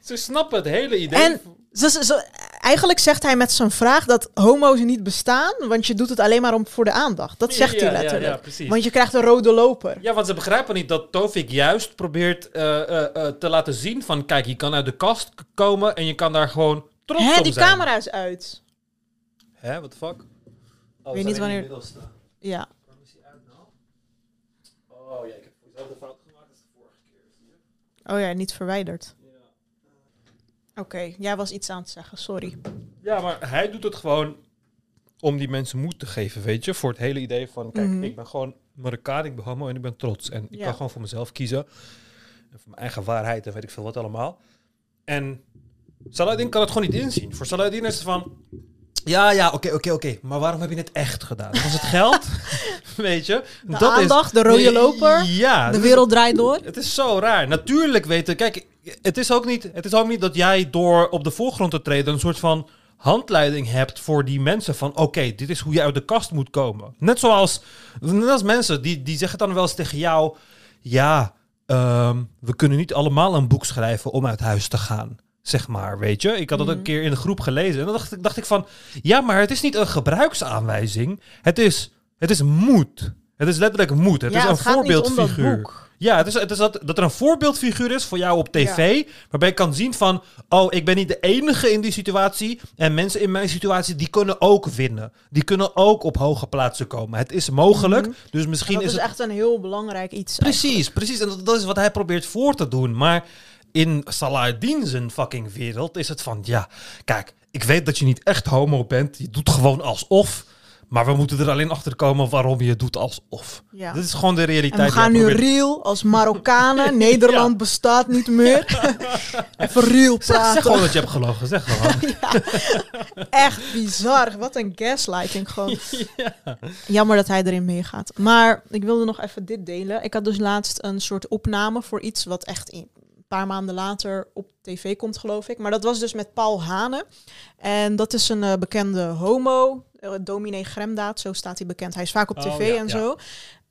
Ze snappen het hele idee. En ze- eigenlijk zegt hij met zijn vraag dat homo's niet bestaan, want je doet het alleen maar om, voor de aandacht. Dat zegt Ja, hij letterlijk. ja, precies. want je krijgt een rode loper. Ja, want ze begrijpen niet dat Tovik juist probeert eh, eh, eh, te laten zien van... Kijk, je kan uit de kast komen en je kan daar gewoon trots Hè, op die zijn. camera is uit. Hè, what the fuck? Oh, Weet niet wanneer- Ja. Oh ja, ik heb dezelfde fout gemaakt als de vorige keer. Oh ja, niet verwijderd. Oké, jij was iets aan het zeggen, sorry. Ja, maar hij doet het gewoon om die mensen moed te geven, weet je? Voor het hele idee van, kijk, Mhm. ik ben gewoon Marokkaan, ik ben homo en ik ben trots. En ik Ja. kan gewoon voor mezelf kiezen. En voor mijn eigen waarheid en weet ik veel wat allemaal. En Saladin kan het gewoon niet inzien. Voor Saladin is het van... Ja, ja, oké, oké, oké. Maar waarom heb je het echt gedaan? Was het geld? weet je? De aandacht, de rode loper, Ja. De wereld draait door. het is zo raar. Natuurlijk weten, kijk, het is, ook niet, het is ook niet dat jij door op de voorgrond te treden een soort van handleiding hebt voor die mensen van oké, dit is hoe je uit de kast moet komen. Net zoals, net als mensen die, die zeggen dan wel eens tegen jou, ja, ehm, we kunnen niet allemaal een boek schrijven om uit huis te gaan. Zeg maar, weet je. Ik had dat een keer in de groep gelezen. En dan dacht ik, dacht ik van, ja, maar het is niet een gebruiksaanwijzing. Het is, het is moed. Het is letterlijk moed. Het ja, is een het voorbeeldfiguur. Ja, het is, het is dat, dat er een voorbeeldfiguur is voor jou op tv. Waarbij je kan zien van... Oh, ik ben niet de enige in die situatie. En mensen in mijn situatie, die kunnen ook winnen. Die kunnen ook op hoge plaatsen komen. Het is mogelijk. Dus En misschien dat is is het... echt een heel belangrijk iets. Precies, precies. En dat, dat is wat hij probeert voor te doen. Maar in Saladin zijn fucking wereld is het van... Ja, kijk, ik weet dat je niet echt homo bent. Je doet gewoon alsof... Maar we moeten er alleen achter komen waarom je het doet alsof. Ja. Dit is gewoon de En realiteit. we gaan nu probeert- real als Marokkanen. Nederland bestaat niet meer. Even real Zeg, zeg praten. gewoon dat je hebt gelogen. Zeg gewoon. Echt bizar. Wat een gaslighting gewoon. Jammer dat hij erin meegaat. Maar ik wilde nog even dit delen. Ik had dus laatst een soort opname voor iets wat echt in- een paar maanden later op tv komt, geloof ik. Maar dat was dus met Paul Hane. En dat is een eh, bekende homo. Eh, dominee Gremdaad, zo staat hij bekend. Hij is vaak op Oh, tv ja, en ja. zo.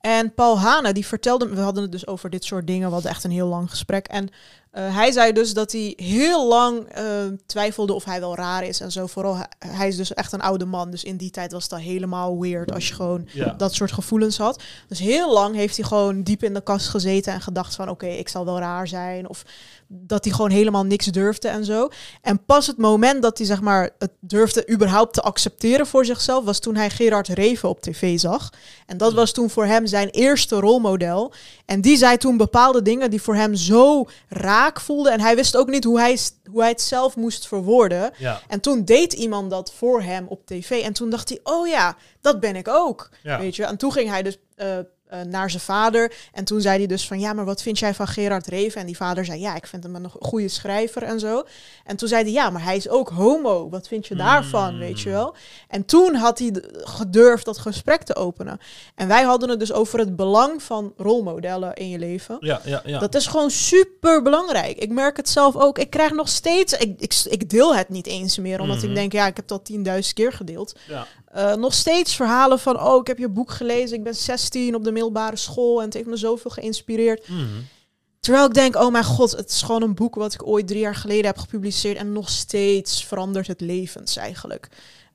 En Paul Hane, die vertelde, we hadden het dus over dit soort dingen, we hadden echt een heel lang gesprek. En eh, hij zei dus dat hij heel lang eh, twijfelde of hij wel raar is en zo. Vooral, hij, is dus echt een oude man, dus in die tijd was dat helemaal weird als je gewoon Ja. dat soort gevoelens had. Dus heel lang heeft hij gewoon diep in de kast gezeten en gedacht van oké, ik zal wel raar zijn. Of dat hij gewoon helemaal niks durfde en zo. En pas het moment dat hij zeg maar het durfde überhaupt te accepteren voor zichzelf, was toen hij Gerard Reven op tv zag. En dat was toen voor hem zijn eerste rolmodel. En die zei toen bepaalde dingen die voor hem zo raak voelden. En hij wist ook niet hoe hij, hoe hij het zelf moest verwoorden. Ja. En toen deed iemand dat voor hem op tv. En toen dacht hij, oh ja, dat ben ik ook. Ja. Weet je? En toen ging hij dus eh, eh, naar zijn vader. En toen zei hij dus van, ja, maar wat vind jij van Gerard Reven? En die vader zei, ja, ik vind hem een goede schrijver en zo. En toen zei hij, ja, maar hij is ook homo. Wat vind je daarvan, weet je wel? En toen had hij gedurfd dat gesprek te openen. En wij hadden het dus over het belang van rolmodellen in je leven. Ja, ja, ja. Dat is gewoon super belangrijk. Ik merk het zelf ook. Ik krijg nog steeds. Ik, ik, ik deel het niet eens meer, omdat Mhm. ik denk, ja, ik heb al 10.000 keer gedeeld. ja. Eh, nog steeds verhalen van, oh, ik heb je boek gelezen. Ik ben 16 op de middelbare school en het heeft me zoveel geïnspireerd. Mhm. Terwijl ik denk, oh mijn god, het is gewoon een boek wat ik ooit drie jaar geleden heb gepubliceerd en nog steeds verandert het levens eigenlijk.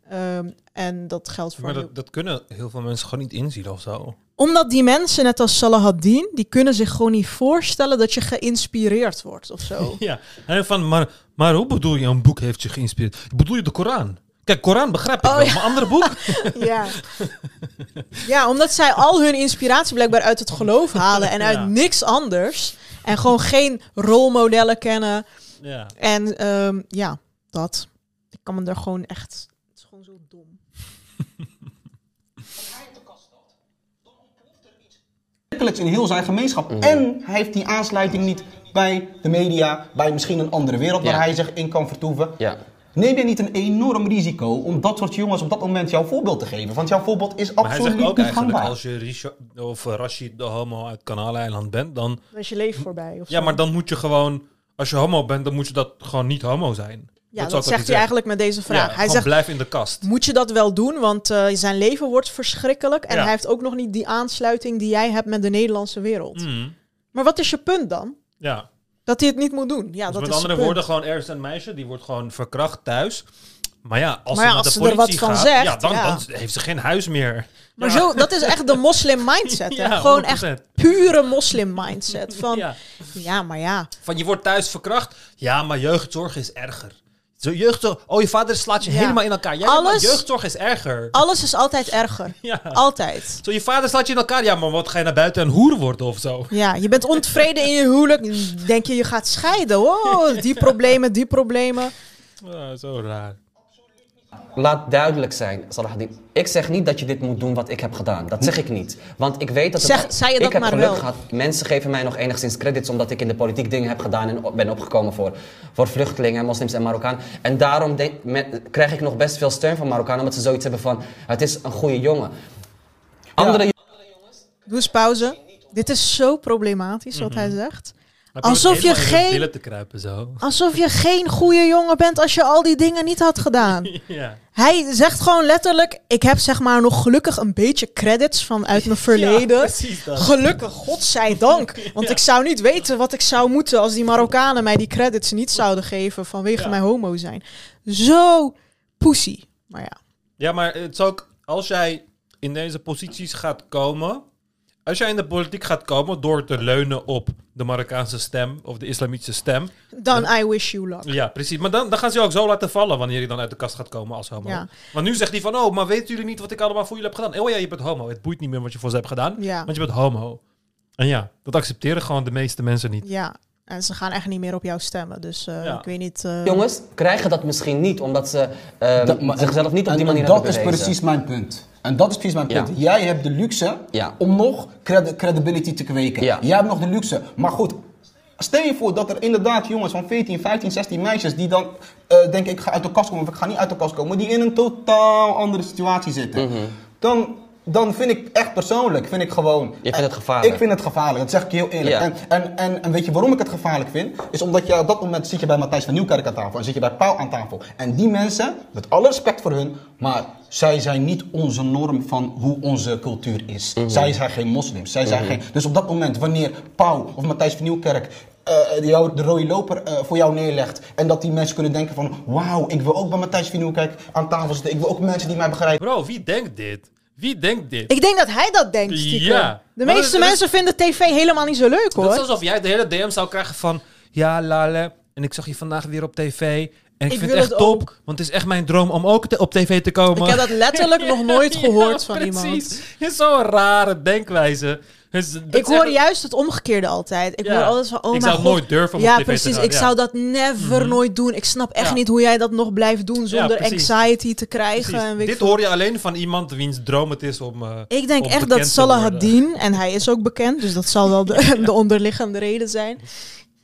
Ehm, en dat geldt voor Maar dat, dat kunnen heel veel mensen gewoon niet inzien of zo. omdat die mensen, net als Salahaddin, die kunnen zich gewoon niet voorstellen dat je geïnspireerd wordt of zo. Ja, en van, maar, maar hoe bedoel je een boek heeft je geïnspireerd? Bedoel je de Koran? Kijk, Koran begrijp ik Oh, wel, ja. maar andere boek? ja. ja, omdat zij al hun inspiratie blijkbaar uit het geloof halen en uit Ja. niks anders. En gewoon geen rolmodellen kennen. ja. En ehm, ja, dat. Ik kan me daar gewoon echt... Het is gewoon zo dom. In heel zijn gemeenschap. Mhm. En hij heeft die aansluiting niet bij de media, bij misschien een andere wereld waar hij zich in kan vertoeven. Ja. Neem je niet een enorm risico om dat soort jongens op dat moment jouw voorbeeld te geven? Want jouw voorbeeld is Maar hij absoluut zegt ook niet eigenlijk, gangbaar. als je of Rashid de homo uit Kanaaleiland bent, dan... Dan is je leven voorbij. Of Ja, zo. maar dan moet je gewoon... Als je homo bent, dan moet je dat gewoon niet homo zijn. Ja, dat ik zegt hij eigenlijk met deze vraag. Ja, hij zegt, blijf in de kast. moet je dat wel doen? Want eh, zijn leven wordt verschrikkelijk. En Ja. hij heeft ook nog niet die aansluiting die jij hebt met de Nederlandse wereld. Mhm. Maar wat is je punt dan? Ja, Dat hij het niet moet doen. Ja, dus dat met is andere woorden, gewoon ergens een meisje, die wordt gewoon verkracht thuis. Maar ja, als Maar ja, ze naar de ze er politie wat van gaat, zegt, ja, dan, ja. dan heeft ze geen huis meer. Maar zo, dat is echt de moslim mindset. Hè? Gewoon 100%. echt pure moslim mindset. Van. Ja. maar ja. Van je wordt thuis verkracht. Ja, maar jeugdzorg is erger. Zo jeugdzorg. Oh, je vader slaat je Ja. helemaal in elkaar. Ja, Alles- jeugdzorg is erger. Alles is altijd erger. Ja. Altijd. Zo, je vader slaat je in elkaar. Ja, maar wat ga je naar buiten en hoer worden of zo? Ja, je bent ontevreden in je huwelijk. Denk je, je gaat scheiden. Oh, die problemen, die problemen. Ja, zo raar. Laat duidelijk zijn, Salahuddin. Ik zeg niet dat je dit moet doen wat ik heb gedaan. Dat zeg ik niet. Want ik weet dat... het- Zeg- zei je dat ik heb maar geluk wel. gehad. Mensen geven mij nog enigszins credits omdat ik in de politiek dingen heb gedaan en op- ben opgekomen voor, voor vluchtelingen, moslims en Marokkaan. En daarom denk- me- krijg ik nog best veel steun van Marokkaan omdat ze zoiets hebben van, het is een goede jongen. Andere Doe eens pauze. Dit is zo problematisch wat Mhm. hij zegt. Maar Alsof je geen- billen te kruipen zo. Alsof je geen goede jongen bent als je al die dingen niet had gedaan. Ja. Hij zegt gewoon letterlijk: Ik heb zeg maar nog gelukkig een beetje credits vanuit mijn verleden. Ja, precies dat. Gelukkig, godzijdank. Want ik zou niet weten wat ik zou moeten als die Marokkanen mij die credits niet zouden geven vanwege Ja. mijn homo zijn. Zo pussy. Maar ja. Ja, maar het is ook, als jij in deze posities gaat komen als jij in de politiek gaat komen door te leunen op de Marokkaanse stem of de islamitische stem. Dan I wish you luck. Ja, precies. Maar dan, dan gaan ze je ook zo laten vallen wanneer je dan uit de kast gaat komen als homo. Ja. Want nu zegt hij van, oh, maar weten jullie niet wat ik allemaal voor jullie heb gedaan? Oh ja, je bent homo. Het boeit niet meer wat je voor ze hebt gedaan, Ja. want je bent homo. En ja, dat accepteren gewoon de meeste mensen niet. Ja, en ze gaan echt niet meer op jou stemmen. Dus eh, Ja. ik weet niet... eh, Jongens krijgen dat misschien niet, omdat ze ehm, Dat- maar- zichzelf niet op en- die en manier dat hebben is bewezen. precies mijn punt. En dat is precies mijn Ja. punt. Jij hebt de luxe Ja. om nog credi- credibility te kweken. Ja. Jij hebt nog de luxe. Maar goed, stel je voor dat er inderdaad jongens van 14, 15, 16 meisjes die dan eh, denken ik ga uit de kast komen of ik ga niet uit de kast komen, die in een totaal andere situatie zitten. Mhm. Dan, dan vind ik echt persoonlijk, vind ik gewoon... Je vindt het gevaarlijk. Ik vind het gevaarlijk, dat zeg ik je heel eerlijk. Ja. En, en, en, en weet je waarom ik het gevaarlijk vind? Is omdat je op dat moment zit je bij Matthijs van Nieuwkerk aan tafel en zit je bij Pauw aan tafel. En die mensen, met alle respect voor hun, maar zij zijn niet onze norm van hoe onze cultuur is. Mhm. Zij zijn geen moslims. Zij zijn geen, dus op dat moment, wanneer Pauw of Matthijs van Nieuwkerk eh, jou, de rode loper eh, voor jou neerlegt. En dat die mensen kunnen denken van, wauw, ik wil ook bij Matthijs van Nieuwkerk aan tafel zitten. Ik wil ook mensen die mij begrijpen. Bro, wie denkt dit? Wie denkt dit? Ik denk dat hij dat denkt, stiekem. Ja. De meeste dat is- mensen vinden tv helemaal niet zo leuk, Dat is hoor. alsof jij de hele DM zou krijgen van... Ja, Lale, en ik zag je vandaag weer op tv. En ik, Ik vind het echt het top, ook. want het is echt mijn droom om ook te- op tv te komen. Ik heb dat letterlijk nog nooit gehoord van iemand. Precies. Het is zo'n rare denkwijze. Dus Ik hoor echt- juist het omgekeerde altijd. Ik Ja. hoor altijd van, oh Ik zou god. nooit durven om ja, op tv te precies. gaan, Ik ja. zou dat never nooit doen. Ik snap echt Ja. niet hoe jij dat nog blijft doen zonder anxiety te krijgen. En Dit hoor je alleen van iemand wiens droom het is om. eh, Ik denk om echt dat te Salah worden. Hadin, en hij is ook bekend, dus dat zal wel de, de onderliggende reden zijn,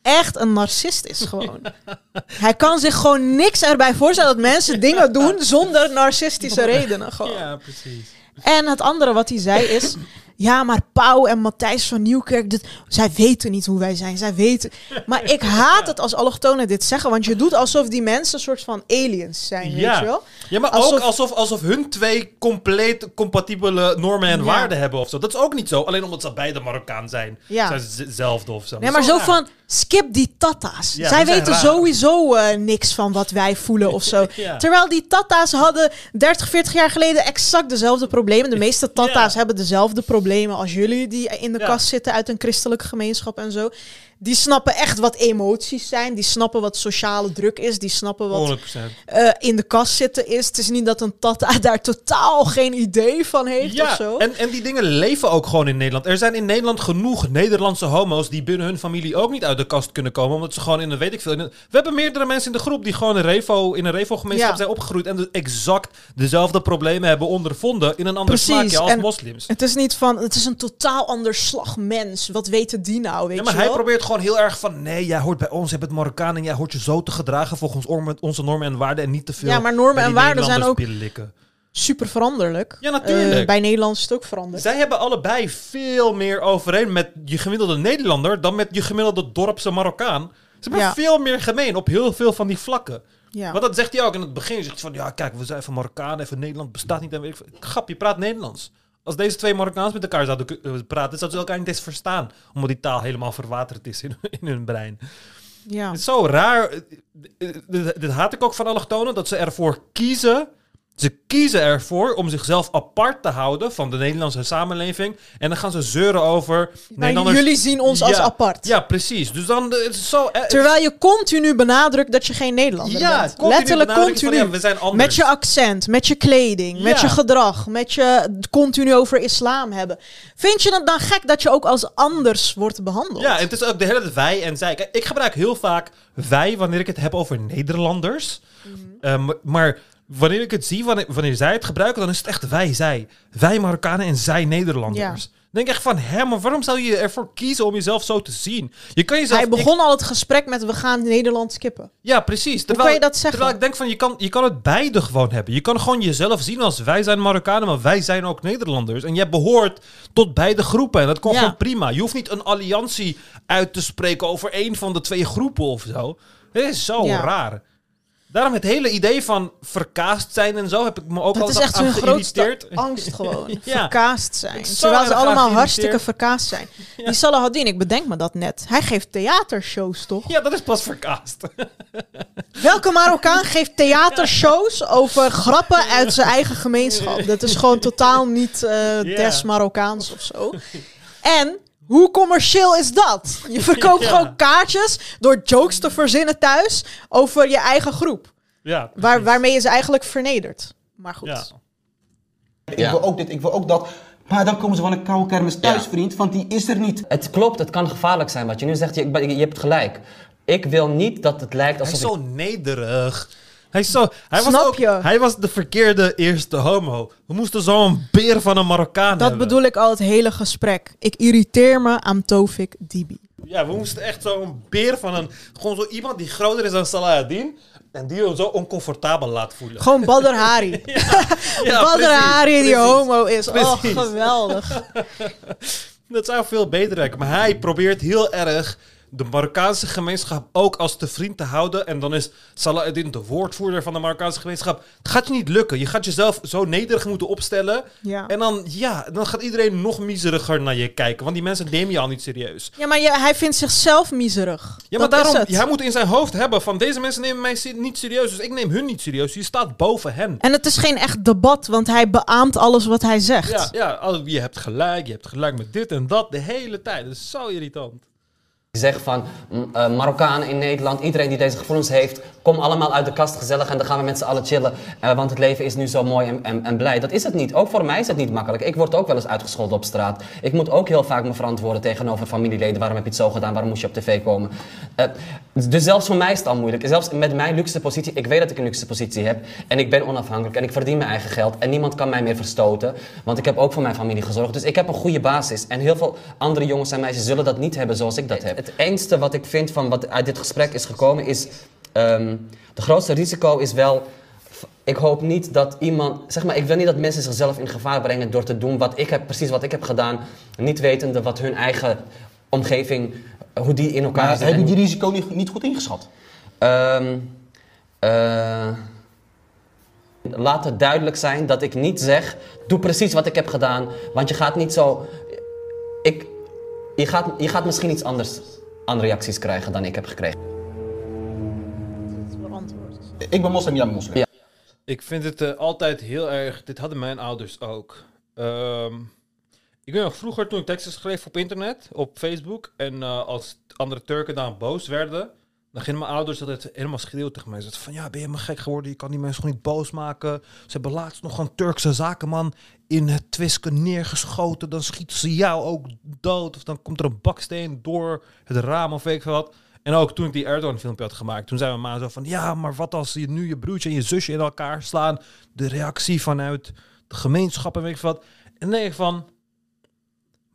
echt een narcist is gewoon. Hij kan zich gewoon niks erbij voorstellen dat mensen dingen doen zonder narcistische redenen. Gewoon. Ja, precies. En het andere wat hij zei is... Ja, maar Pauw en Matthijs van Nieuwkerk, dit, zij weten niet hoe wij zijn. Zij weten. Maar ik haat het als allochtonen dit zeggen, want je doet alsof die mensen een soort van aliens zijn, weet Ja. je wel? Ja, maar Alsof- ook alsof, alsof hun twee compleet compatibele normen en Ja. waarden hebben of zo. Dat is ook niet zo. Alleen omdat ze beide Marokkaan zijn. Ja. Zijn ze hetzelfde of zo. Nee, maar zo raar. van, skip die tata's. Ja, Zij weten raar. sowieso eh, niks van wat wij voelen of zo. Terwijl die tata's hadden 30, 40 jaar geleden exact dezelfde problemen. De meeste tata's hebben dezelfde problemen als jullie die in de Ja. kast zitten uit een christelijke gemeenschap en zo. Die snappen echt wat emoties zijn. Die snappen wat sociale druk is. Die snappen wat 100%. eh, in de kast zitten is. Het is niet dat een tata daar totaal geen idee van heeft of Ja, zo. en, en die dingen leven ook gewoon in Nederland. Er zijn in Nederland genoeg Nederlandse homo's die binnen hun familie ook niet uit de kast kunnen komen. Omdat ze gewoon in een, weet ik veel... een- we hebben meerdere mensen in de groep die gewoon een revo, in een revo-gemeenschap Ja. zijn opgegroeid. En dus exact dezelfde problemen hebben ondervonden in een ander Precies, smaakje als en- moslims. Het is niet van, het is een totaal ander slag mens. Wat weten die nou, weet Ja, maar je hij wel? probeert gewoon heel erg van... Nee, jij hoort bij ons, je bent Marokkaan... en jij hoort je zo te gedragen volgens onze normen en waarden... en niet te veel Ja, maar normen en waarden zijn ook-. Super veranderlijk. Ja, natuurlijk. Eh, bij Nederlands is het ook veranderd. Zij hebben allebei veel meer overeen met je gemiddelde Nederlander... dan met je gemiddelde dorpse Marokkaan. Ze hebben Ja. veel meer gemeen op heel veel van die vlakken. Ja. Want dat zegt hij ook in het begin. Hij zegt van, ja, kijk, we zijn van Marokkaan... en van Nederland bestaat niet. En weet ik. Grap, je praat Nederlands. Als deze twee Marokkaans met elkaar zouden eh, praten... zouden ze elkaar niet eens verstaan. Omdat die taal helemaal verwaterd is in, in hun brein. ja. Het is zo raar. Dit, dit- dit haat ik ook van allochtonen, dat ze ervoor kiezen. Ze kiezen ervoor om zichzelf apart te houden van de Nederlandse samenleving. En dan gaan ze zeuren over. Nederlanders- jullie zien ons als Ja, apart. Ja, precies. Dus dan eh, het is zo. eh, Terwijl je continu benadrukt dat je geen Nederlander ja, bent. continu Letterlijk van, continu. ja, we zijn anders. met je accent, met je kleding, met Ja. je gedrag, met je continu over islam hebben. Vind je het dan gek dat je ook als anders wordt behandeld? Ja, het is ook de hele tijd wij en zij. Kijk, ik gebruik heel vaak wij wanneer ik het heb over Nederlanders. Mhm. Ehm, maar wanneer ik het zie, wanneer, wanneer zij het gebruiken, dan is het echt wij, zij. Wij Marokkanen en zij Nederlanders. Ja. Dan denk ik echt van, hè, maar waarom zou je ervoor kiezen om jezelf zo te zien? Je kan jezelf... Hij begon al het gesprek met we gaan Nederland skippen. ja, precies. kan je dat zeggen? Terwijl ik denk van, je kan, je kan het beide gewoon hebben. Je kan gewoon jezelf zien als wij zijn Marokkanen, maar wij zijn ook Nederlanders. En jij behoort tot beide groepen. En dat komt Ja. gewoon prima. Je hoeft niet een alliantie uit te spreken over één van de twee groepen of zo. Het is zo Ja. raar. Daarom het hele idee van verkaasd zijn en zo heb ik me ook Dat is altijd echt aan grootste geïrriteerd. angst gewoon. Ja. Verkaasd zijn. Terwijl ze allemaal hartstikke verkaasd zijn. Die Salah Haddin, ik bedenk me dat net. Hij geeft theatershows, toch? Ja, dat is pas verkaasd. Welke Marokkaan geeft theatershows over grappen uit zijn eigen gemeenschap? Dat is gewoon totaal niet eh, des Marokkaans of zo. En hoe commercieel is dat? Je verkoopt Ja. gewoon kaartjes door jokes te verzinnen thuis over je eigen groep. Ja, Waar, waarmee je ze eigenlijk vernedert. Maar goed. Ja. Ik Ja. wil ook dit, ik wil ook dat. Maar dan komen ze van een koude kermis thuis, Ja. vriend, want die is er niet. Het klopt, het kan gevaarlijk zijn wat je nu zegt. Je, je hebt gelijk. Ik wil niet dat het lijkt Hij is alsof zo ik... nederig. Hij, zo, hij, was ook, je? hij was de verkeerde eerste homo. We moesten zo'n beer van een Marokkaan Dat hebben. bedoel ik al het hele gesprek. Ik irriteer me aan Tofik Dibi. Ja, we moesten echt zo'n beer van een... Gewoon zo iemand die groter is dan Salahuddin. En die hem zo oncomfortabel laat voelen. Gewoon Badr Hari. Ja, Badr precies, Hari die precies. homo is. Oh, Precies. geweldig. Dat zou veel beter werken. Maar hij probeert heel erg de Marokkaanse gemeenschap ook als te vriend te houden. En dan is Salahuddin de woordvoerder van de Marokkaanse gemeenschap. Het gaat je niet lukken. Je gaat jezelf zo nederig moeten opstellen. Ja. En dan, ja, dan gaat iedereen nog miseriger naar je kijken. Want die mensen nemen je al niet serieus. Ja, maar je, hij vindt zichzelf miserig. Ja, maar Dat daarom, hij moet in zijn hoofd hebben van deze mensen nemen mij niet serieus. Dus ik neem hun niet serieus. Je staat boven hen. En het is geen echt debat, want hij beaamt alles wat hij zegt. Ja, ja, je hebt gelijk. Je hebt gelijk met dit en dat de hele tijd. Dat is zo irritant. Zeg van mm, eh, Marokkanen in Nederland, iedereen die deze gevoelens heeft, kom allemaal uit de kast gezellig en dan gaan we met z'n allen chillen. eh, want het leven is nu zo mooi en, en, en blij. Dat is het niet. Ook voor mij is het niet makkelijk. Ik word ook wel eens uitgescholden op straat. Ik moet ook heel vaak me verantwoorden tegenover familieleden. Waarom heb je het zo gedaan? Waarom moest je op tv komen? Eh, dus zelfs voor mij is het al moeilijk. Zelfs met mijn luxe positie, ik weet dat ik een luxe positie heb en ik ben onafhankelijk en ik verdien mijn eigen geld en niemand kan mij meer verstoten, want ik heb ook voor mijn familie gezorgd. Dus ik heb een goede basis en heel veel andere jongens en meisjes zullen dat niet hebben zoals ik dat heb. Het engste wat ik vind van wat uit dit gesprek is gekomen is, ehm de grootste risico is wel ik hoop niet dat iemand, zeg maar, ik wil niet dat mensen zichzelf in gevaar brengen door te doen wat ik heb, precies wat ik heb gedaan, niet wetende wat hun eigen omgeving, hoe die in elkaar Maar zit. heb je en die risico niet, niet goed ingeschat? Ehm, eh, laat het duidelijk zijn dat ik niet zeg, doe precies wat ik heb gedaan, want je gaat niet zo, ik, je, gaat, je gaat misschien iets anders aan reacties krijgen dan ik heb gekregen. Ik ben moslim, jij bent moslim. Ja. Ik vind het eh, altijd heel erg. Dit hadden mijn ouders ook. Ehm, ik weet nog vroeger toen ik teksten schreef op internet, op Facebook. En eh, als andere Turken dan boos werden. Dan gingen mijn ouders altijd helemaal schreeuwen tegen mij. Ze zeiden van ja, ben je maar gek geworden? Je kan die mensen gewoon niet boos maken. Ze hebben laatst nog een Turkse zakenman in het Twisken neergeschoten. Dan schieten ze jou ook dood. Of dan komt er een baksteen door het raam of weet ik wat. En ook toen ik die Erdogan filmpje had gemaakt, toen zei mijn ma zo van... Ja, maar wat als je nu je broertje en je zusje in elkaar slaan? De reactie vanuit de gemeenschap en weet ik wat. En ik van...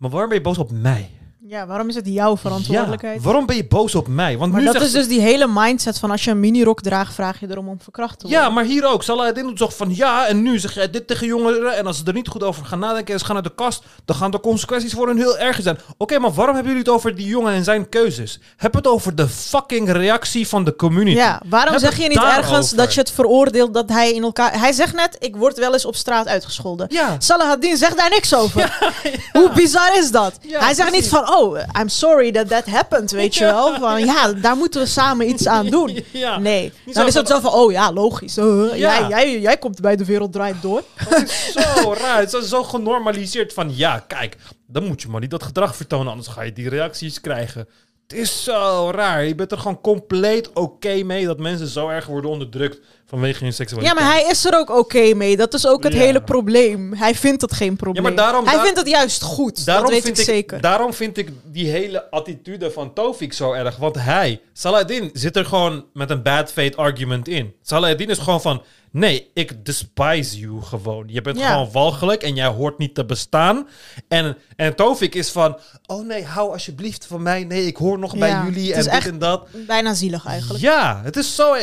Maar waarom ben je boos op mij? Ja, waarom is het jouw verantwoordelijkheid? Ja, waarom ben je boos op mij? Want maar nu dat is dus die hele mindset van als je een minirok draagt, vraag je erom om verkracht te worden. Ja, maar hier ook. Salah doet toch van ja, en nu zeg jij dit tegen jongeren. En als ze er niet goed over gaan nadenken en ze gaan uit de kast, dan gaan de consequenties voor hun heel erg zijn. Oké, maar waarom hebben jullie het over die jongen en zijn keuzes? Heb het over de fucking reactie van de community. Ja, waarom Heb zeg je niet ergens dat je het veroordeelt dat hij in elkaar... Hij zegt net, ik word wel eens op straat uitgescholden. Ja. Salahaddin zegt daar niks over. Hoe bizar is dat? Hij zegt precies. niet van, oh, I'm sorry that that happened, weet je wel. Van, ja, daar moeten we samen iets aan doen. Ja. Nee, Niet dan is het zo van, oh ja, logisch. Uh, Ja. jij, jij, jij komt bij de wereld draait door. Het is zo raar. Het is zo genormaliseerd van ja, kijk, dan moet je maar niet dat gedrag vertonen, anders ga je die reacties krijgen. Het is zo raar. Je bent er gewoon compleet oké mee dat mensen zo erg worden onderdrukt vanwege hun Ja, maar hij is er ook oké mee. Dat is ook het Ja. hele probleem. Hij vindt het geen probleem. Ja, maar daarom- hij daar- vindt het juist goed. Daarom dat weet vind ik zeker. Daarom vind ik die hele attitude van Tofik zo erg. Want hij, Saladin, zit er gewoon met een bad faith argument in. Saladin is gewoon van... Nee, ik despise you gewoon. Je bent Ja. gewoon walgelijk en jij hoort niet te bestaan. En, en Tofik is van... Oh nee, hou alsjeblieft van mij. Nee, ik hoor nog bij jullie en dit en dat. Bijna zielig eigenlijk. Ja, het is zo...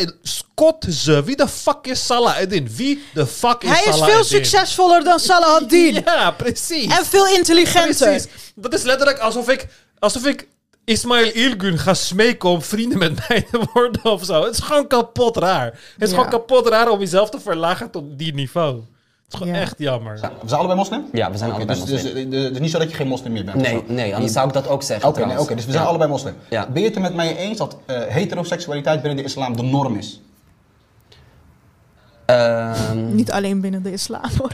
Scott ze. Wie de fuck is Saladin? Wie de fuck is Hij is veel succesvoller dan Salahaddin. Ja, precies. En veel intelligenter. Precies. Dat is letterlijk alsof ik, alsof ik Ismail Ilgun ga smeken om vrienden met mij te worden of zo. Het is gewoon kapot raar. Het is Ja. gewoon kapot raar om jezelf te verlagen tot die niveau. Het is gewoon Ja. echt jammer. We zijn allebei moslim? Ja, we zijn Oké, allebei dus, dus, moslim. dus, dus niet zo dat je geen moslim meer bent? Nee, zo? nee, anders zou ik dat ook zeggen Oké, nee, trouwens. oké, dus we zijn Ja. allebei moslim. Ja. Ben je het er met mij eens dat eh, heteroseksualiteit binnen de islam de norm is? Ehm, Niet alleen binnen de islam hoor.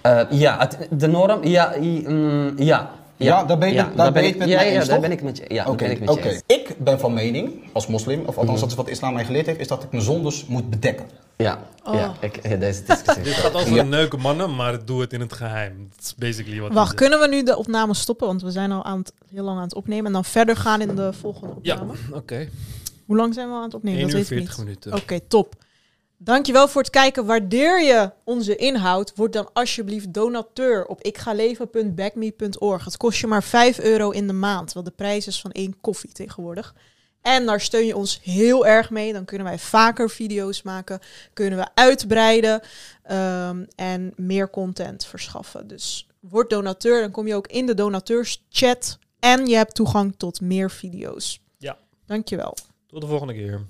Eh, ja, het, de norm, ja, i- mm, ja, Ja, daar ben je, daar daar ben het met ja, mij ja, eens, daar ben ik met je, ja, daar ben ik met je oké. eens. Ik ben van mening, als moslim, of althans Mhm. dat is wat islam mij geleerd heeft, is dat ik mijn zondes moet bedekken. Ja, Oh. ja, ik, ja, deze discussie. Dit gaat over Ja. neuken mannen, maar doe het in het geheim. Dat is basically wat Wacht, kunnen we nu de opname stoppen? Want we zijn al aan het, heel lang aan het opnemen. En dan verder gaan in de volgende Ja, opname. oké. Hoe lang zijn we aan het opnemen? 1 dat uur weet ik 40 niet. minuten. Oké, top. Dankjewel voor het kijken. Waardeer je onze inhoud? Word dan alsjeblieft donateur op ikgaleven.backme.org. Het kost je maar 5 euro in de maand. Wat de prijs is van één koffie tegenwoordig. En daar steun je ons heel erg mee. Dan kunnen wij vaker video's maken. Kunnen we uitbreiden. ehm, en meer content verschaffen. Dus word donateur. Dan kom je ook in de donateurschat. En je hebt toegang tot meer video's. Ja. Dankjewel. Tot de volgende keer.